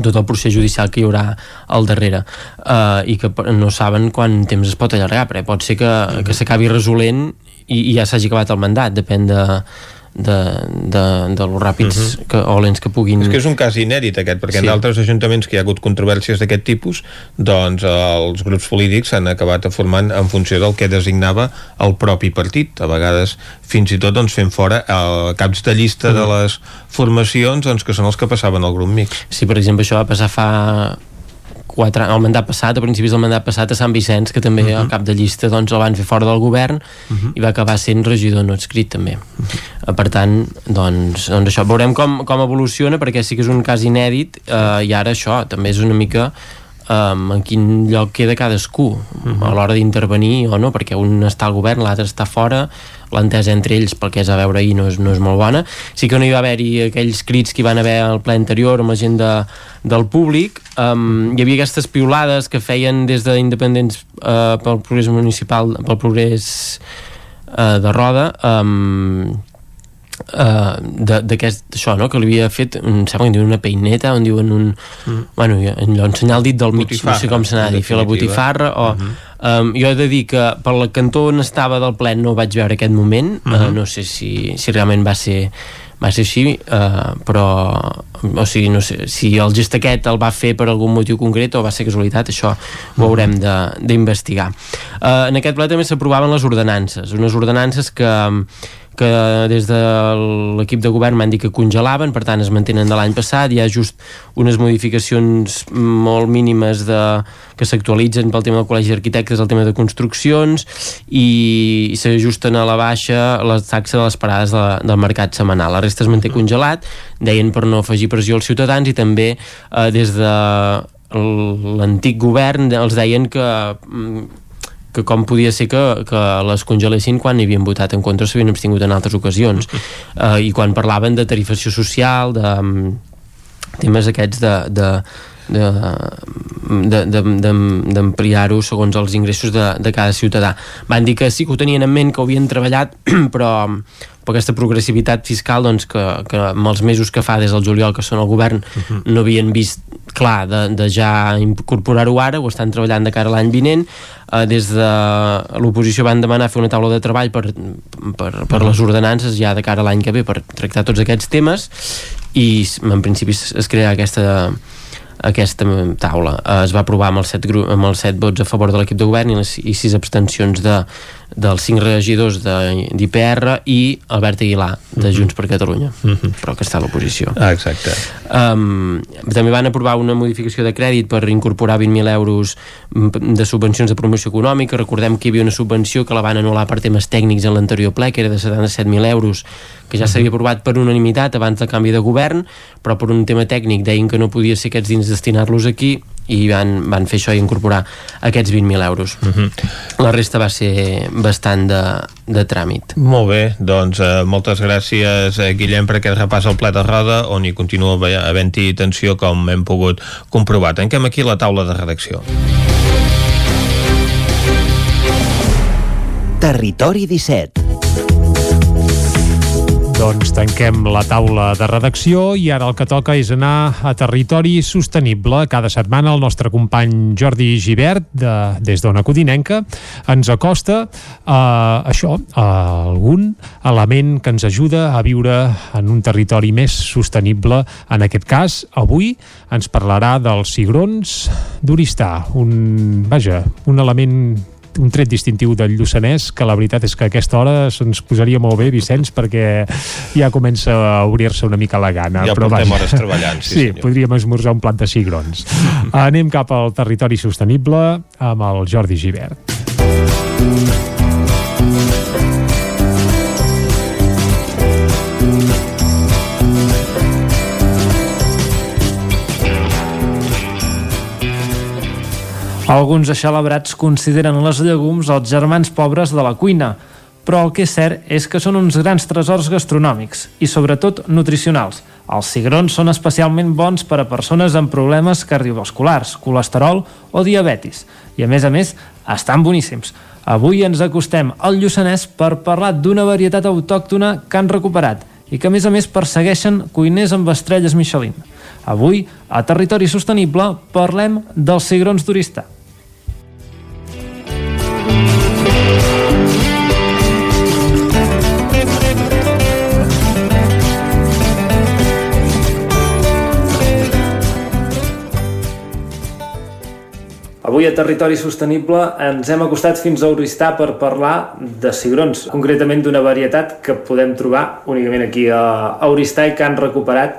tot el procés judicial que hi haurà al darrere uh, i que no saben quant temps es pot allargar perquè pot ser que, que s'acabi resolent i, i ja s'hagi acabat el mandat depèn de, de, de, de lo ràpids que, o lents que puguin És que és un cas inèdit aquest, perquè sí. En d'altres ajuntaments que hi ha hagut controvèrsies d'aquest tipus, doncs els grups polítics s'han acabat formant en funció del que designava el propi partit. A vegades, fins i tot, doncs, fent fora eh, caps de llista de les formacions doncs, que són els que passaven al grup mix. Sí, per exemple, això va passar fa quatre, el mandat passat, a principis del mandat passat a Sant Vicenç, que també uh -huh. al cap de llista doncs, el van fer fora del govern uh -huh. i va acabar sent regidor no escrit també. Uh -huh. Per tant, doncs, doncs això, veurem com, com evoluciona perquè sí que és un cas inèdit eh, i ara això també és una mica um, en quin lloc queda cadascú uh -huh. a l'hora d'intervenir o no, perquè un està al govern, l'altre està fora l'entesa entre ells pel que és a veure ahir no és, no és molt bona, sí que no hi va haver-hi aquells crits que hi van haver al ple anterior amb la gent de, del públic. Um, hi havia aquestes piulades que feien des d'independents uh, pel progrés municipal pel progrés uh, de Roda. Um, uh, d'aquest això, no? que li havia fet em sembla que en diuen una peineta on diuen un, mm. bueno, allò, ensenyar el dit del mig no sé com se n'ha de dir, fer la botifarra o, uh -huh. um, jo he de dir que per la cantó on estava del ple no vaig veure aquest moment uh -huh. uh, no sé si, si realment va ser va ser així, uh, però o sigui, no sé, si el gest aquest el va fer per algun motiu concret o va ser casualitat, això ho haurem de- d'investigar. Uh, en aquest ple també s'aprovaven les ordenances, unes ordenances que que des de l'equip de govern m'han dit que congelaven, per tant es mantenen de l'any passat, hi ha just unes modificacions molt mínimes de, que s'actualitzen pel tema del Col·legi d'Arquitectes, el tema de construccions i, i s'ajusten a la baixa la taxa de les parades de, del mercat setmanal. La resta es manté congelat, deien per no afegir pressió als ciutadans i també eh, des de l'antic govern els deien que mm, que com podia ser que, que les congelessin quan hi havien votat en contra s'havien abstingut en altres ocasions uh, i quan parlaven de tarifació social de um, temes aquests de, de d'ampliar-ho segons els ingressos de, de cada ciutadà. Van dir que sí que ho tenien en ment, que ho havien treballat, però per aquesta progressivitat fiscal doncs, que, que amb els mesos que fa des del juliol que són al govern uh -huh. no havien vist clar de, de ja incorporar-ho ara, ho estan treballant de cara a l'any vinent. Eh, des de l'oposició van demanar fer una taula de treball per, per, per les ordenances ja de cara a l'any que ve per tractar tots aquests temes i en principi es, es crea aquesta aquesta taula. Eh, es va aprovar amb els set, amb els set vots a favor de l'equip de govern i, les, i sis abstencions de, dels cinc regidors d'IPR i Albert Aguilar de Mhm. Junts per Catalunya Mhm. però que està a l'oposició Ah, exacte. Um, també van aprovar una modificació de crèdit per incorporar 20.000 euros mm, de subvencions de promoció econòmica. Recordem que hi havia una subvenció que la van anul·lar per temes tècnics en l'anterior ple, que era de 77.000 euros, que ja s'havia aprovat per unanimitat abans del canvi de govern, però per un tema tècnic deien que no podia ser aquests dins destinar-los aquí i van, van fer això i incorporar aquests 20.000 euros. Uh -huh. La resta va ser bastant de, de tràmit. Molt bé, doncs eh, moltes gràcies eh, Guillem per aquest repàs al plat de roda on hi continua havent-hi tensió com hem pogut comprovar. Tanquem aquí la taula de redacció. Territori 17 doncs tanquem la taula de redacció i ara el que toca és anar a territori sostenible. Cada setmana el nostre company Jordi Givert, de, des d'Ona Codinenca, ens acosta a això, a algun element que ens ajuda a viure en un territori més sostenible. En aquest cas, avui ens parlarà dels cigrons d'Oristà, un, vaja, un element un tret distintiu del Lluçanès que la veritat és que a aquesta hora se'ns posaria molt bé, Vicenç, perquè ja comença a obrir-se una mica la gana. Ja però portem hores treballant, sí, sí senyor. podríem esmorzar un plat de cigrons. Anem cap al territori sostenible amb el Jordi Givert. Alguns aixalabrats consideren les llegums els germans pobres de la cuina, però el que és cert és que són uns grans tresors gastronòmics i sobretot nutricionals. Els cigrons són especialment bons per a persones amb problemes cardiovasculars, colesterol o diabetis i a més a més estan boníssims. Avui ens acostem al Lluçanès per parlar d'una varietat autòctona que han recuperat i que a més a més persegueixen cuiners amb estrelles Michelin. Avui, a Territori Sostenible, parlem dels cigrons d'Oristà. Avui a Territori Sostenible ens hem acostat fins a Oristà per parlar de cigrons, concretament d'una varietat que podem trobar únicament aquí a Oristà i que han recuperat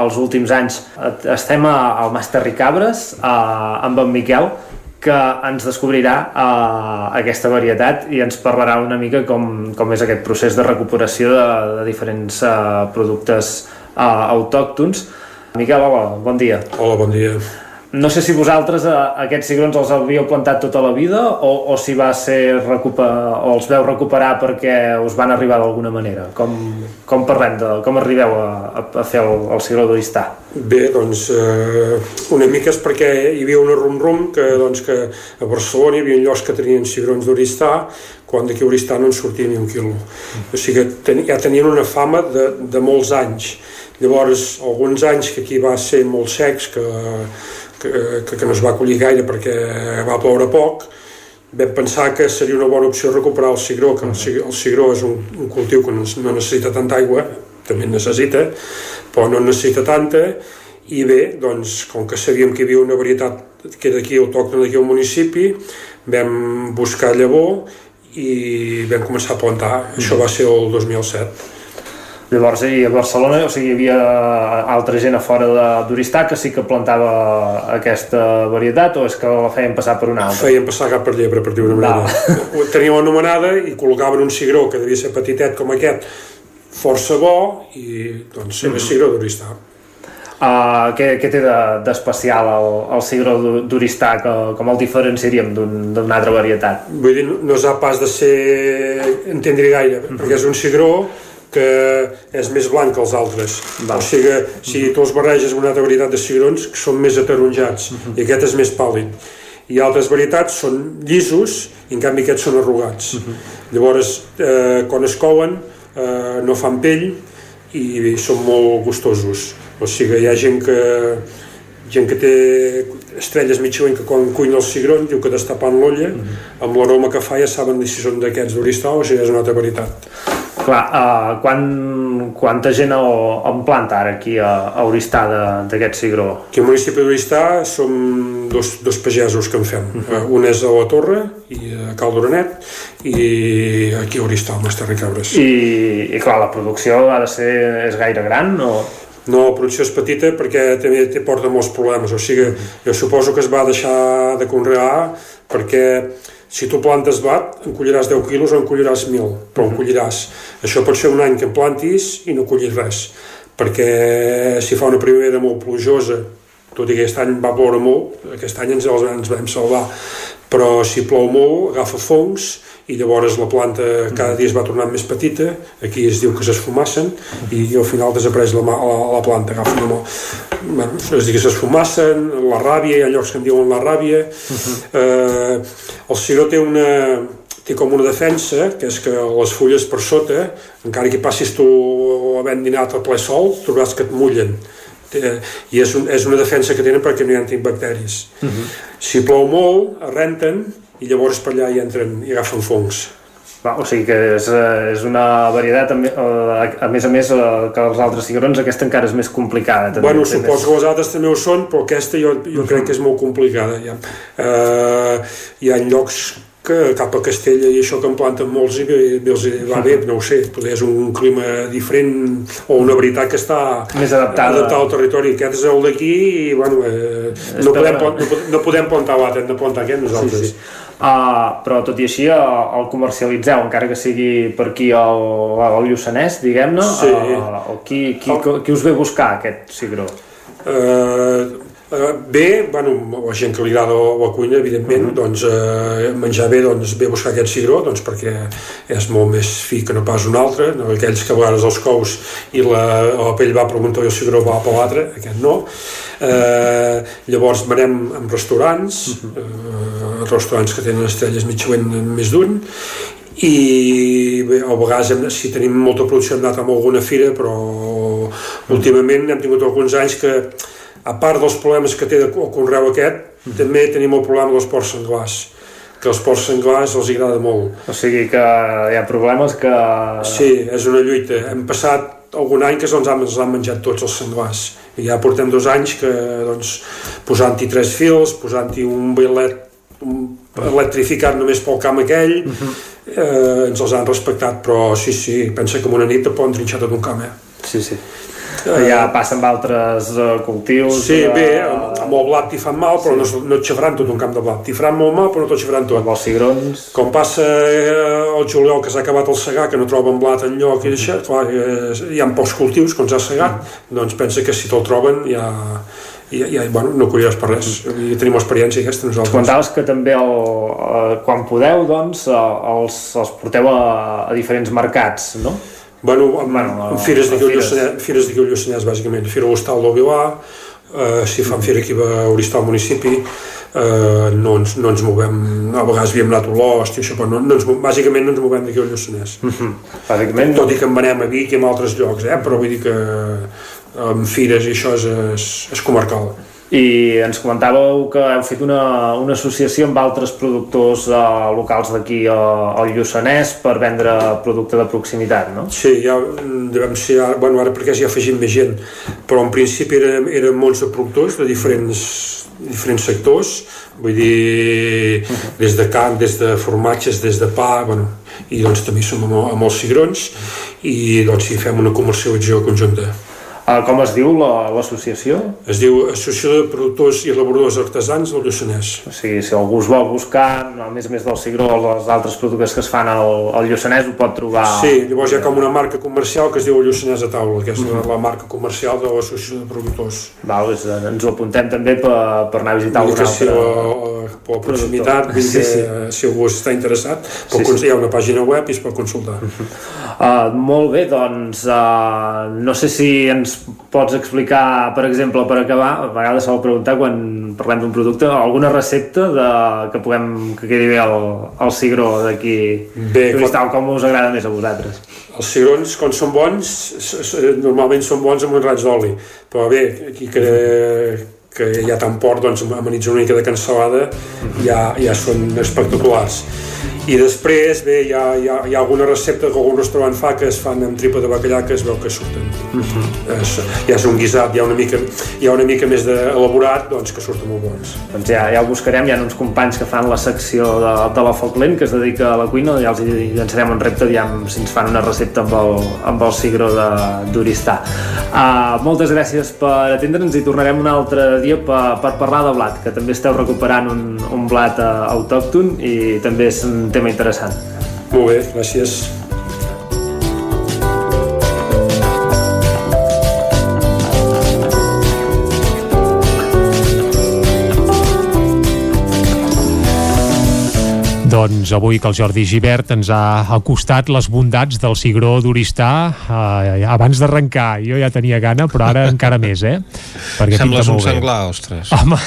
els últims anys. Estem al Mas Terricabres amb en Miquel, que ens descobrirà aquesta varietat i ens parlarà una mica com, com és aquest procés de recuperació de, de diferents uh, productes uh, autòctons. Miquel, hola, bon dia. Hola, bon dia. No sé si vosaltres eh, aquests cigrons els havíeu plantat tota la vida o, o si va ser recuper, o els veu recuperar perquè us van arribar d'alguna manera. Com, com parlem de, com arribeu a, a fer el, el cigró d'Oristà? Bé, doncs eh, una mica és perquè hi havia una rum-rum que, doncs, que a Barcelona hi havia llocs que tenien cigrons d'Oristà quan d'aquí a Oristà no en sortia ni un quilo. O sigui que ten, ja tenien una fama de, de molts anys. Llavors, alguns anys que aquí va ser molt secs, que que, que, que no es va acollir gaire perquè va ploure poc, vam pensar que seria una bona opció recuperar el cigró, que el cigró, el cigró és un, un cultiu que no, no necessita tanta aigua, també necessita, però no necessita tanta, i bé, doncs, com que sabíem que hi havia una varietat que era d'aquí autòctona d'aquí al municipi, vam buscar llavor i vam començar a plantar. Això va ser el 2007. Llavors, i a Barcelona, o sigui, hi havia altra gent a fora d'Oristà que sí que plantava aquesta varietat o és que la feien passar per una altra? Feien passar cap per llebre, per dir-ho manera. No. Teníem anomenada i col·locaven un cigró que devia ser petitet com aquest, força bo, i doncs era mm -hmm. cigró d'Oristà. Uh, què, què té d'especial de, el, el cigró d'Oristà que, com el diferenciaríem d'una un, altra varietat? Vull dir, no, no ha pas de ser entendre gaire, mm -hmm. perquè és un cigró que és més blanc que els altres. Va. O sigui, si tu els barreges amb una altra varietat de cigrons, que són més ataronjats, uh -huh. i aquest és més pàl·lid. I altres varietats són llisos, i en canvi aquests són arrugats. Uh -huh. Llavors, eh, quan es couen, eh, no fan pell, i són molt gustosos. O sigui, hi ha gent que gent que té estrelles Michelin que quan cuina el cigron diu que destapant l'olla uh -huh. amb l'aroma que fa ja saben si són d'aquests d'Oristà o si és una altra varietat Clar, uh, quan, quanta gent en planta ara aquí a, a Oristà d'aquest cigró? Aquí al municipi d'Oristà som dos, dos pagesos que en fem. Uh -huh. uh, un és a la Torre, i a Cal Doranet, i aquí a Oristà, al Mestre Ricabres. I, I clar, la producció ha de ser, és gaire gran o...? No, la producció és petita perquè també té porta molts problemes, o sigui, jo suposo que es va deixar de conrear perquè si tu plantes bat, en colliràs 10 quilos o en colliràs 1.000, però en colliràs. Això pot ser un any que en plantis i no collis res, perquè si fa una primavera molt plujosa tot i que aquest any va ploure molt, aquest any ens, els, ens vam salvar, però si plou molt agafa fongs i llavors la planta cada dia es va tornant més petita, aquí es diu que s'esfumassen i, al final desapareix la, la, la planta, agafa una molt... Bueno, es diu que s'esfumassen, la ràbia, hi ha llocs que en diuen la ràbia. Uh -huh. eh, el cigró té una, té com una defensa, que és que les fulles per sota, encara que passis tu havent dinat a ple sol, trobaràs que et mullen i és, un, és una defensa que tenen perquè no hi ha bacteris. Uh -huh. Si plou molt, arrenten i llavors per allà hi entren i agafen fongs. Va, o sigui que és, eh, és una varietat, a, a més a més que els altres cigrons, aquesta encara és més complicada. També, bueno, suposo que les altres també ho són, però aquesta jo, jo uh -huh. crec que és molt complicada. Ja. Uh, hi ha llocs que cap a Castella i això que en planten molts i bé, els va bé, no ho sé, poder és un clima diferent o una veritat que està més adaptada, adaptada al territori aquest és el d'aquí i bueno, eh, no, podem, no, no podem plantar l'altre hem de plantar aquest nosaltres sí, sí. Uh, però tot i així uh, el comercialitzeu encara que sigui per aquí al, al Lluçanès diguem-ne sí. uh, qui, qui, qui, us ve buscar aquest cigró? Uh, bé, bueno, la gent que li agrada la cuina, evidentment, uh -huh. doncs eh, menjar bé, doncs ve a buscar aquest cigró, doncs perquè és molt més fi que no pas un altre, no? aquells que a vegades els cous i la, la pell va preguntar i el cigró va per l'altre, aquest no. Eh, llavors anem en restaurants, uh -huh. eh, restaurants que tenen estrelles Michelin més d'un, i bé, a vegades hem, si tenim molta producció hem anat a alguna fira però últimament hem tingut alguns anys que a part dels problemes que té el conreu aquest, mm. també tenim el problema dels porcs senglars que els porcs senglars els agrada molt. O sigui que hi ha problemes que... Sí, és una lluita. Hem passat algun any que ens han, ens han menjat tots els senglars. I ja portem dos anys que doncs, posant-hi tres fils, posant-hi un bailet un electrificat només pel camp aquell, uh mhm. -huh. eh, ens els han respectat, però sí, sí, pensa que en una nit te poden trinxar tot un camp, eh? Sí, sí ja passa amb altres uh, cultius sí, de... bé, amb el blat t'hi fan mal però sí. no, no et xafran tot un camp de blat. T'hi faran molt mal però no t'ho xafran tot. Amb els cigrons. Com passa eh, el juliol que s'ha acabat el segar que no troben blat en lloc i això, clar, eh, hi ha pocs cultius quan s'ha segat mm. doncs pensa que si te'l troben ja, i, i bueno, no curiós per res. I tenim experiència aquesta nosaltres. comentaves que també el, eh, quan podeu doncs els, els porteu a, a diferents mercats no? Bueno, bueno, amb fires d'aquí al Lluçanès, fires d'aquí al Lluçanès, bàsicament. Fira Hostal del Vilà, eh, si fan fira aquí a Oristà al municipi, eh, no, ens, no ens movem, a vegades havíem anat a l'Ost i això, però no, no ens, bàsicament no ens movem d'aquí al Lluçanès. -huh. Bàsicament... Tot i que en venem a Vic i en altres llocs, eh? però vull dir que amb fires i això és, és, és comarcal i ens comentàveu que heu fet una, una associació amb altres productors uh, locals d'aquí uh, al Lluçanès per vendre producte de proximitat, no? Sí, ja devem ser, bueno, ara perquè ja afegim més gent, però en principi eren, eren molts productors de diferents, diferents sectors, vull dir, des de carn, des de formatges, des de pa, bueno, i doncs també som amb, amb els cigrons i doncs hi fem una comercialització conjunta. Uh, com es diu l'associació? La, es diu Associació de Productors i Elaboradors Artesans del Lluçanès. O sigui, si algú es vol buscar, a més més del cigró, els altres productes que es fan al, al Lluçanès, ho pot trobar... Sí, llavors hi ha com una marca comercial que es diu Lluçanès a taula, que és mm -hmm. la, marca comercial de l'Associació de Productors. Val, doncs, ens ho apuntem també per, per anar a visitar algun altre... Si la, per la proximitat, sí, sí. Eh, si algú està interessat, sí, sí. hi ha una pàgina web i es pot consultar. Mm -hmm. Uh, molt bé, doncs uh, no sé si ens pots explicar, per exemple, per acabar, a vegades s'ha de preguntar quan parlem d'un producte, alguna recepta de, que puguem que quedi bé el, el cigró d'aquí tal com us agrada més a vosaltres? Els cigrons, quan són bons, normalment són bons amb un raig d'oli, però bé, aquí que, que hi ha tan port, doncs amanitza una mica de cansalada, ja, ja són espectaculars i després bé, hi ha, hi, ha, hi ha alguna recepta que algun restaurant fa que es fan amb tripa de bacallà que es veu que surten uh mhm. -huh. és, ja és un guisat hi ha una mica, hi ha una mica més elaborat doncs que surten molt bons doncs ja, ja ho buscarem, hi ha uns companys que fan la secció de, de la Foc Lent que es dedica a la cuina, ja els llançarem un repte aviam si ens fan una recepta amb el, amb el cigró d'Oristà uh, moltes gràcies per atendre'ns i tornarem un altre dia per, per parlar de blat, que també esteu recuperant un, un blat uh, autòcton i també és un tema interessant. Molt bé, gràcies. Doncs avui que el Jordi Givert ens ha acostat les bondats del cigró d'Oristà eh, abans d'arrencar. Jo ja tenia gana, però ara encara més, eh? Perquè Sembles un senglar, ostres. Home,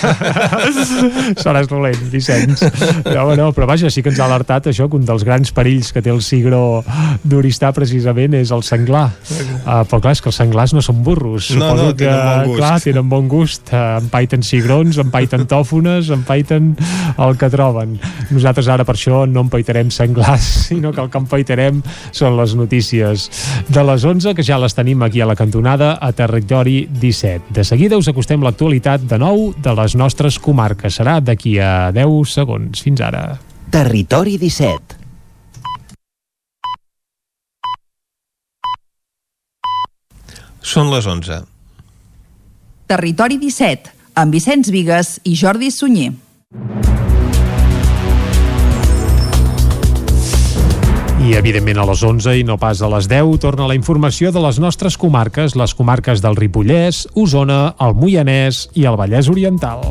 seràs dolent, Vicenç. No, no, però vaja, sí que ens ha alertat això, que un dels grans perills que té el cigró d'Oristà precisament és el senglar. Uh, però clar, és que els senglars no són burros. No, Suposo no, tenen bon gust. Clar, tenen bon gust. Uh, empaiten cigrons, empaiten tòfones, empaiten el que troben. Nosaltres ara per això no empaitarem senglars, sinó que el que empaitarem són les notícies de les 11, que ja les tenim aquí a la cantonada a Territori 17. De seguida us acostem l'actualitat de nou de les nostres comarques. Serà d'aquí a 10 segons. Fins ara. Territori 17. Són les 11. Territori 17, amb Vicenç Vigues i Jordi Sunyer. I, evidentment, a les 11 i no pas a les 10 torna la informació de les nostres comarques, les comarques del Ripollès, Osona, el Moianès i el Vallès Oriental.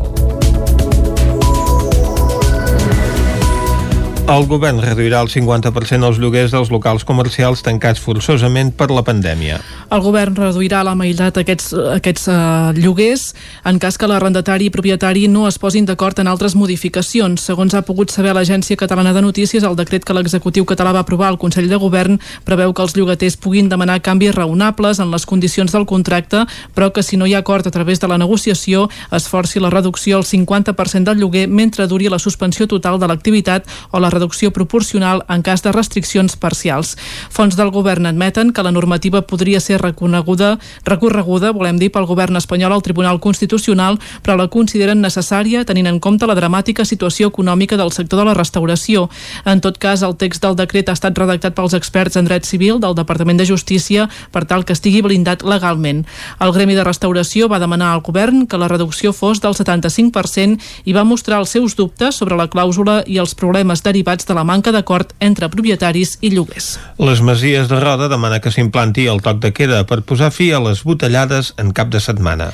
El govern reduirà el 50% els lloguers dels locals comercials tancats forçosament per la pandèmia. El govern reduirà la meitat aquests, aquests uh, lloguers en cas que l'arrendatari i propietari no es posin d'acord en altres modificacions. Segons ha pogut saber l'Agència Catalana de Notícies, el decret que l'executiu català va aprovar al Consell de Govern preveu que els llogaters puguin demanar canvis raonables en les condicions del contracte, però que si no hi ha acord a través de la negociació es forci la reducció al 50% del lloguer mentre duri la suspensió total de l'activitat o la reducció proporcional en cas de restriccions parcials. Fons del govern admeten que la normativa podria ser reconeguda, recorreguda, volem dir, pel govern espanyol al Tribunal Constitucional, però la consideren necessària tenint en compte la dramàtica situació econòmica del sector de la restauració. En tot cas, el text del decret ha estat redactat pels experts en dret civil del Departament de Justícia per tal que estigui blindat legalment. El Gremi de Restauració va demanar al govern que la reducció fos del 75% i va mostrar els seus dubtes sobre la clàusula i els problemes derivats derivats de la manca d'acord entre propietaris i lloguers. Les Masies de Roda demana que s'implanti el toc de queda per posar fi a les botellades en cap de setmana.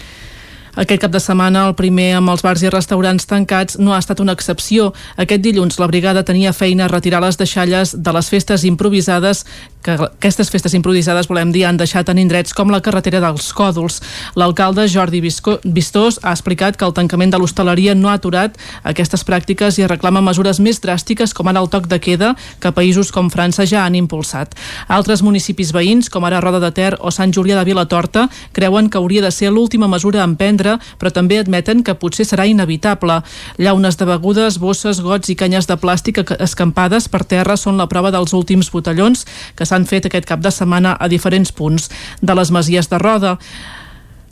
Aquest cap de setmana, el primer amb els bars i restaurants tancats no ha estat una excepció. Aquest dilluns, la brigada tenia feina a retirar les deixalles de les festes improvisades que aquestes festes improvisades, volem dir, han deixat en indrets com la carretera dels Còdols. L'alcalde Jordi Vistós ha explicat que el tancament de l'hostaleria no ha aturat aquestes pràctiques i reclama mesures més dràstiques com ara el toc de queda que països com França ja han impulsat. Altres municipis veïns, com ara Roda de Ter o Sant Julià de Vilatorta, creuen que hauria de ser l'última mesura a emprendre, però també admeten que potser serà inevitable. Llaunes de begudes, bosses, gots i canyes de plàstic escampades per terra són la prova dels últims botellons que s'han fet aquest cap de setmana a diferents punts de les Masies de Roda.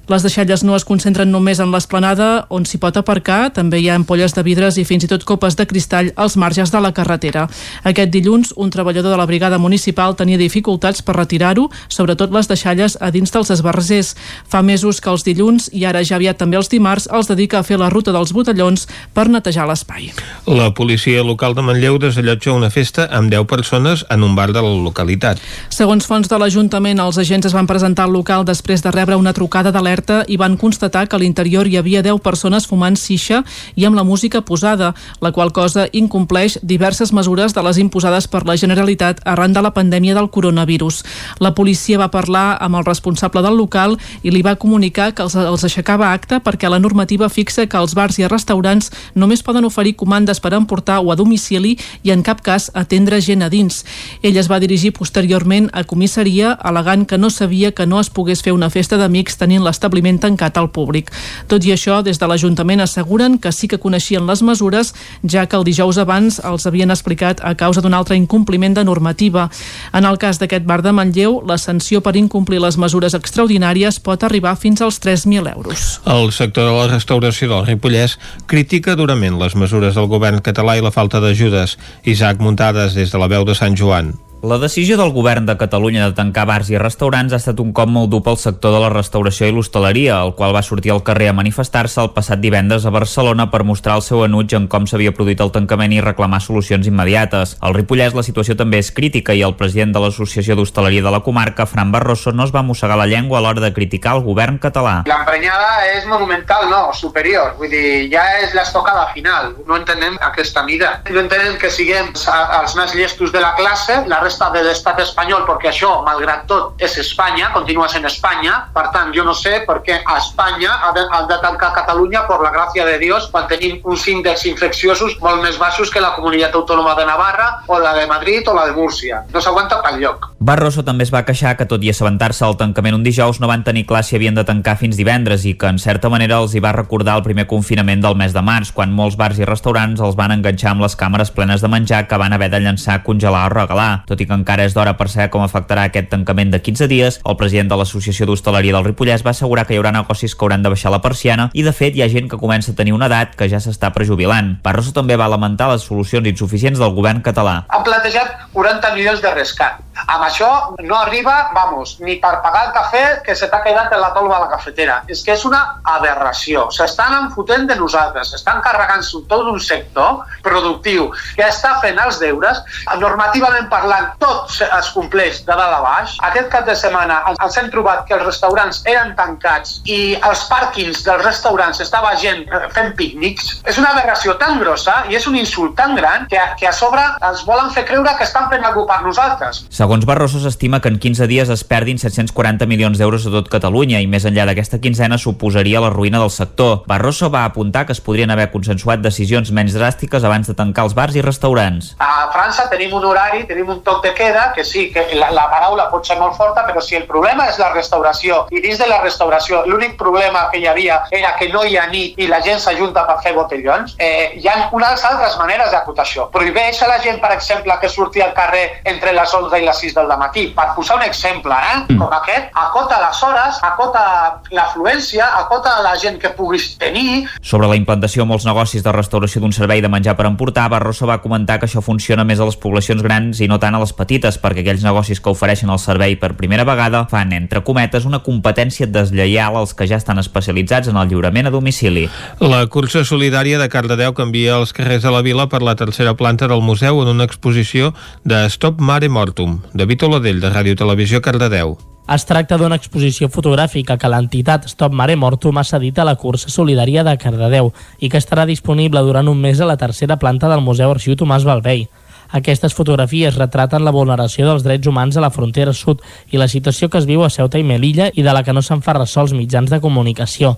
Les deixalles no es concentren només en l'esplanada, on s'hi pot aparcar, també hi ha ampolles de vidres i fins i tot copes de cristall als marges de la carretera. Aquest dilluns, un treballador de la brigada municipal tenia dificultats per retirar-ho, sobretot les deixalles a dins dels esbarzers. Fa mesos que els dilluns, i ara ja aviat també els dimarts, els dedica a fer la ruta dels botellons per netejar l'espai. La policia local de Manlleu desallotja una festa amb 10 persones en un bar de la localitat. Segons fons de l'Ajuntament, els agents es van presentar al local després de rebre una trucada d'alerta alerta i van constatar que a l'interior hi havia 10 persones fumant xixa i amb la música posada, la qual cosa incompleix diverses mesures de les imposades per la Generalitat arran de la pandèmia del coronavirus. La policia va parlar amb el responsable del local i li va comunicar que els, els aixecava acte perquè la normativa fixa que els bars i restaurants només poden oferir comandes per emportar o a domicili i en cap cas atendre gent a dins. Ell es va dirigir posteriorment a comissaria alegant que no sabia que no es pogués fer una festa d'amics tenint l'estat establiment tancat al públic. Tot i això, des de l'Ajuntament asseguren que sí que coneixien les mesures, ja que el dijous abans els havien explicat a causa d'un altre incompliment de normativa. En el cas d'aquest bar de Manlleu, la sanció per incomplir les mesures extraordinàries pot arribar fins als 3.000 euros. El sector de la restauració del Ripollès critica durament les mesures del govern català i la falta d'ajudes. Isaac Muntades, des de la veu de Sant Joan. La decisió del govern de Catalunya de tancar bars i restaurants ha estat un cop molt dur pel sector de la restauració i l'hostaleria, el qual va sortir al carrer a manifestar-se el passat divendres a Barcelona per mostrar el seu enuig en com s'havia produït el tancament i reclamar solucions immediates. Al Ripollès la situació també és crítica i el president de l'Associació d'Hostaleria de la comarca, Fran Barroso, no es va mossegar la llengua a l'hora de criticar el govern català. L'emprenyada és monumental, no, superior. Vull dir, ja és l'estocada final. No entenem aquesta mida. No entenem que siguem els més llestos de la classe, la resta de l'estat espanyol, perquè això, malgrat tot, és Espanya, continua sent Espanya. Per tant, jo no sé per què a Espanya ha de, ha de tancar Catalunya, per la gràcia de Dios, quan tenim uns índexs infecciosos molt més baixos que la comunitat autònoma de Navarra o la de Madrid o la de Múrcia. No s'aguanta pel lloc. Barroso també es va queixar que, tot i assabentar-se del tancament un dijous, no van tenir clar si havien de tancar fins divendres i que, en certa manera, els hi va recordar el primer confinament del mes de març, quan molts bars i restaurants els van enganxar amb les càmeres plenes de menjar que van haver de llançar, congelar o regalar. Tot i que encara és d'hora per saber com afectarà aquest tancament de 15 dies, el president de l'Associació d'Hostaleria del Ripollès va assegurar que hi haurà negocis que hauran de baixar la persiana i, de fet, hi ha gent que comença a tenir una edat que ja s'està prejubilant. Barroso també va lamentar les solucions insuficients del govern català. Han plantejat 40 milions de rescat. Amb això no arriba, vamos, ni per pagar el cafè que se t'ha quedat en la tolva de la cafetera. És que és una aberració. S'estan enfotent de nosaltres, estan carregant tot un sector productiu que està fent els deures. Normativament parlant, tot es compleix de dalt a baix. Aquest cap de setmana ens hem trobat que els restaurants eren tancats i als pàrquings dels restaurants estava gent fent pícnics. És una aberració tan grossa i és un insult tan gran que, que a sobre ens volen fer creure que estan fent alguna per nosaltres. Segons Barroso, s'estima que en 15 dies es perdin 740 milions d'euros a tot Catalunya i més enllà d'aquesta quinzena suposaria la ruïna del sector. Barroso va apuntar que es podrien haver consensuat decisions menys dràstiques abans de tancar els bars i restaurants. A França tenim un horari, tenim un toc de queda, que sí, que la, la paraula pot ser molt forta, però si el problema és la restauració i dins de la restauració l'únic problema que hi havia era que no hi ha nit i la gent s'ajunta per fer botellons, eh, hi ha unes altres maneres d'acotar això. Prohibeix a la gent, per exemple, que surti al carrer entre les 11 i les 6 del matí. Per posar un exemple, eh? Mm. com aquest, acota les hores, acota l'afluència, acota la gent que puguis tenir. Sobre la implantació a molts negocis de restauració d'un servei de menjar per emportar, Barroso va comentar que això funciona més a les poblacions grans i no tant a les petites, perquè aquells negocis que ofereixen el servei per primera vegada fan, entre cometes, una competència deslleial als que ja estan especialitzats en el lliurament a domicili. La cursa solidària de Cardedeu canvia els carrers de la vila per la tercera planta del museu en una exposició de Stop Mare Mortum. David Oladell, de Ràdio Televisió Cardedeu. Es tracta d'una exposició fotogràfica que l'entitat Stop Mare Mortum ha cedit a la cursa solidària de Cardedeu i que estarà disponible durant un mes a la tercera planta del Museu Arxiu Tomàs Balvei. Aquestes fotografies retraten la vulneració dels drets humans a la frontera sud i la situació que es viu a Ceuta i Melilla i de la que no se'n fa ressò els mitjans de comunicació.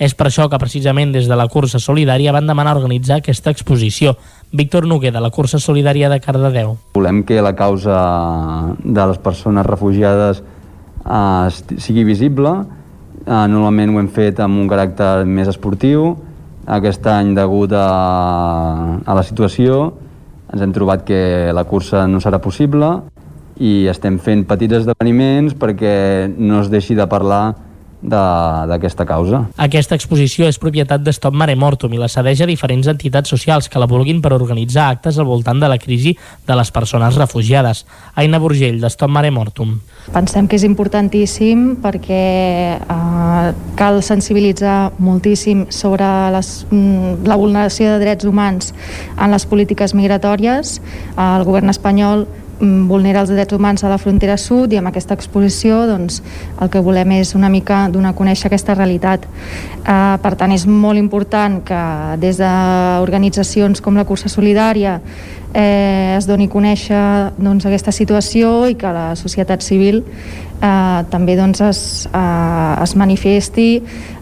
És per això que precisament des de la cursa solidària van demanar organitzar aquesta exposició. Víctor Noguer, de la cursa solidària de Cardedeu. Volem que la causa de les persones refugiades eh, sigui visible. Eh, normalment ho hem fet amb un caràcter més esportiu. Aquest any, degut a, a la situació, ens hem trobat que la cursa no serà possible i estem fent petits esdeveniments perquè no es deixi de parlar d'aquesta causa. Aquesta exposició és propietat de Stop Mare Mortum i la cedeix a diferents entitats socials que la vulguin per organitzar actes al voltant de la crisi de les persones refugiades. Aina Burgell, de Stop Mare Mortum. Pensem que és importantíssim perquè eh, cal sensibilitzar moltíssim sobre les, mm, la vulneració de drets humans en les polítiques migratòries. El govern espanyol vulnera els drets humans a la frontera sud i amb aquesta exposició doncs, el que volem és una mica donar a conèixer aquesta realitat. Eh, per tant, és molt important que des d'organitzacions com la Cursa Solidària eh, es doni a conèixer doncs, aquesta situació i que la societat civil eh, també doncs, es, eh, es manifesti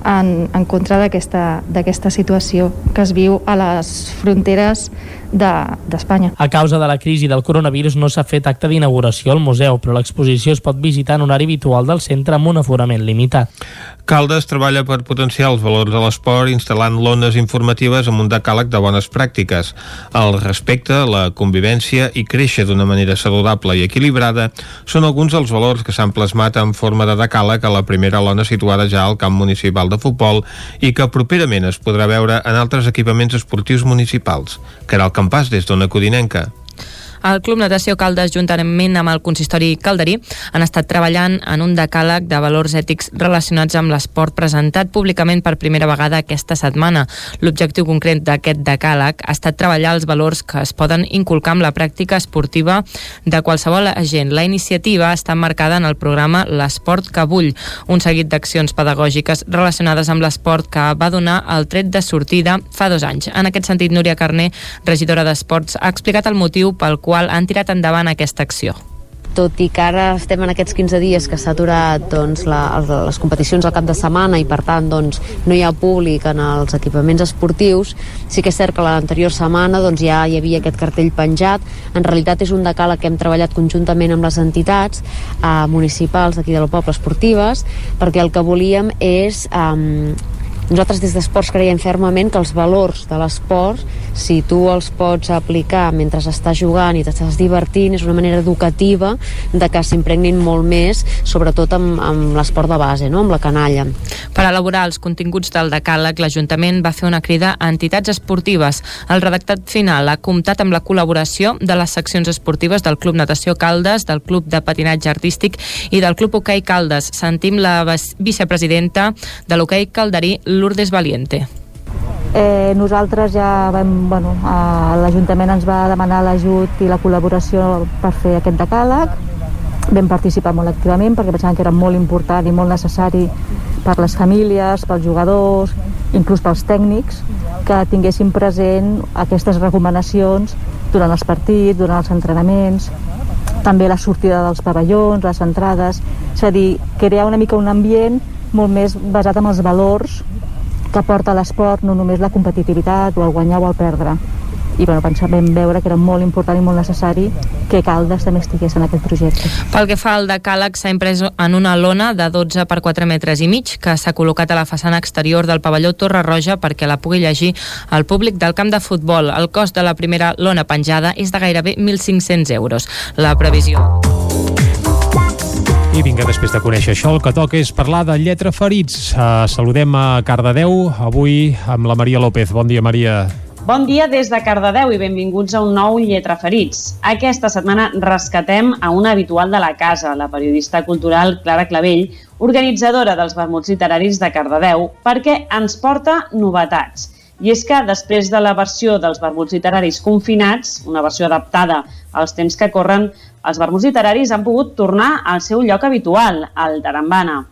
en, en contra d'aquesta situació que es viu a les fronteres d'Espanya. De, a causa de la crisi del coronavirus no s'ha fet acte d'inauguració al museu, però l'exposició es pot visitar en horari habitual del centre amb un aforament limitat. Caldes treballa per potenciar els valors de l'esport instal·lant lones informatives amb un decàleg de bones pràctiques. El respecte, la convivència i créixer d'una manera saludable i equilibrada són alguns dels valors que s'han plasmat en forma de decàleg a la primera lona situada ja al camp municipal de futbol i que properament es podrà veure en altres equipaments esportius municipals. Caral Campàs, des d'Ona Codinenca. El Club Natació Caldes, juntament amb el consistori calderí, han estat treballant en un decàleg de valors ètics relacionats amb l'esport presentat públicament per primera vegada aquesta setmana. L'objectiu concret d'aquest decàleg ha estat treballar els valors que es poden inculcar amb la pràctica esportiva de qualsevol agent. La iniciativa està marcada en el programa L'Esport que vull, un seguit d'accions pedagògiques relacionades amb l'esport que va donar el tret de sortida fa dos anys. En aquest sentit, Núria Carné, regidora d'Esports, ha explicat el motiu pel qual han tirat endavant aquesta acció tot i que ara estem en aquests 15 dies que s'ha aturat doncs, la, les competicions al cap de setmana i per tant doncs, no hi ha públic en els equipaments esportius, sí que és cert que l'anterior setmana doncs, ja hi havia aquest cartell penjat. En realitat és un decàleg que hem treballat conjuntament amb les entitats eh, municipals d'aquí del poble esportives perquè el que volíem és eh, nosaltres des d'Esports creiem fermament que els valors de l'esport, si tu els pots aplicar mentre estàs jugant i t'estàs divertint, és una manera educativa de que s'impregnin molt més, sobretot amb, amb l'esport de base, no? amb la canalla. Per elaborar els continguts del decàleg, l'Ajuntament va fer una crida a entitats esportives. El redactat final ha comptat amb la col·laboració de les seccions esportives del Club Natació Caldes, del Club de Patinatge Artístic i del Club Hoquei Caldes. Sentim la vicepresidenta de l'Hoquei Calderí, Lourdes Valiente. Eh, nosaltres ja vam, bueno, l'Ajuntament ens va demanar l'ajut i la col·laboració per fer aquest decàleg. Vam participar molt activament perquè pensàvem que era molt important i molt necessari per les famílies, pels jugadors, inclús pels tècnics, que tinguessin present aquestes recomanacions durant els partits, durant els entrenaments, també la sortida dels pavellons, les entrades, és a dir, crear una mica un ambient molt més basat en els valors que porta l'esport, no només la competitivitat o el guanyar o el perdre. I bueno, pensàvem veure que era molt important i molt necessari que Caldes també estigués en aquest projecte. Pel que fa al decàleg, s'ha imprès en una lona de 12 per 4 metres i mig que s'ha col·locat a la façana exterior del pavelló Torre Roja perquè la pugui llegir el públic del camp de futbol. El cost de la primera lona penjada és de gairebé 1.500 euros. La previsió i vinga, després de conèixer això, el que toca és parlar de lletra ferits. Uh, saludem a Cardedeu, avui amb la Maria López. Bon dia, Maria. Bon dia des de Cardedeu i benvinguts a un nou Lletra Ferits. Aquesta setmana rescatem a una habitual de la casa, la periodista cultural Clara Clavell, organitzadora dels vermuts literaris de Cardedeu, perquè ens porta novetats. I és que després de la versió dels vermuts literaris confinats, una versió adaptada als temps que corren, els vermuts literaris han pogut tornar al seu lloc habitual, al Tarambana.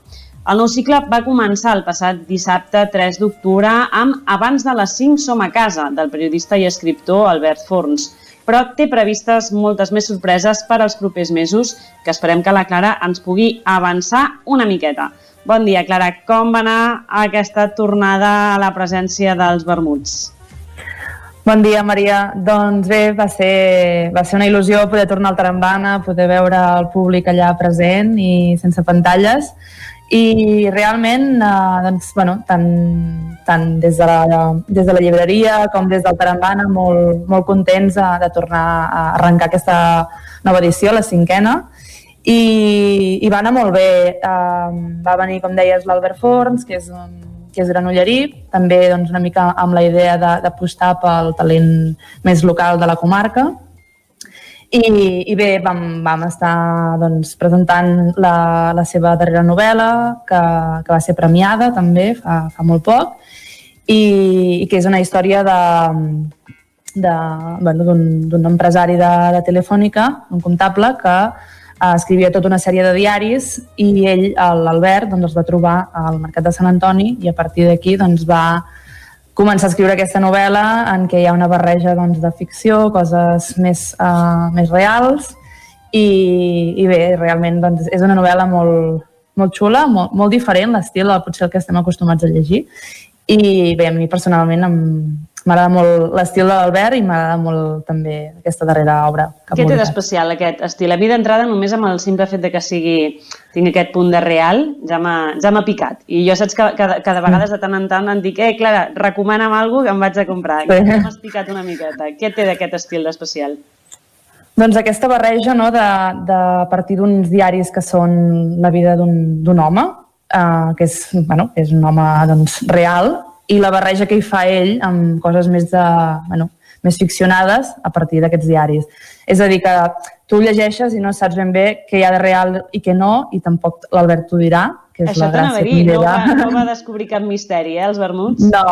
El nou cicle va començar el passat dissabte 3 d'octubre amb Abans de les 5 som a casa, del periodista i escriptor Albert Forns, però té previstes moltes més sorpreses per als propers mesos que esperem que la Clara ens pugui avançar una miqueta. Bon dia, Clara. Com va anar aquesta tornada a la presència dels vermuts? Bon dia, Maria. Doncs bé, va ser, va ser una il·lusió poder tornar al Tarambana, poder veure el públic allà present i sense pantalles. I realment, eh, doncs, bueno, tant, tant des, de la, des de la llibreria com des del Tarambana, molt, molt contents de, de tornar a arrencar aquesta nova edició, la cinquena, i, i va anar molt bé. Uh, va venir, com deies, l'Albert Forns, que és un que és granollerí, també doncs, una mica amb la idea d'apostar pel talent més local de la comarca. I, i bé, vam, vam estar doncs, presentant la, la seva darrera novel·la, que, que va ser premiada també fa, fa molt poc, i, i que és una història de, de, bueno, d'un empresari de, de Telefònica, un comptable, que eh, escrivia tota una sèrie de diaris i ell, l'Albert, doncs, els va trobar al Mercat de Sant Antoni i a partir d'aquí doncs, va començar a escriure aquesta novel·la en què hi ha una barreja doncs, de ficció, coses més, uh, més reals i, i bé, realment doncs, és una novel·la molt, molt xula, molt, molt diferent, l'estil potser el que estem acostumats a llegir i bé, a mi personalment em, m'agrada molt l'estil de l'Albert i m'agrada molt també aquesta darrera obra. Que Què té d'especial aquest estil? A mi d'entrada només amb el simple fet de que sigui tingui aquest punt de real ja m'ha ja picat. I jo saps que cada, cada vegada de tant en tant em dic, eh, Clara, recomana'm alguna que em vaig a comprar. Sí. Que m'has picat una miqueta. Què té d'aquest estil d'especial? Doncs aquesta barreja no, de, de partir d'uns diaris que són la vida d'un home, eh, que és, bueno, és un home doncs, real, i la barreja que hi fa ell amb coses més de, bueno, més ficcionades a partir d'aquests diaris. És a dir, que tu llegeixes i no saps ben bé què hi ha de real i què no, i tampoc l'Albert t'ho dirà, que és Això la gràcia a dir, no va, no va descobrir cap misteri, eh, els vermuts? No,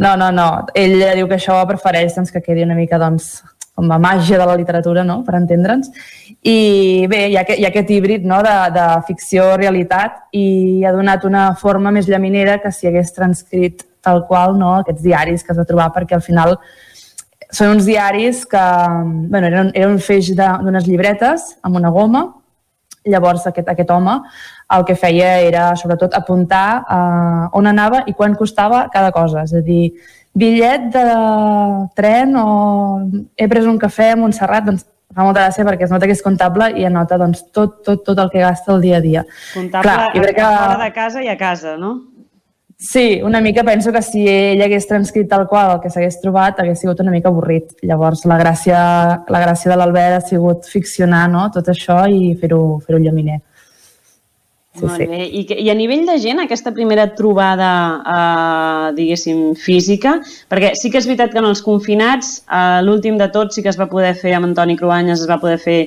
no, no, no. Ell diu que això prefereix doncs, que quedi una mica doncs, com la màgia de la literatura, no?, per entendre'ns. I bé, hi ha, hi ha aquest híbrid no? de, de ficció-realitat i ha donat una forma més llaminera que si hagués transcrit tal qual no? aquests diaris que es va trobar, perquè al final són uns diaris que bueno, eren, eren un feix d'unes llibretes amb una goma Llavors aquest, aquest home el que feia era sobretot apuntar uh, on anava i quan costava cada cosa. És a dir, bitllet de tren o he pres un cafè a Montserrat, doncs fa molta gràcia perquè es nota que és comptable i anota doncs, tot, tot, tot el que gasta el dia a dia. Comptable Clar, jo crec que- fora de casa i a casa, no? Sí, una mica penso que si ell hagués transcrit tal qual el que s'hagués trobat hagués sigut una mica avorrit. Llavors la gràcia, la gràcia de l'Albert ha sigut ficcionar no? tot això i fer-ho fer, -ho, llaminer. Sí, Molt bé. I, I a nivell de gent, aquesta primera trobada, eh, diguéssim, física, perquè sí que és veritat que en els confinats, eh, l'últim de tots sí que es va poder fer amb Antoni Cruanyes, es va poder fer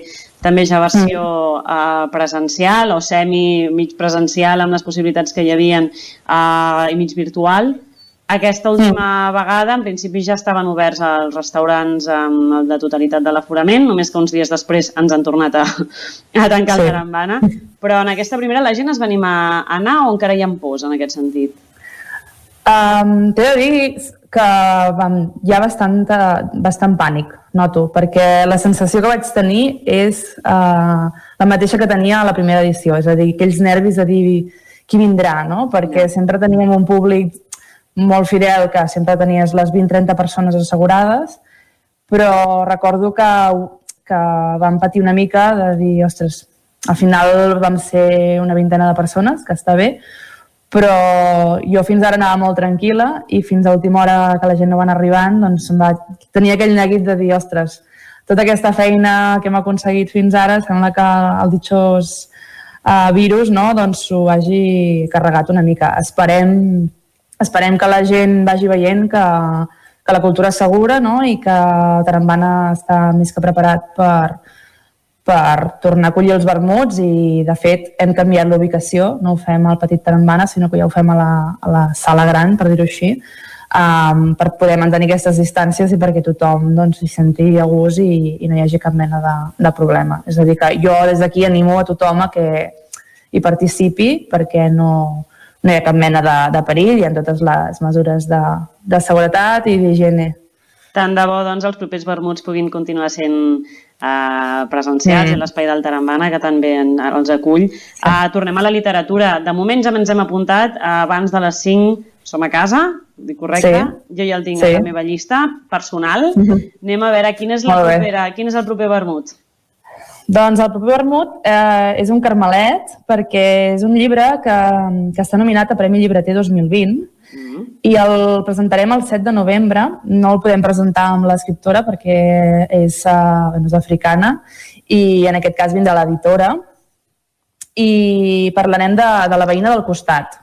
també ja versió eh, presencial o semi mig presencial amb les possibilitats que hi havien eh, i mig virtual. Aquesta última vegada, en principi, ja estaven oberts els restaurants amb la totalitat de l'aforament, només que uns dies després ens han tornat a, a tancar sí. El Tarambana. Però en aquesta primera la gent es va animar a anar o encara hi ha pors en aquest sentit? Um, T'he de dir que vam, hi ha bastant, bastant pànic, noto, perquè la sensació que vaig tenir és uh, la mateixa que tenia a la primera edició, és a dir, aquells nervis de dir qui vindrà, no? Perquè sempre teníem un públic molt fidel, que sempre tenies les 20-30 persones assegurades, però recordo que, que vam patir una mica de dir, ostres, al final vam ser una vintena de persones, que està bé, però jo fins ara anava molt tranquil·la i fins a última hora que la gent no va anar arribant doncs em va tenir aquell neguit de dir ostres, tota aquesta feina que hem aconseguit fins ara sembla que el ditxós uh, virus no, doncs s'ho hagi carregat una mica. Esperem, esperem que la gent vagi veient que, que la cultura és segura no? i que Tarambana està més que preparat per, per tornar a acollir els vermuts i, de fet, hem canviat l'ubicació, no ho fem al Petit Tarambana, sinó que ja ho fem a la, a la sala gran, per dir-ho així, um, per poder mantenir aquestes distàncies i perquè tothom doncs, s'hi senti a gust i, i no hi hagi cap mena de, de problema. És a dir, que jo des d'aquí animo a tothom a que hi participi perquè no, no hi ha cap mena de, de perill, hi ha totes les mesures de, de seguretat i d'higiene. Tant de bo doncs, els propers vermuts puguin continuar sent uh, presencials Mm. mm. a l'Espai del Tarambana, que també en, els acull. Uh, tornem a la literatura. De moment ja ens hem apuntat, uh, abans de les 5 som a casa, dic correcte? Sí. Jo ja el tinc Sí. a la meva llista personal. Mhm. Anem a veure quin és, la Molt bé. propera, quin és el proper vermut. Doncs el proper vermut eh, és un carmelet perquè és un llibre que, que està nominat a Premi Llibreter 2020 i el presentarem el 7 de novembre. No el podem presentar amb l'escriptora perquè és, uh, és africana i en aquest cas vindrà l'editora i parlarem de, de la veïna del costat.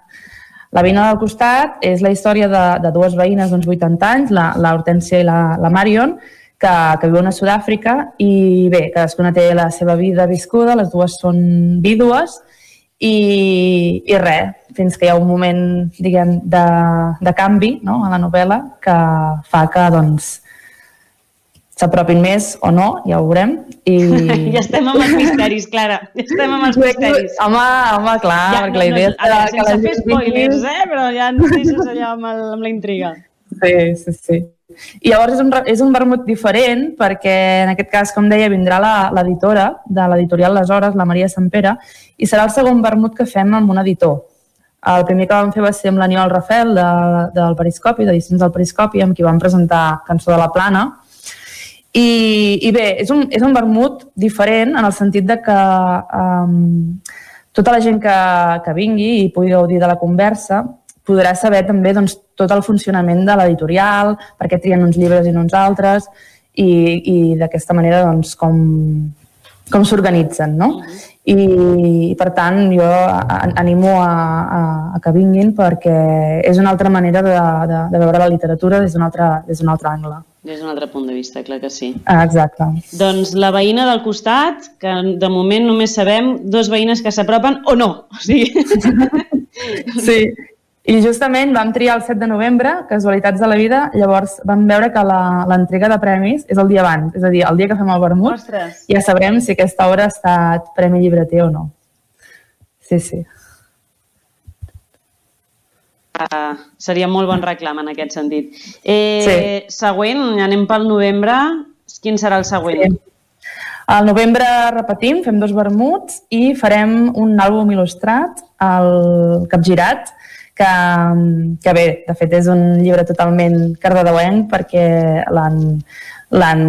La veïna del costat és la història de, de dues veïnes d'uns 80 anys, la, la Hortència i la, la Marion, que, que viuen a Sud-àfrica i bé, cadascuna té la seva vida viscuda, les dues són vídues i, i res, fins que hi ha un moment diguem, de, de canvi no, a la novel·la que fa que doncs, s'apropin més o no, ja ho veurem. I... ja estem amb els misteris, Clara. Ja estem amb els misteris. Home, home, clar, Ja, perquè la idea és a veure, sense fer spoilers, eh? però ja ens deixes allà amb, el, amb la intriga. Sí, sí, sí. I llavors és un, és un vermut diferent perquè en aquest cas, com deia, vindrà l'editora de l'editorial Les Hores, la Maria Sampere, i serà el segon vermut que fem amb un editor. El primer que vam fer va ser amb l'Aniol Rafel de, del Periscopi, d'Edicions del Periscopi, amb qui vam presentar Cançó de la Plana. I, i bé, és un, és un vermut diferent en el sentit de que um, tota la gent que, que vingui i pugui gaudir de la conversa podrà saber també doncs, tot el funcionament de l'editorial, per què trien uns llibres i no uns altres, i, i d'aquesta manera doncs, com, com s'organitzen, no? I, per tant, jo animo a, a, a que vinguin perquè és una altra manera de, de, de veure la literatura des d'un altre, des altre angle. Des d'un altre punt de vista, clar que sí. Ah, exacte. Doncs la veïna del costat, que de moment només sabem dos veïnes que s'apropen o no. O sigui... sí, i justament vam triar el 7 de novembre, casualitats de la vida, llavors vam veure que l'entrega de premis és el dia abans, és a dir, el dia que fem el vermut, Ostres. ja sabrem si aquesta hora ha estat premi llibreter o no. Sí, sí. Uh, seria molt bon reclam en aquest sentit. Eh, sí. Següent, anem pel novembre. Quin serà el següent? Sí. Al novembre repetim, fem dos vermuts i farem un àlbum il·lustrat, el Capgirat, que, que bé, de fet és un llibre totalment cardedeuenc perquè l'han l'han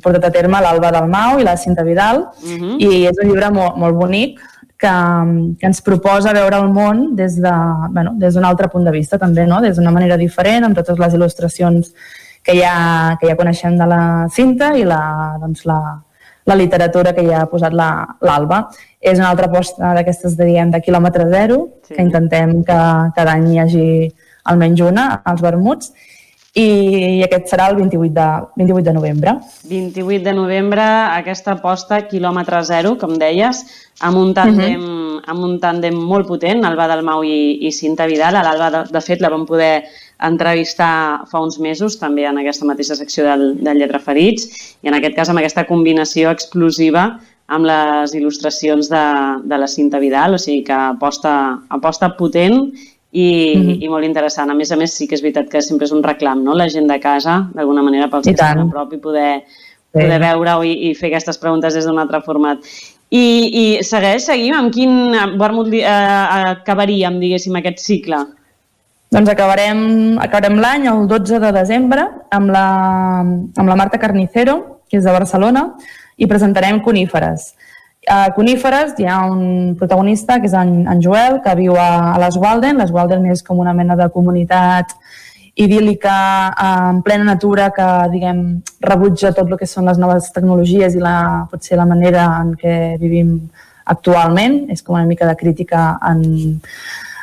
portat a terme l'Alba Dalmau i la Cinta Vidal uh Mhm. -huh. i és un llibre molt, molt bonic que, que ens proposa veure el món des d'un de, bueno, des altre punt de vista també, no? des d'una manera diferent amb totes les il·lustracions que ja, que ja coneixem de la cinta i la, doncs, la, la literatura que ja ha posat l'Alba. La, és una altra aposta d'aquestes de, diem, de quilòmetre zero, sí. que intentem que cada any hi hagi almenys una als vermuts, i, i aquest serà el 28 de, 28 de novembre. 28 de novembre, aquesta aposta quilòmetre zero, com deies, amb un tàndem, uh -huh. amb un tàndem molt potent, Alba Dalmau i, i Cinta Vidal. A l'Alba, de, de fet, la vam poder entrevistar fa uns mesos, també en aquesta mateixa secció del, del Lletra Ferits, i en aquest cas amb aquesta combinació explosiva amb les il·lustracions de, de la Cinta Vidal, o sigui que aposta, aposta potent i, mm -hmm. i molt interessant. A més a més, sí que és veritat que sempre és un reclam, no?, la gent de casa, d'alguna manera, pels que estan a prop i poder, poder sí. veure-ho i, i fer aquestes preguntes des d'un altre format. I, i segueix, seguim, amb quin vermut eh, acabaríem, diguéssim, aquest cicle? Doncs acabarem, acabarem l'any, el 12 de desembre, amb la, amb la Marta Carnicero, que és de Barcelona, i presentarem Coníferes. A Coníferes hi ha un protagonista, que és en, en Joel, que viu a, a les Walden. Les Walden és com una mena de comunitat idíl·lica en plena natura que, diguem, rebutja tot el que són les noves tecnologies i la, potser la manera en què vivim actualment. És com una mica de crítica en,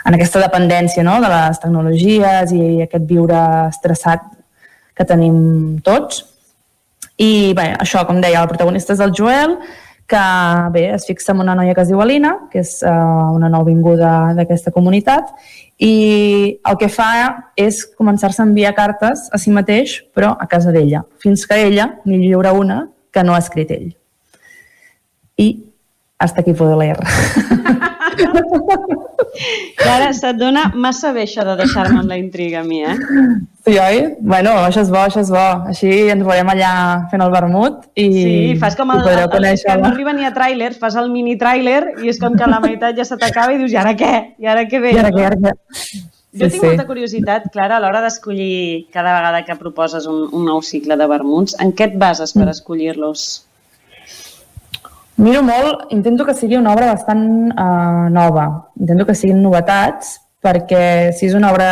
en aquesta dependència no? de les tecnologies i aquest viure estressat que tenim tots. I bé, això, com deia, el protagonista és el Joel, que bé, es fixa en una noia que es diu Alina, que és uh, una nouvinguda d'aquesta comunitat, i el que fa és començar-se a enviar cartes a si mateix, però a casa d'ella, fins que ella n'hi lliura una que no ha escrit ell. I hasta aquí puedo leer. Clara, se't dona massa bé això de deixar-me amb la intriga a mi, eh? Sí, oi? Bueno, això és bo, això és bo. Així ens veurem allà fent el vermut i Sí, fas com el, el, el, el que no arriba ni a tràilers, fas el mini tràiler i és com que la meitat ja se t'acaba i dius, i ara què? I ara què ve? I ara què? Ara què? Jo sí, tinc sí. molta curiositat, Clara, a l'hora d'escollir cada vegada que proposes un, un nou cicle de vermuts, en què et bases per escollir-los? Miro molt, intento que sigui una obra bastant uh, nova, intento que siguin novetats, perquè si és una obra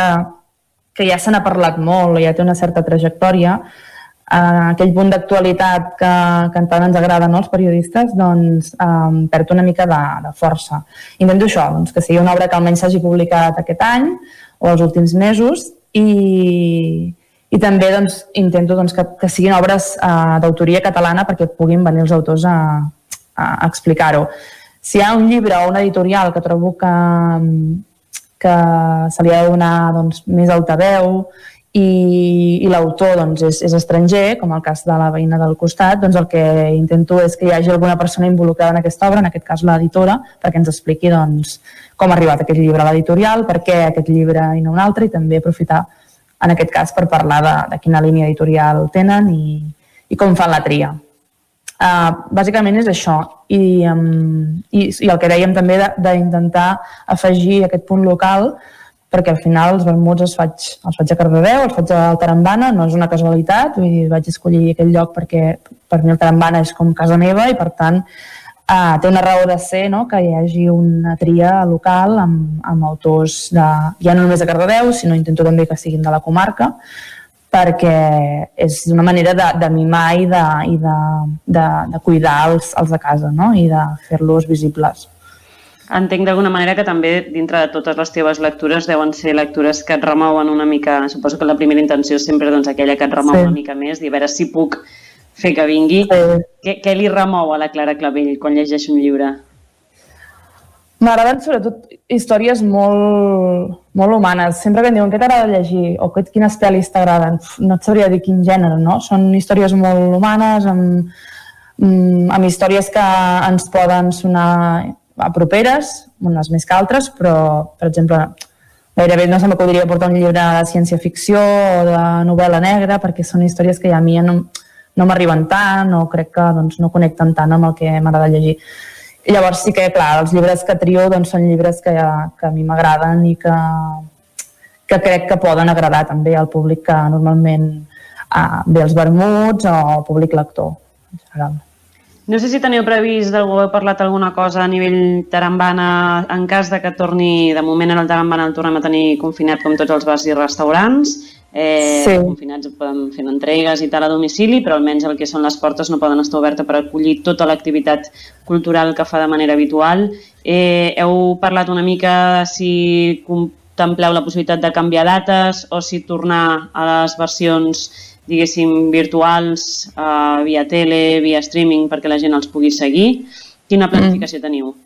que ja se n'ha parlat molt, ja té una certa trajectòria, uh, aquell punt d'actualitat que, que tant ens agrada no, als periodistes, doncs um, perd una mica de, de força. Intento això, doncs, que sigui una obra que almenys s'hagi publicat aquest any o els últims mesos i, i també doncs, intento doncs, que, que siguin obres uh, d'autoria catalana perquè puguin venir els autors a explicar-ho. Si hi ha un llibre o una editorial que trobo que, que se li ha de donar doncs, més altaveu i, i l'autor doncs, és, és estranger, com el cas de la veïna del costat, doncs el que intento és que hi hagi alguna persona involucrada en aquesta obra, en aquest cas l'editora, perquè ens expliqui doncs, com ha arribat aquest llibre a l'editorial, per què aquest llibre i no un altre, i també aprofitar en aquest cas per parlar de, de quina línia editorial tenen i, i com fan la tria. Uh, bàsicament és això I, um, i, i el que dèiem també d'intentar afegir aquest punt local perquè al final els vermuts els faig, els faig a Cardedeu, els faig a Tarambana, no és una casualitat, vull dir, vaig escollir aquell lloc perquè per mi el Tarambana és com casa meva i per tant uh, té una raó de ser no? que hi hagi una tria local amb, amb autors de, ja no només de Cardedeu, sinó intento també que siguin de la comarca perquè és una manera de, de mimar i de, i de, de, de cuidar els, els de casa no? i de fer-los visibles. Entenc d'alguna manera que també dintre de totes les teves lectures deuen ser lectures que et remouen una mica, suposo que la primera intenció és sempre doncs, aquella que et remou sí. una mica més, i a veure si puc fer que vingui. Sí. Què, què li remou a la Clara Clavell quan llegeix un llibre? M'agraden sobretot històries molt, molt humanes. Sempre que em diuen què t'agrada llegir o quines pel·lis t'agraden, no et sabria dir quin gènere, no? Són històries molt humanes, amb, mm, amb històries que ens poden sonar a properes, unes més que altres, però, per exemple, gairebé no se m'acudiria portar un llibre de ciència-ficció o de novel·la negra, perquè són històries que ja a mi no, no m'arriben tant o crec que doncs, no connecten tant amb el que m'agrada llegir. I llavors sí que, clar, els llibres que trio doncs, són llibres que, que a mi m'agraden i que, que crec que poden agradar també al públic que normalment uh, ve als vermuts o públic lector, en general. No sé si teniu previst d'algú haver parlat alguna cosa a nivell tarambana en cas de que torni, de moment en el tarambana el tornem a tenir confinat com tots els bars i restaurants eh, sí. confinats fer entregues i tal a domicili, però almenys el que són les portes no poden estar obertes per acollir tota l'activitat cultural que fa de manera habitual. Eh, heu parlat una mica si contempleu la possibilitat de canviar dates o si tornar a les versions diguéssim, virtuals, eh, via tele, via streaming, perquè la gent els pugui seguir. Quina planificació mm. teniu?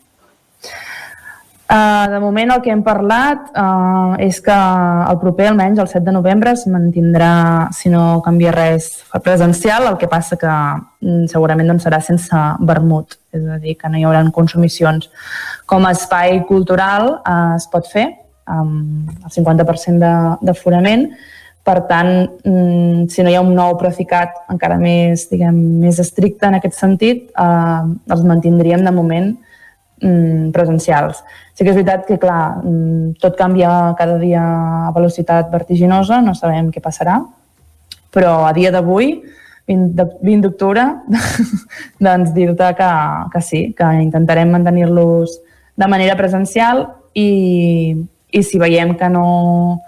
Uh, de moment el que hem parlat uh, és que el proper, almenys el 7 de novembre, es mantindrà, si no canvia res, presencial, el que passa que um, segurament doncs, serà sense vermut, és a dir, que no hi haurà consumicions. Com a espai cultural uh, es pot fer, amb el 50% d'aforament, per tant, um, si no hi ha un nou Procicat encara més, diguem, més estricte en aquest sentit, uh, els mantindríem de moment mm, presencials. Sí que és veritat que, clar, mm, tot canvia cada dia a velocitat vertiginosa, no sabem què passarà, però a dia d'avui, 20 d'octubre, doncs dir-te que, que sí, que intentarem mantenir-los de manera presencial i, i si veiem que no,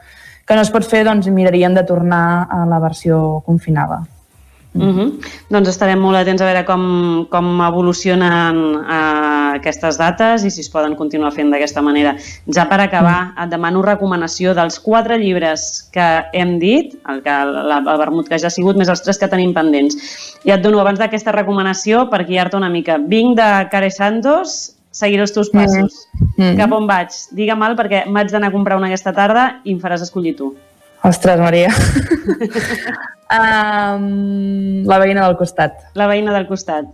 que no es pot fer, doncs miraríem de tornar a la versió confinada. Uh -huh. Doncs estarem molt atents a veure com, com evolucionen uh, aquestes dates i si es poden continuar fent d'aquesta manera. Ja per acabar, et demano recomanació dels quatre llibres que hem dit, el, que, la, el vermut que ja ha sigut, més els tres que tenim pendents. I et dono abans d'aquesta recomanació per guiar-te una mica. Vinc de Care Santos, seguiré els teus passos. Mm -hmm. Cap on vaig? Digue mal perquè m'haig d'anar a comprar una aquesta tarda i em faràs escollir tu. Ostres, Maria. um, la veïna del costat. La veïna del costat.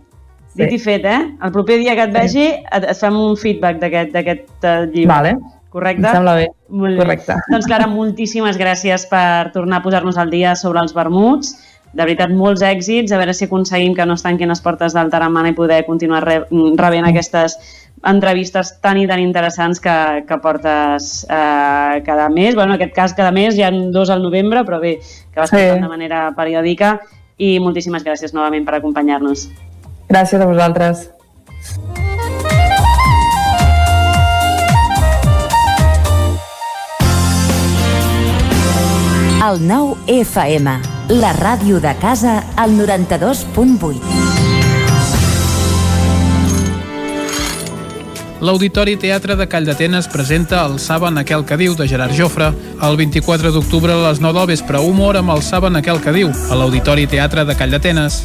Sí. Dit i fet, eh? El proper dia que et vegi et, et fem un feedback d'aquest uh, llibre. Vale. Correcte? Em sembla bé. Molt bé. Correcte. Doncs Clara, moltíssimes gràcies per tornar a posar-nos al dia sobre els vermuts. De veritat, molts èxits. A veure si aconseguim que no es tanquin les portes del Taramana i poder continuar re rebent aquestes entrevistes tan i tan interessants que, que portes eh, cada mes. Bueno, en aquest cas cada mes, hi ha dos al novembre, però bé, que vas sí. de manera periòdica i moltíssimes gràcies novament per acompanyar-nos. Gràcies a vosaltres. El nou FM, la ràdio de casa, al 92.8. l'Auditori Teatre de Call d'Atenes presenta el Saben aquel que diu de Gerard Jofre el 24 d'octubre a les 9 del vespre, humor amb el Saben aquel que diu a l'Auditori Teatre de Call d'Atenes.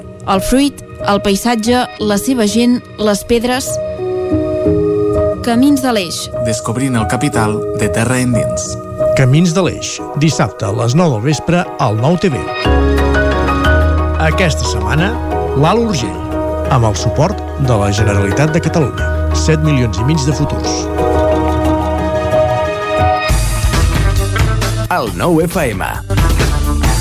El fruit, el paisatge, la seva gent, les pedres... Camins de l'Eix. Descobrint el capital de terra endins. Camins de l'Eix, dissabte a les 9 del vespre al 9 TV. Aquesta setmana, l'Alt Urgell, amb el suport de la Generalitat de Catalunya. 7 milions i mig de futurs. El 9 FM.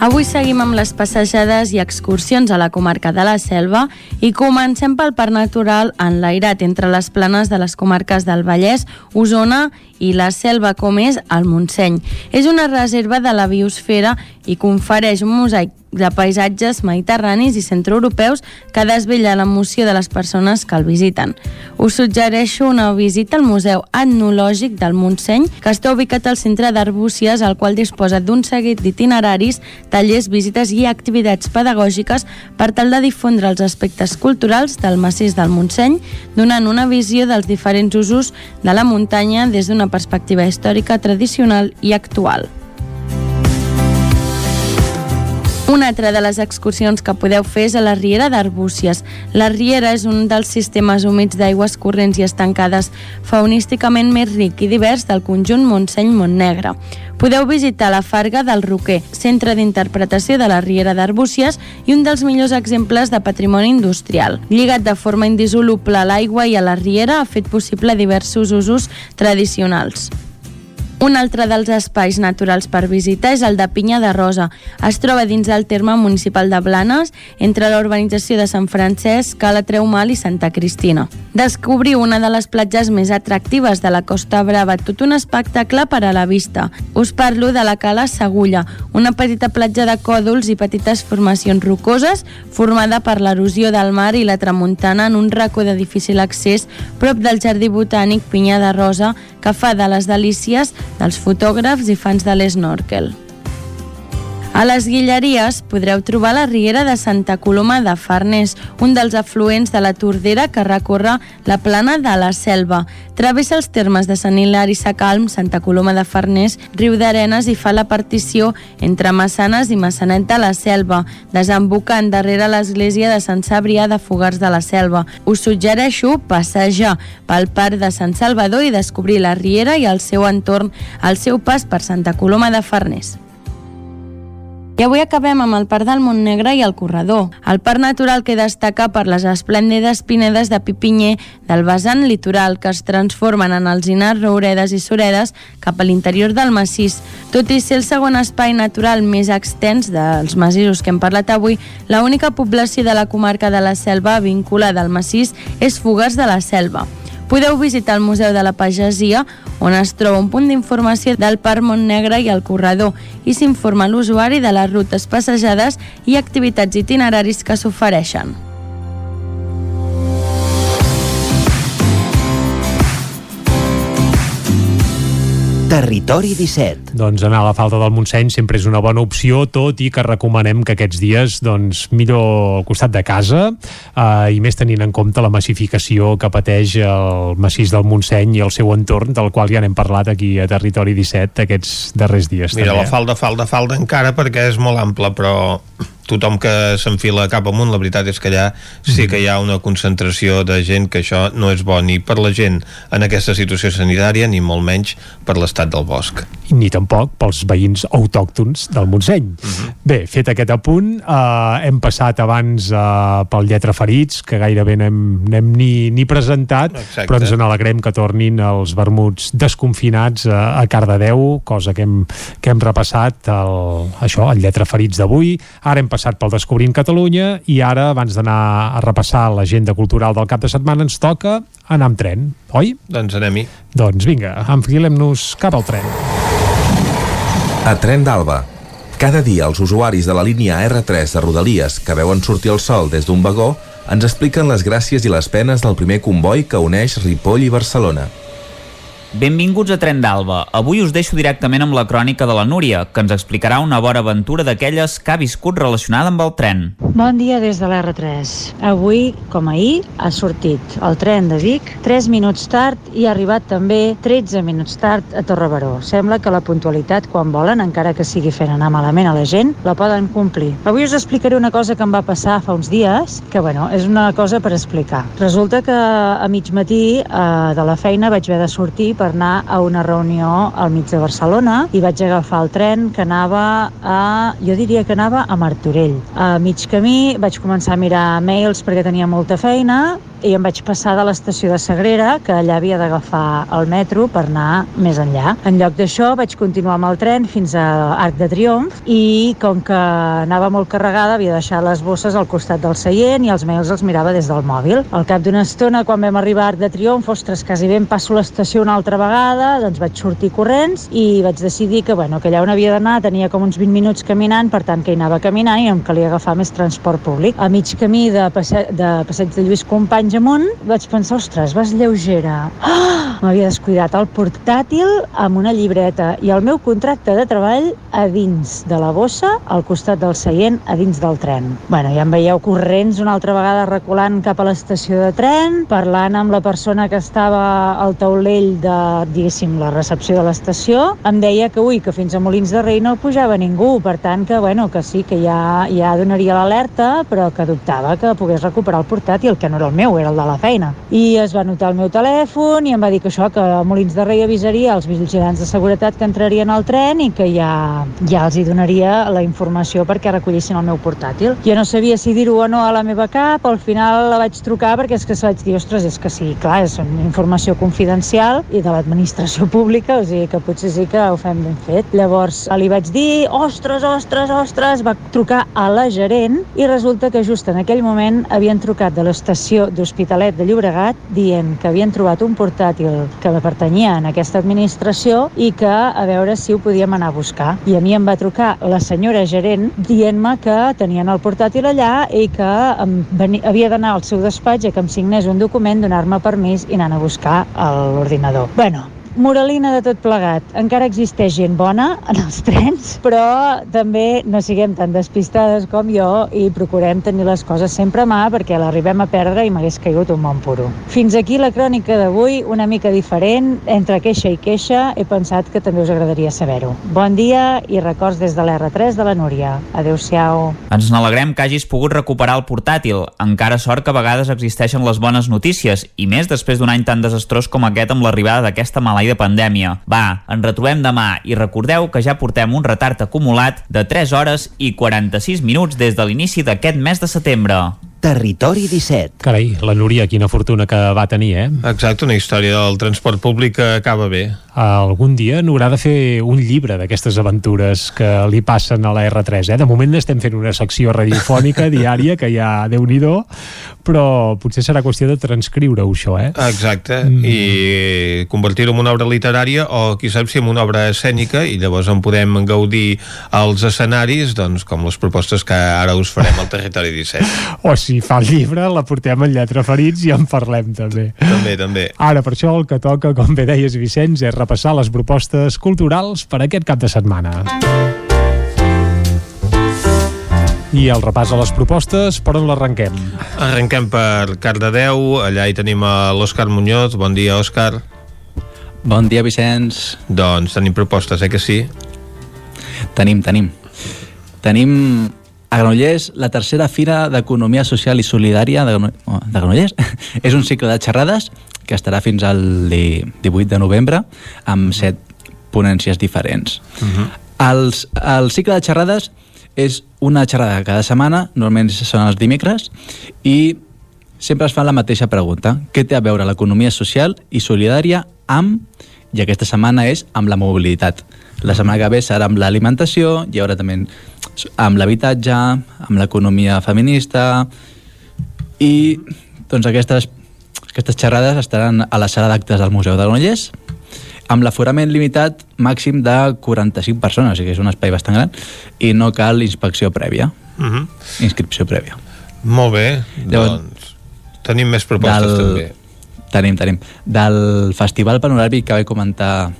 Avui seguim amb les passejades i excursions a la comarca de la Selva i comencem pel Parc Natural enlairat entre les planes de les comarques del Vallès, Osona i la Selva, com és el Montseny. És una reserva de la biosfera i confereix un mosaic de paisatges mediterranis i centroeuropeus que desvella l'emoció de les persones que el visiten. Us suggereixo una visita al Museu Etnològic del Montseny, que està ubicat al centre d'Arbúcies, al qual disposa d'un seguit d'itineraris, tallers, visites i activitats pedagògiques per tal de difondre els aspectes culturals del massís del Montseny, donant una visió dels diferents usos de la muntanya des d'una perspectiva històrica, tradicional i actual. Una altra de les excursions que podeu fer és a la Riera d'Arbúcies. La Riera és un dels sistemes humits d'aigües corrents i estancades faunísticament més ric i divers del conjunt Montseny-Montnegre. Podeu visitar la Farga del Roquer, centre d'interpretació de la Riera d'Arbúcies i un dels millors exemples de patrimoni industrial. Lligat de forma indissoluble a l'aigua i a la Riera, ha fet possible diversos usos tradicionals. Un altre dels espais naturals per visitar és el de Pinya de Rosa. Es troba dins del terme municipal de Blanes, entre la urbanització de Sant Francesc, Cala Treumal i Santa Cristina. Descobrir una de les platges més atractives de la Costa Brava, tot un espectacle per a la vista. Us parlo de la Cala Segulla, una petita platja de còdols i petites formacions rocoses formada per l'erosió del mar i la tramuntana en un racó de difícil accés prop del Jardí Botànic Pinya de Rosa, que fa de les delícies dels fotògrafs i fans de l'snorkel. A les Guilleries podreu trobar la Riera de Santa Coloma de Farners, un dels afluents de la Tordera que recorre la plana de la Selva. Travessa els termes de Sant Hilari Sacalm, Santa Coloma de Farners, Riu d'Arenes i fa la partició entre Massanes i Massanet de la Selva, desembocant darrere l'església de Sant Sabrià de Fogars de la Selva. Us suggereixo passejar pel parc de Sant Salvador i descobrir la Riera i el seu entorn al seu pas per Santa Coloma de Farners. I avui acabem amb el Parc del Montnegre i el Corredor. El parc natural que destaca per les esplèndides pinedes de pipinyer del vessant litoral que es transformen en alzinars, rouredes i suredes cap a l'interior del massís. Tot i ser el segon espai natural més extens dels massissos que hem parlat avui, la única població de la comarca de la Selva vinculada al massís és Fogars de la Selva. Podeu visitar el Museu de la Pagesia, on es troba un punt d'informació del Parc Montnegre i el Corredor, i s'informa l'usuari de les rutes passejades i activitats itineraris que s'ofereixen. Territori 17. Doncs anar a la falda del Montseny sempre és una bona opció, tot i que recomanem que aquests dies doncs, millor al costat de casa eh, i més tenint en compte la massificació que pateix el massís del Montseny i el seu entorn, del qual ja n'hem parlat aquí a Territori 17 aquests darrers dies. Mira, també. la falda, falda, falda encara perquè és molt ampla, però tothom que s'enfila cap amunt, la veritat és que allà sí que hi ha una concentració de gent que això no és bo ni per la gent en aquesta situació sanitària ni molt menys per l'estat del bosc. ni tampoc pels veïns autòctons del Montseny. Uh -huh. Bé, fet aquest apunt, eh, hem passat abans eh, pel Lletra Ferits, que gairebé n'hem n'hem ni, ni presentat, Exacte. però ens n'alegrem que tornin els vermuts desconfinats a, a Cardedeu, cosa que hem, que hem repassat, el, això, el Lletra Ferits d'avui. Ara hem passat pel Descobrint Catalunya i ara, abans d'anar a repassar l'agenda cultural del cap de setmana, ens toca anar amb tren, oi? Doncs anem-hi. Doncs vinga, enfilem-nos cap al tren. A Tren d'Alba. Cada dia els usuaris de la línia R3 de Rodalies que veuen sortir el sol des d'un vagó ens expliquen les gràcies i les penes del primer comboi que uneix Ripoll i Barcelona. Benvinguts a Tren d'Alba. Avui us deixo directament amb la crònica de la Núria, que ens explicarà una bona aventura d'aquelles que ha viscut relacionada amb el tren. Bon dia des de l'R3. Avui, com ahir, ha sortit el tren de Vic 3 minuts tard i ha arribat també 13 minuts tard a Torrebaró. Sembla que la puntualitat quan volen, encara que sigui fent anar malament a la gent, la poden complir. Avui us explicaré una cosa que em va passar fa uns dies, que bueno, és una cosa per explicar. Resulta que a mig matí eh, de la feina vaig haver de sortir per anar a una reunió al mig de Barcelona i vaig agafar el tren que anava a... jo diria que anava a Martorell. A mig camí vaig començar a mirar mails perquè tenia molta feina i em vaig passar de l'estació de Sagrera, que allà havia d'agafar el metro per anar més enllà. En lloc d'això vaig continuar amb el tren fins a Arc de Triomf i com que anava molt carregada havia deixat les bosses al costat del seient i els mails els mirava des del mòbil. Al cap d'una estona, quan vam arribar a Arc de Triomf, ostres, quasi ben passo l'estació una altra vegada, doncs vaig sortir corrents i vaig decidir que, bueno, que allà on havia d'anar tenia com uns 20 minuts caminant, per tant que hi anava caminant i em calia agafar més transport públic. A mig camí de, passe de Passeig de Lluís Companys amunt, vaig pensar, ostres, vas lleugera. Ah! M'havia descuidat el portàtil amb una llibreta i el meu contracte de treball a dins de la bossa, al costat del seient, a dins del tren. Bueno, ja em veieu corrents una altra vegada reculant cap a l'estació de tren, parlant amb la persona que estava al taulell de, diguéssim, la recepció de l'estació. Em deia que, ui, que fins a Molins de Rei no pujava ningú, per tant que, bueno, que sí, que ja, ja donaria l'alerta, però que dubtava que pogués recuperar el portàtil, que no era el meu, era el de la feina. I es va notar el meu telèfon i em va dir que això, que a Molins de Rei avisaria els vigilants de seguretat que entrarien al tren i que ja, ja els hi donaria la informació perquè recollissin el meu portàtil. Jo no sabia si dir-ho o no a la meva cap, al final la vaig trucar perquè és que se vaig dir, ostres, és que sí, clar, és una informació confidencial i de l'administració pública, o sigui que potser sí que ho fem ben fet. Llavors li vaig dir, ostres, ostres, ostres, va trucar a la gerent i resulta que just en aquell moment havien trucat de l'estació d'Hospitalet de Llobregat dient que havien trobat un portàtil que pertanyia en aquesta administració i que a veure si ho podíem anar a buscar. I a mi em va trucar la senyora gerent dient-me que tenien el portàtil allà i que em veni, havia d'anar al seu despatx a que em signés un document, donar-me permís i anar a buscar l'ordinador. Bueno, Moralina de tot plegat. Encara existeix gent bona en els trens, però també no siguem tan despistades com jo i procurem tenir les coses sempre a mà perquè l'arribem a perdre i m'hagués caigut un bon puro. Fins aquí la crònica d'avui, una mica diferent, entre queixa i queixa, he pensat que també us agradaria saber-ho. Bon dia i records des de l'R3 de la Núria. Adéu-siau. Ens n'alegrem que hagis pogut recuperar el portàtil. Encara sort que a vegades existeixen les bones notícies, i més després d'un any tan desastrós com aquest amb l'arribada d'aquesta maleïda pandèmia. Va, ens retrobem demà i recordeu que ja portem un retard acumulat de 3 hores i 46 minuts des de l'inici d'aquest mes de setembre. Territori 17. Carai, la Núria, quina fortuna que va tenir, eh? Exacte, una història del transport públic que acaba bé. Algun dia n'haurà de fer un llibre d'aquestes aventures que li passen a la R3, eh? De moment estem fent una secció radiofònica diària que ja déu nhi però potser serà qüestió de transcriure-ho, això, eh? Exacte, mm. i convertir-ho en una obra literària o, qui sap, si en una obra escènica i llavors en podem gaudir als escenaris, doncs, com les propostes que ara us farem al Territori 17. O si si fa el llibre, la portem en lletra ferits i en parlem també. També, també. Ara, per això el que toca, com bé deies, Vicenç, és repassar les propostes culturals per aquest cap de setmana. I el repàs a les propostes, per on l'arrenquem? Arrenquem per Cardedeu, allà hi tenim a l'Òscar Muñoz. Bon dia, Òscar. Bon dia, Vicenç. Doncs tenim propostes, eh que sí? Tenim, tenim. Tenim a Granollers la tercera Fira d'Economia Social i Solidària de, oh, de Granollers. És un cicle de xerrades que estarà fins al 18 de novembre amb set ponències diferents. Uh -huh. Els, el cicle de xerrades és una xerrada cada setmana, normalment són els dimecres, i sempre es fa la mateixa pregunta. Què té a veure l'economia social i solidària amb, i aquesta setmana és amb la mobilitat. La setmana que ve serà amb l'alimentació, hi haurà també amb l'habitatge, amb l'economia feminista, i doncs aquestes, aquestes xerrades estaran a la sala d'actes del Museu de Granollers, amb l'aforament limitat màxim de 45 persones, o sigui que és un espai bastant gran, i no cal inspecció prèvia, Uh -huh. inscripció prèvia. Molt bé, Llavors, doncs tenim més propostes del... també. Tenim, tenim. Del Festival Panoràmic que vaig comentar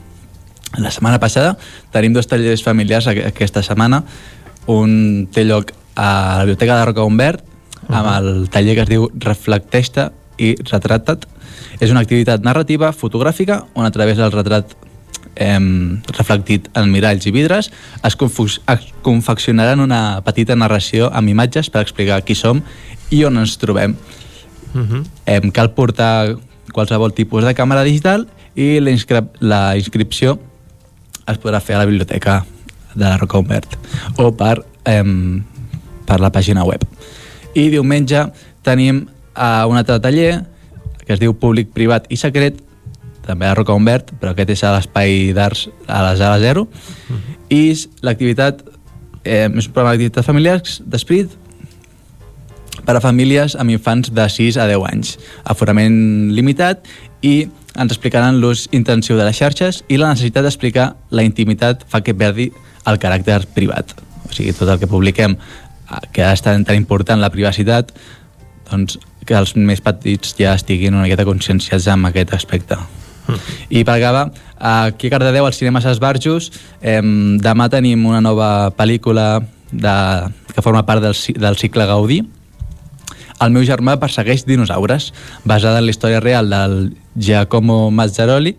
la setmana passada, tenim dos tallers familiars aqu- aquesta setmana. Un té lloc a la Biblioteca de Roca Humbert, amb el taller que es diu Reflecteix-te i Retrata't. És una activitat narrativa, fotogràfica, on a través del retrat eh, reflectit en miralls i vidres es, es confeccionaran una petita narració amb imatges per explicar qui som i on ens trobem. Uh -huh. Em cal portar qualsevol tipus de càmera digital i la, inscri la inscripció es podrà fer a la biblioteca de la Roca Humbert o per, em, per la pàgina web. I diumenge tenim uh, un altre taller que es diu Públic, Privat i Secret també a Roca Humbert, però aquest és a l'espai d'arts a la sala 0 i l'activitat eh, és un programa d'activitats familiars d'esprit per a famílies amb infants de 6 a 10 anys. Aforament limitat i ens explicaran l'ús intensiu de les xarxes i la necessitat d'explicar la intimitat fa que perdi el caràcter privat. O sigui, tot el que publiquem eh, que ha estat tan important la privacitat, doncs que els més petits ja estiguin una miqueta conscienciats amb aquest aspecte. I per acabar, aquí a Cardedeu, als cinemes Esbarjos, eh, demà tenim una nova pel·lícula de, que forma part del, del cicle Gaudí, el meu germà persegueix dinosaures, basada en la història real del Giacomo Mazzaroli,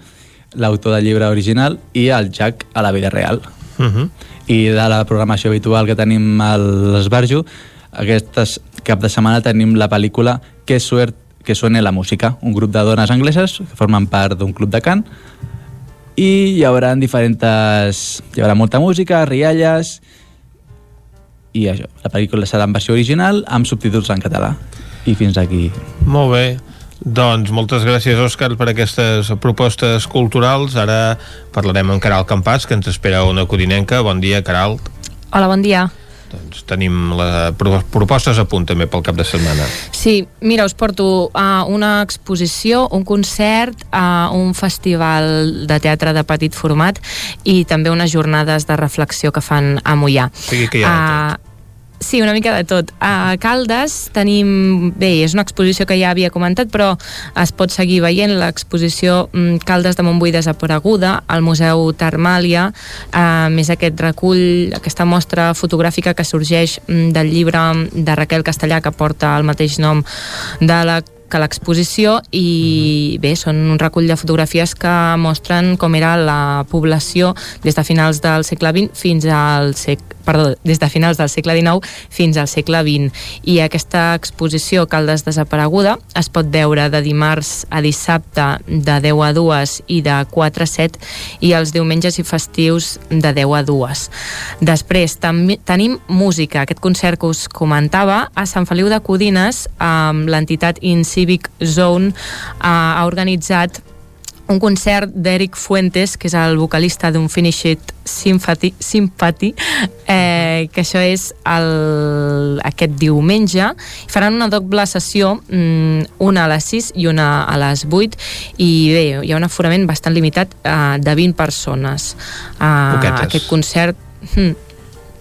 l'autor del llibre original, i el Jack a la vida real. Uh -huh. I de la programació habitual que tenim a l'Esbarjo, aquestes cap de setmana tenim la pel·lícula Que suert que suene la música, un grup de dones angleses que formen part d'un club de cant i hi haurà diferents... hi haurà molta música, rialles i això, la pel·lícula serà en versió original amb subtítols en català i fins aquí Molt bé. Doncs moltes gràcies, Òscar, per aquestes propostes culturals. Ara parlarem amb Caral Campàs, que ens espera una codinenca. Bon dia, Caral. Hola, bon dia. Doncs tenim les propostes a punt també pel cap de setmana. Sí, mira, us porto a una exposició, un concert, a un festival de teatre de petit format i també unes jornades de reflexió que fan a Mollà. O sigui que hi ha de tot. Sí, una mica de tot. A Caldes tenim... Bé, és una exposició que ja havia comentat, però es pot seguir veient l'exposició mm, Caldes de Montbui desapareguda al Museu Termàlia, eh, més aquest recull, aquesta mostra fotogràfica que sorgeix mm, del llibre de Raquel Castellà que porta el mateix nom de la que l'exposició i bé, són un recull de fotografies que mostren com era la població des de finals del segle XX fins al segle perdó, des de finals del segle XIX fins al segle XX. I aquesta exposició Caldes desapareguda es pot veure de dimarts a dissabte de 10 a 2 i de 4 a 7 i els diumenges i festius de 10 a 2. Després tenim música, aquest concert que us comentava a Sant Feliu de Codines amb l'entitat Incivic Zone ha organitzat un concert d'Eric Fuentes, que és el vocalista d'un Finish It Sympathy, Sympathy eh, que això és el, aquest diumenge. Faran una doble sessió, mm, una a les 6 i una a les 8, i bé, hi ha un aforament bastant limitat eh, de 20 persones. Eh, Poquetes. aquest concert... Hmm,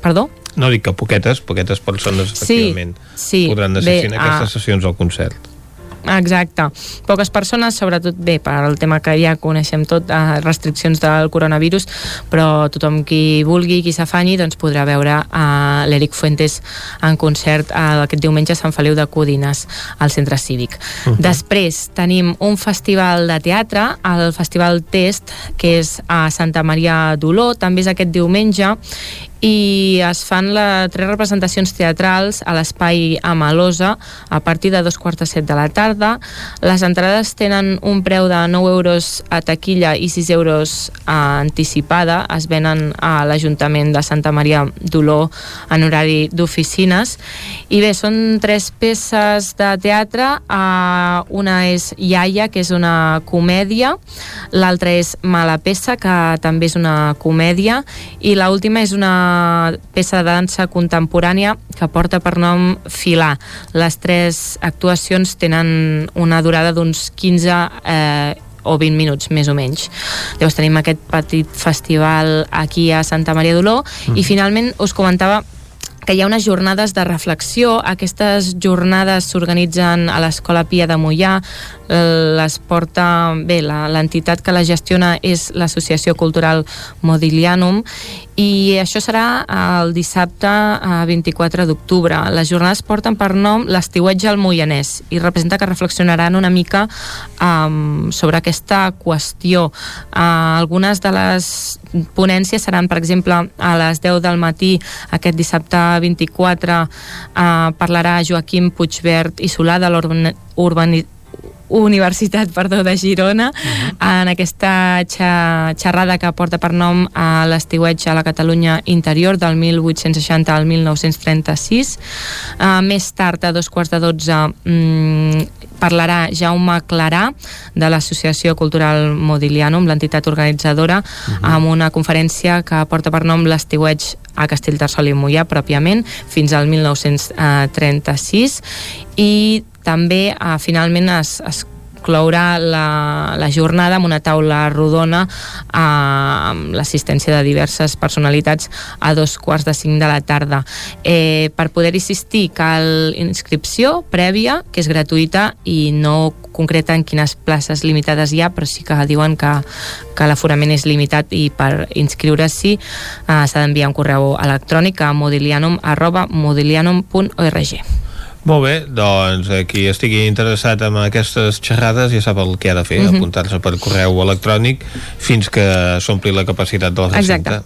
perdó? No dic que poquetes, poquetes persones, efectivament, sí, sí. podran assistir Bé, a aquestes ah. sessions al concert. Exacte. Poques persones, sobretot bé, per al tema que ja coneixem tot, eh, restriccions del coronavirus, però tothom qui vulgui, qui s'afanyi, doncs podrà veure eh, l'Eric Fuentes en concert eh, aquest diumenge a Sant Feliu de Codines, al centre cívic. Uh -huh. Després tenim un festival de teatre, el Festival Test, que és a Santa Maria d'Oló, també és aquest diumenge, i es fan la, tres representacions teatrals a l'espai Amalosa a partir de dos quarts de set de la tarda. Les entrades tenen un preu de 9 euros a taquilla i 6 euros a anticipada. Es venen a l'Ajuntament de Santa Maria d'Oló en horari d'oficines. I bé, són tres peces de teatre. Uh, una és Iaia, que és una comèdia. L'altra és Mala peça, que també és una comèdia. I l'última és una peça de dansa contemporània que porta per nom Filar. Les tres actuacions tenen una durada d'uns 15 eh, o 20 minuts, més o menys. Llavors tenim aquest petit festival aquí a Santa Maria d'Oló mm. i finalment us comentava que hi ha unes jornades de reflexió. Aquestes jornades s'organitzen a l'Escola Pia de Mollà, les porta, bé, l'entitat que la gestiona és l'Associació Cultural Modiglianum i això serà el dissabte 24 d'octubre. Les jornades porten per nom l'estiuetge al Moianès i representa que reflexionaran una mica um, sobre aquesta qüestió. Uh, algunes de les ponències seran, per exemple, a les 10 del matí aquest dissabte 24 uh, parlarà Joaquim Puigvert i Solà de l'urbanització Universitat perdó, de Girona uh -huh. en aquesta xerrada que porta per nom a l'estiuetge a la Catalunya interior del 1860 al 1936 uh, més tard a dos quarts de dotze um, parlarà Jaume Clarà de l'Associació Cultural Modiglianum, l'entitat organitzadora uh -huh. amb una conferència que porta per nom l'estiuetge a Castellterçol i Mollà pròpiament fins al 1936 i també uh, finalment es, es clourà la, la jornada amb una taula rodona eh, amb l'assistència de diverses personalitats a dos quarts de cinc de la tarda. Eh, per poder assistir cal inscripció prèvia, que és gratuïta i no concreta en quines places limitades hi ha, però sí que diuen que, que l'aforament és limitat i per inscriure-s'hi eh, s'ha d'enviar un correu electrònic a modilianum.org. Molt bé, doncs qui estigui interessat en aquestes xerrades ja sap el que ha de fer, mhm. -huh. apuntar-se per correu electrònic fins que s'ompli la capacitat del recinte. Exacte.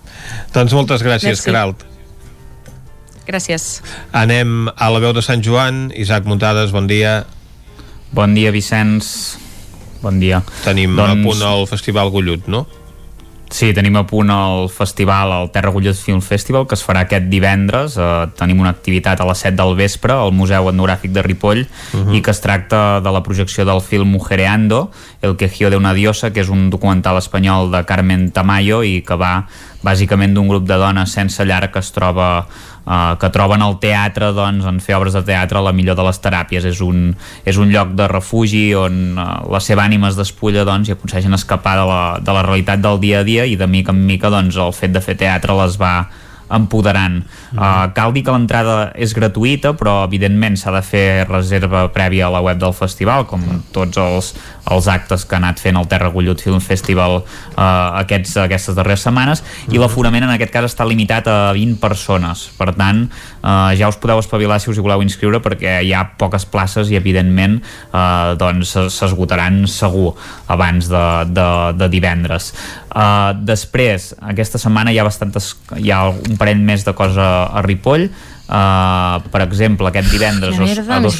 Doncs moltes gràcies, Merci. Caralt. Gràcies. Anem a la veu de Sant Joan. Isaac Muntades, bon dia. Bon dia, Vicenç. Bon dia. Tenim doncs... a punt el Festival Gullut, no? Sí, tenim a punt el festival, el Terra Gullet Film Festival, que es farà aquest divendres. Eh, tenim una activitat a les 7 del vespre al Museu Etnogràfic de Ripoll uh -huh. i que es tracta de la projecció del film Mujereando, El quejío de una diosa, que és un documental espanyol de Carmen Tamayo i que va bàsicament d'un grup de dones sense llar que es troba Uh, que troben al teatre doncs, en fer obres de teatre la millor de les teràpies. És un, és un lloc de refugi on uh, la seva ànima es despulla doncs, i aconsegueixen escapar de la, de la realitat del dia a dia i de mica en mica doncs, el fet de fer teatre les va empoderant. Mm. Uh, cal dir que l'entrada és gratuïta, però evidentment s'ha de fer reserva prèvia a la web del festival, com tots els, els actes que ha anat fent el Terra Gullut Film Festival uh, aquests, aquestes darreres setmanes, mm. i l'aforament en aquest cas està limitat a 20 persones. Per tant, uh, ja us podeu espavilar si us hi voleu inscriure, perquè hi ha poques places i, evidentment, uh, doncs s'esgotaran segur abans de, de, de divendres. Uh, després, aquesta setmana hi ha bastantes, hi ha un parell més de cosa a Ripoll, Uh, per exemple, aquest divendres a, dos,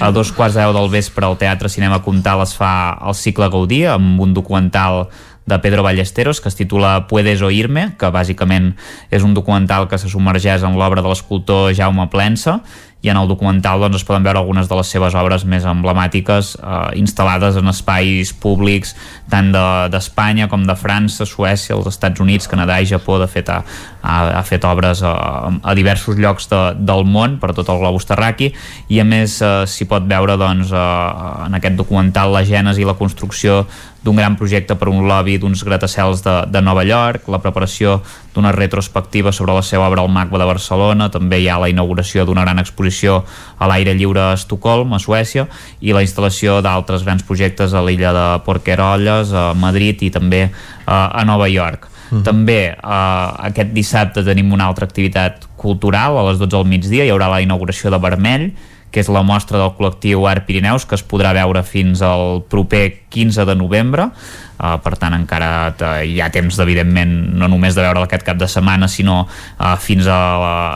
a dos quarts de deu del vespre al Teatre Cinema Comtal es fa el cicle Gaudí amb un documental de Pedro Ballesteros que es titula Puedes oírme, que bàsicament és un documental que se submergeix en l'obra de l'escultor Jaume Plensa i en el documental doncs, es poden veure algunes de les seves obres més emblemàtiques eh, instal·lades en espais públics tant d'Espanya de, com de França, Suècia, els Estats Units, Canadà i Japó, de fet ha, ha, ha fet obres a, a diversos llocs de, del món per tot el globus terraqui i a més eh, s'hi pot veure doncs, eh, en aquest documental la gènesi i la construcció d'un gran projecte per un lobby d'uns gratacels de, de Nova York, la preparació d'una retrospectiva sobre la seva obra al MACBA de Barcelona, també hi ha la inauguració d'una gran exposició a l'aire lliure a Estocolm, a Suècia, i la instal·lació d'altres grans projectes a l'illa de Porquerolles, a Madrid i també uh, a Nova York. Uh -huh. També uh, aquest dissabte tenim una altra activitat cultural a les 12 del migdia, hi haurà la inauguració de Vermell, que és la mostra del col·lectiu Art Pirineus, que es podrà veure fins al proper 15 de novembre. Uh, per tant encara hi ha temps evidentment no només de veure aquest cap de setmana sinó uh, fins a,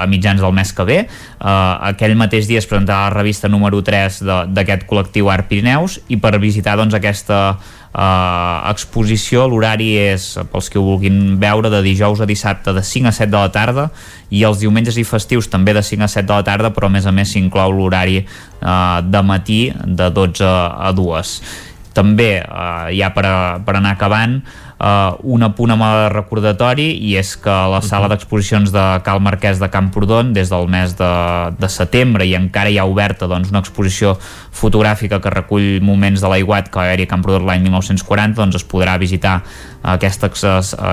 a mitjans del mes que ve uh, aquell mateix dia es presentarà la revista número 3 d'aquest col·lectiu Art Pirineus i per visitar doncs aquesta uh, exposició l'horari és pels que ho vulguin veure de dijous a dissabte de 5 a 7 de la tarda i els diumenges i festius també de 5 a 7 de la tarda però a més a més s'inclou l'horari uh, de matí de 12 a 2 també eh, ja per, a, per anar acabant uh, un apunt amb el recordatori i és que la sala d'exposicions de Cal Marquès de Camprodon des del mes de, de setembre i encara hi ha oberta doncs, una exposició fotogràfica que recull moments de l'aiguat que va haver-hi a Camprodon l'any 1940 doncs es podrà visitar aquesta,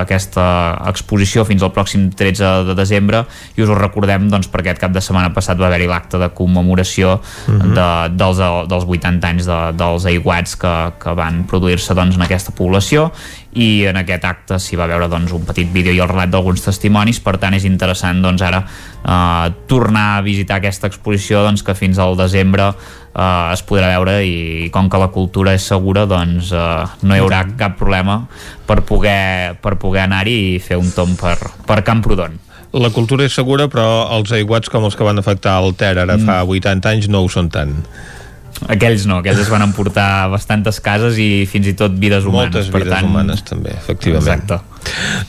aquesta exposició fins al pròxim 13 de desembre i us ho recordem doncs, perquè aquest cap de setmana passat va haver-hi l'acte de commemoració uh. -huh. de, dels, dels 80 anys de, dels aiguats que, que van produir-se doncs, en aquesta població i en aquest acte s'hi va veure doncs, un petit vídeo i el relat d'alguns testimonis, per tant és interessant doncs, ara eh, tornar a visitar aquesta exposició doncs, que fins al desembre eh, es podrà veure i com que la cultura és segura doncs eh, no hi haurà cap problema per poder, per poder anar-hi i fer un tom per, per Camprodon. La cultura és segura però els aiguats com els que van afectar el Ter ara mm. fa 80 anys no ho són tant aquells no, aquells es van emportar bastantes cases i fins i tot vides humanes. Moltes per vides tant... humanes també, efectivament. Exacte.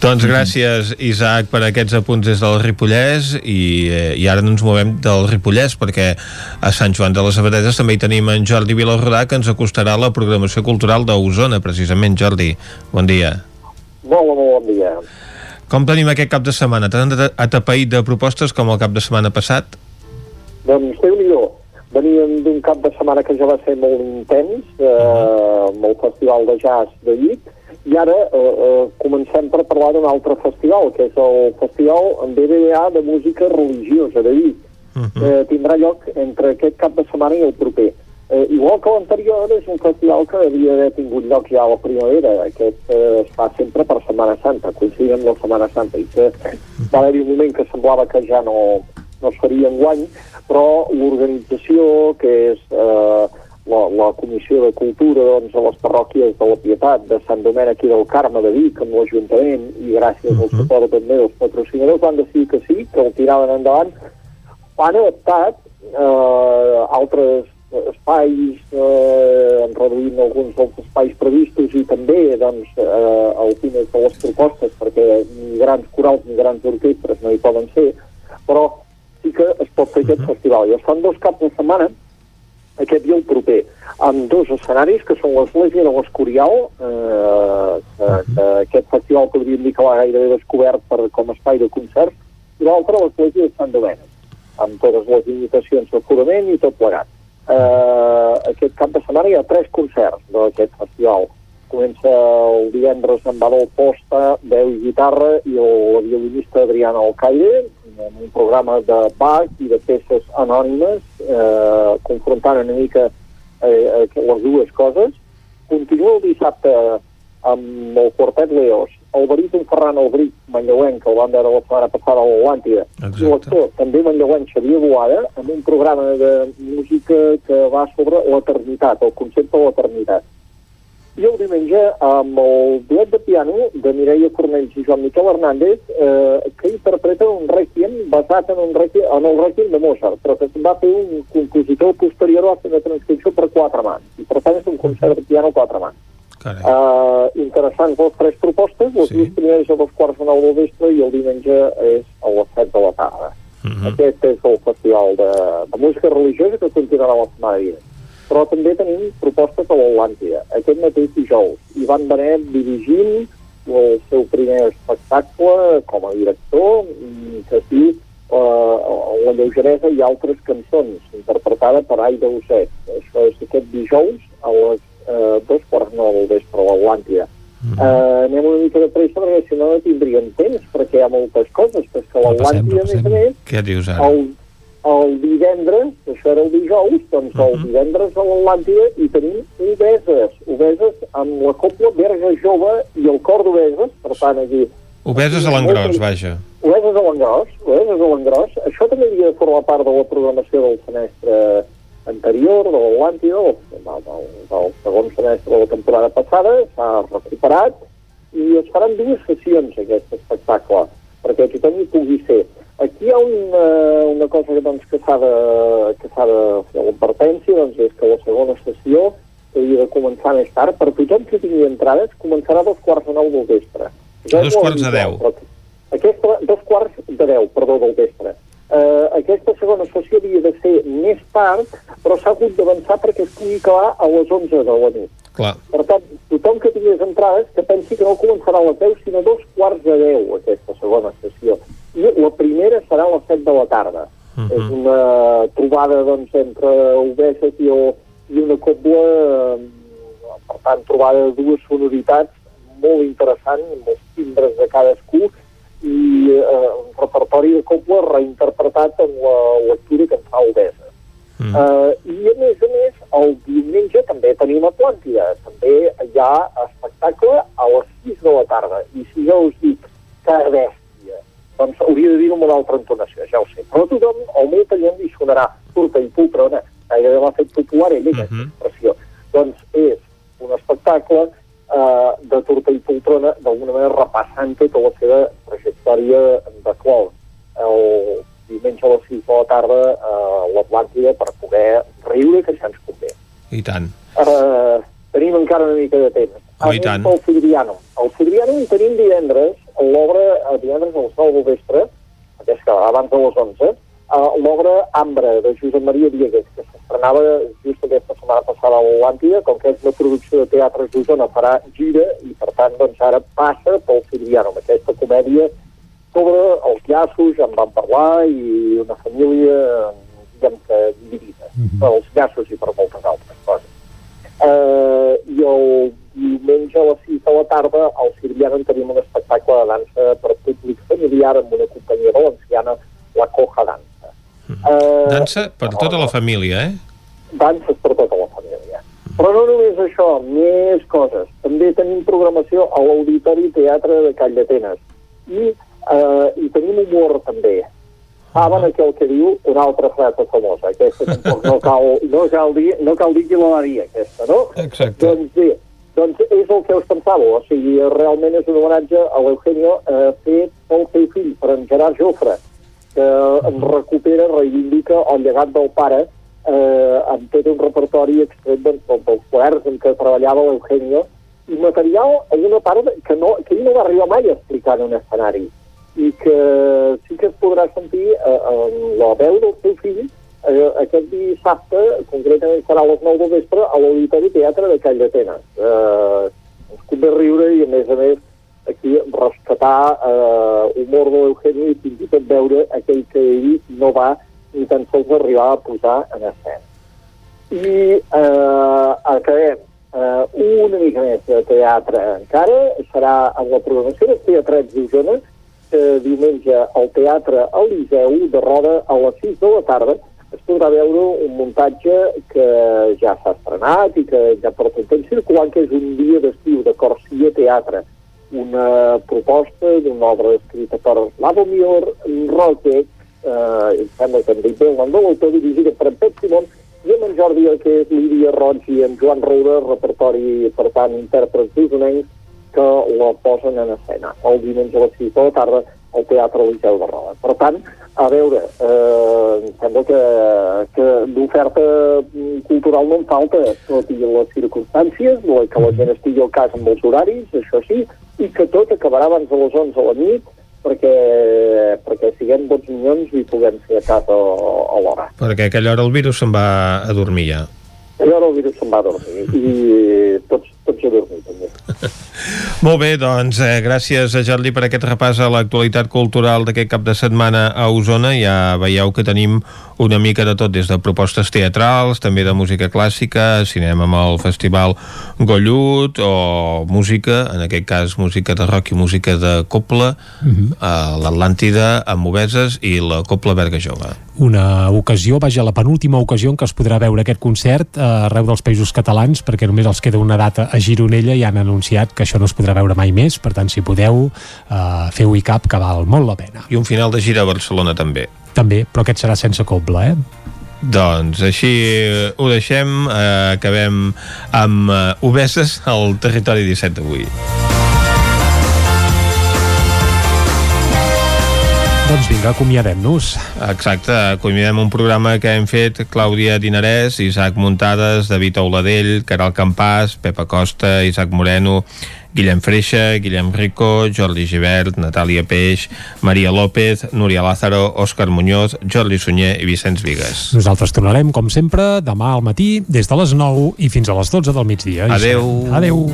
Doncs gràcies, Isaac, per aquests apunts des del Ripollès i, eh, i ara ens movem del Ripollès perquè a Sant Joan de les Abadeses també hi tenim en Jordi Vilarrodà que ens acostarà la programació cultural d'Osona, precisament. Jordi, bon dia. Molt, molt bon dia. Com tenim aquest cap de setmana? T'han atapeït de propostes com el cap de setmana passat? Doncs déu nhi Veníem d'un cap de setmana que ja va ser molt intens, eh, amb el Festival de Jazz de Vic, i ara eh, eh, comencem per parlar d'un altre festival, que és el Festival BBA de Música Religiosa de Vic. Uh -huh. eh, tindrà lloc entre aquest cap de setmana i el proper. Eh, igual que l'anterior, és un festival que havia d'haver tingut lloc ja a la primavera. Aquest eh, es fa sempre per Setmana Santa, coincidint amb la Setmana Santa, i que va haver-hi un moment que semblava que ja no, no es faria enguany, però l'organització, que és eh, la, la Comissió de Cultura doncs, a les parròquies de la Pietat, de Sant Domènec i del Carme de Vic, amb l'Ajuntament, i gràcies uh -huh. al mhm. suport també dels patrocinadors, van decidir que sí, que el tiraven endavant, han adaptat eh, altres espais, eh, reduint alguns dels espais previstos i també doncs, eh, algunes de les propostes, perquè ni grans corals ni grans orquestres no hi poden ser, però que es pot fer aquest -huh. festival. I es fan dos caps de setmana, aquest dia el proper, amb dos escenaris, que són l'Església de l'Escorial, eh, que, -huh. que aquest festival podríem dir que l'ha gairebé descobert per, com a espai de concerts, i l'altre l'Església de Sant Domènec, amb totes les limitacions d'aforament i tot plegat. Eh, aquest cap de setmana hi ha tres concerts d'aquest festival. Comença el divendres amb Adolf Posta, veu i guitarra, i el violinista Adriana Alcaire, en un programa de Bach i de peces anònimes, eh, confrontant una mica eh, eh, les dues coses. Continua el dissabte amb el quartet Leos, el baríton Ferran Albric, manlleuenc, que el van veure la setmana passada a l'Atlàntida, i l'actor, també manlleuenc, Xavier Boada, amb un programa de música que va sobre l'eternitat, el concepte de l'eternitat i el diumenge amb el duet de piano de Mireia Cornells i Joan Miquel Hernández eh, que interpreten un requiem basat en, un requiem, en el requiem de Mozart però que va fer un compositor posterior va fer una transcripció per quatre mans i per tant és un concert de piano a quatre mans uh, interessants les tres propostes les sí. dues primeres a dos quarts de nou del vespre i el diumenge és a les set de la tarda Uh -huh. Aquest és el festival de, de música religiosa que continuarà la setmana vinent. Però també tenim propostes a l'Atlàntida, aquest mateix dijous. Ivan Benet dirigint el seu primer espectacle com a director, que sí, uh, La lleugeresa i altres cançons, interpretada per Aida Osset. Això és aquest dijous a les uh, dos quarts nou del vespre a l'Atlàntida. Mm -hmm. uh, anem una mica de pressa perquè si no no tindríem temps perquè hi ha moltes coses però és que l'Atlàntida a més a més què dius ara? el, el divendres això era el dijous doncs uh -huh. el divendres a l'Atlàntida hi tenim obeses obeses amb la copla Verge Jove i el cor d'obeses per tant aquí Obeses a l'engròs, vaja. Obeses a l'engròs, obeses a l'engròs. Això també havia de formar part de la programació del semestre anterior, de l'Atlàntida, del, del, del segon semestre de la temporada passada, s'ha recuperat i es faran dues sessions aquest espectacle, perquè tothom hi pugui ser. Aquí hi ha una, una cosa que, doncs, que s'ha de, que s'ha de fer l'advertència, doncs, és que la segona sessió havia de començar més tard, per tothom que tingui entrades, començarà a dos quarts de nou del vespre. A dos quarts de deu. Aquesta, dos quarts de deu, perdó, del vespre. Uh, aquesta segona sessió havia de ser més tard, però s'ha hagut d'avançar perquè es pugui acabar a les 11 de la nit. Clar. Per tant, tothom que tingués entrades que pensi que no començarà a les 10, sinó a dos quarts de 10, aquesta segona sessió. I la primera serà a les 7 de la tarda. Uh -huh. És una trobada, doncs, entre obeses i, el, i una cobla, eh, per tant, trobada de dues sonoritats molt interessant, amb els timbres de cadascú, i eh, un repertori de cobla reinterpretat en la lectura que en fa Obesa. Mm. Uh, I a més a més, el diumenge també tenim Atlàntida. També hi ha espectacle a les 6 de la tarda. I si jo us dic que bèstia, doncs hauria de dir-ho amb una altra entonació, ja ho sé. Però tothom, al meu taller li sonarà turta i poltrona, gairebé l'ha fet popular ell, aquesta Mhm. expressió. Doncs és un espectacle eh, de turta i poltrona, d'alguna manera repassant tota la seva trajectòria de clown. El diumenge a les 6 de la tarda a l'Atlàntida per poder riure, que això ens convé. I tant. Ara tenim encara una mica de temps. Oh, i tant. Pel Fidriano. El Fidriano hi tenim divendres, l'obra eh, divendres a les 9 del vespre, és que abans de les 11, uh, l'obra Ambra, de Josep Maria Diegues, que s'estrenava just aquesta setmana passada a l'Atlàntida, com que és una producció de teatre Osona, farà gira, i per tant, doncs, ara passa pel Fidriano, amb aquesta comèdia sobre els llaços, en vam parlar, i una família, diguem que dividida, per als llaços i per moltes altres coses. Uh, I el diumenge a les 6 de la tarda al Sirviana en tenim un espectacle de dansa per públic familiar amb una companyia valenciana, la Coja Dansa. Uh, Dansa per tota la família, eh? danses per tota la família. Però no només això, més coses. També tenim programació a l'Auditori Teatre de Call d'Atenes. I, uh, I tenim humor, també. Saben aquell que diu una altra frase famosa. Aquesta tampoc no cal, no cal, dir, no cal dir qui la va dir, aquesta, no? Exacte. Doncs bé, doncs és el que us pensàveu. O sigui, realment és un homenatge a l'Eugenio eh, fet pel seu fill, per en Gerard Jofre, que en recupera, reivindica el llegat del pare eh, amb tot un repertori extret doncs, del- dels quaderns en què treballava l'Eugenio i material en una part que, no, que ell no va arribar mai a explicar en un escenari i que sí que es podrà sentir eh, en la veu del seu fill eh, aquest dissabte, concretament serà a les 9 del vespre, a l'Auditori Teatre de Call d'Atenes. Eh, ens convé riure i, a més a més, aquí rescatar eh, humor de l'Eugeni i fins i tot veure aquell que ell no va ni tan sols arribar a posar en escena. I eh, acabem eh, una mica més de teatre encara, serà en la programació dels teatrets d'Osona, que diumenge al Teatre Eliseu de Roda a les 6 de la tarda es podrà veure un muntatge que ja s'ha estrenat i que ja porta un temps circulant, que és un dia d'estiu de Corsia Teatre, una proposta d'una obra escrita per Lavomir Roque, eh, em sembla que em dic bé el nom de l'autor, dirigida per en Pep Simón, i amb en Jordi, que és Lídia Roig i en Joan Roura, repertori, per tant, intèrprets d'usonencs, que la posen en escena el diumenge a les 6 de la tarda al Teatre Liceu de Roda. Per tant, a veure, eh, em sembla que, que d'oferta cultural no en falta, tot i les circumstàncies, que la gent estigui al cas amb els horaris, això sí, i que tot acabarà abans de les 11 a la nit, perquè, perquè siguem 12 milions i puguem fer a casa l'hora. Perquè a aquella hora el virus se'n va a dormir ja. A hora el virus se'n va a dormir i tots, dormir també. Molt bé, doncs eh, gràcies a Jordi per aquest repàs a l'actualitat cultural d'aquest cap de setmana a Osona. Ja veieu que tenim una mica de tot, des de propostes teatrals, també de música clàssica, cinema amb el Festival Gollut, o música, en aquest cas música de rock i música de copla, uh -huh. a l'Atlàntida, amb Moveses i la Copla Berga Jove. Una ocasió, vaja, la penúltima ocasió en què es podrà veure aquest concert arreu dels països catalans, perquè només els queda una data a Gironella i han anunciat que això no es podrà veure mai més, per tant, si podeu, eh, feu-hi cap, que val molt la pena. I un final de gira a Barcelona també. També, però aquest serà sense coble, eh? Doncs així ho deixem, eh, acabem amb eh, Obeses al territori 17 d'avui. Doncs vinga, acomiadem-nos. Exacte, acomiadem un programa que hem fet Clàudia Dinarès, Isaac Muntades, David Auladell, Caral Campàs, Pepa Costa, Isaac Moreno, Guillem Freixa, Guillem Rico, Jordi Givert, Natàlia Peix, Maria López, Núria Lázaro, Òscar Muñoz, Jordi Sunyer i Vicenç Vigues. Nosaltres tornarem, com sempre, demà al matí, des de les 9 i fins a les 12 del migdia. Adeu. Adeu.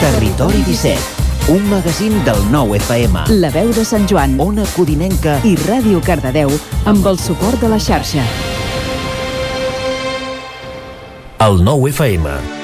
Territori 17 un magazín del nou FM. La veu de Sant Joan, Ona Codinenca i Ràdio Cardedeu amb el suport de la xarxa. El nou FM.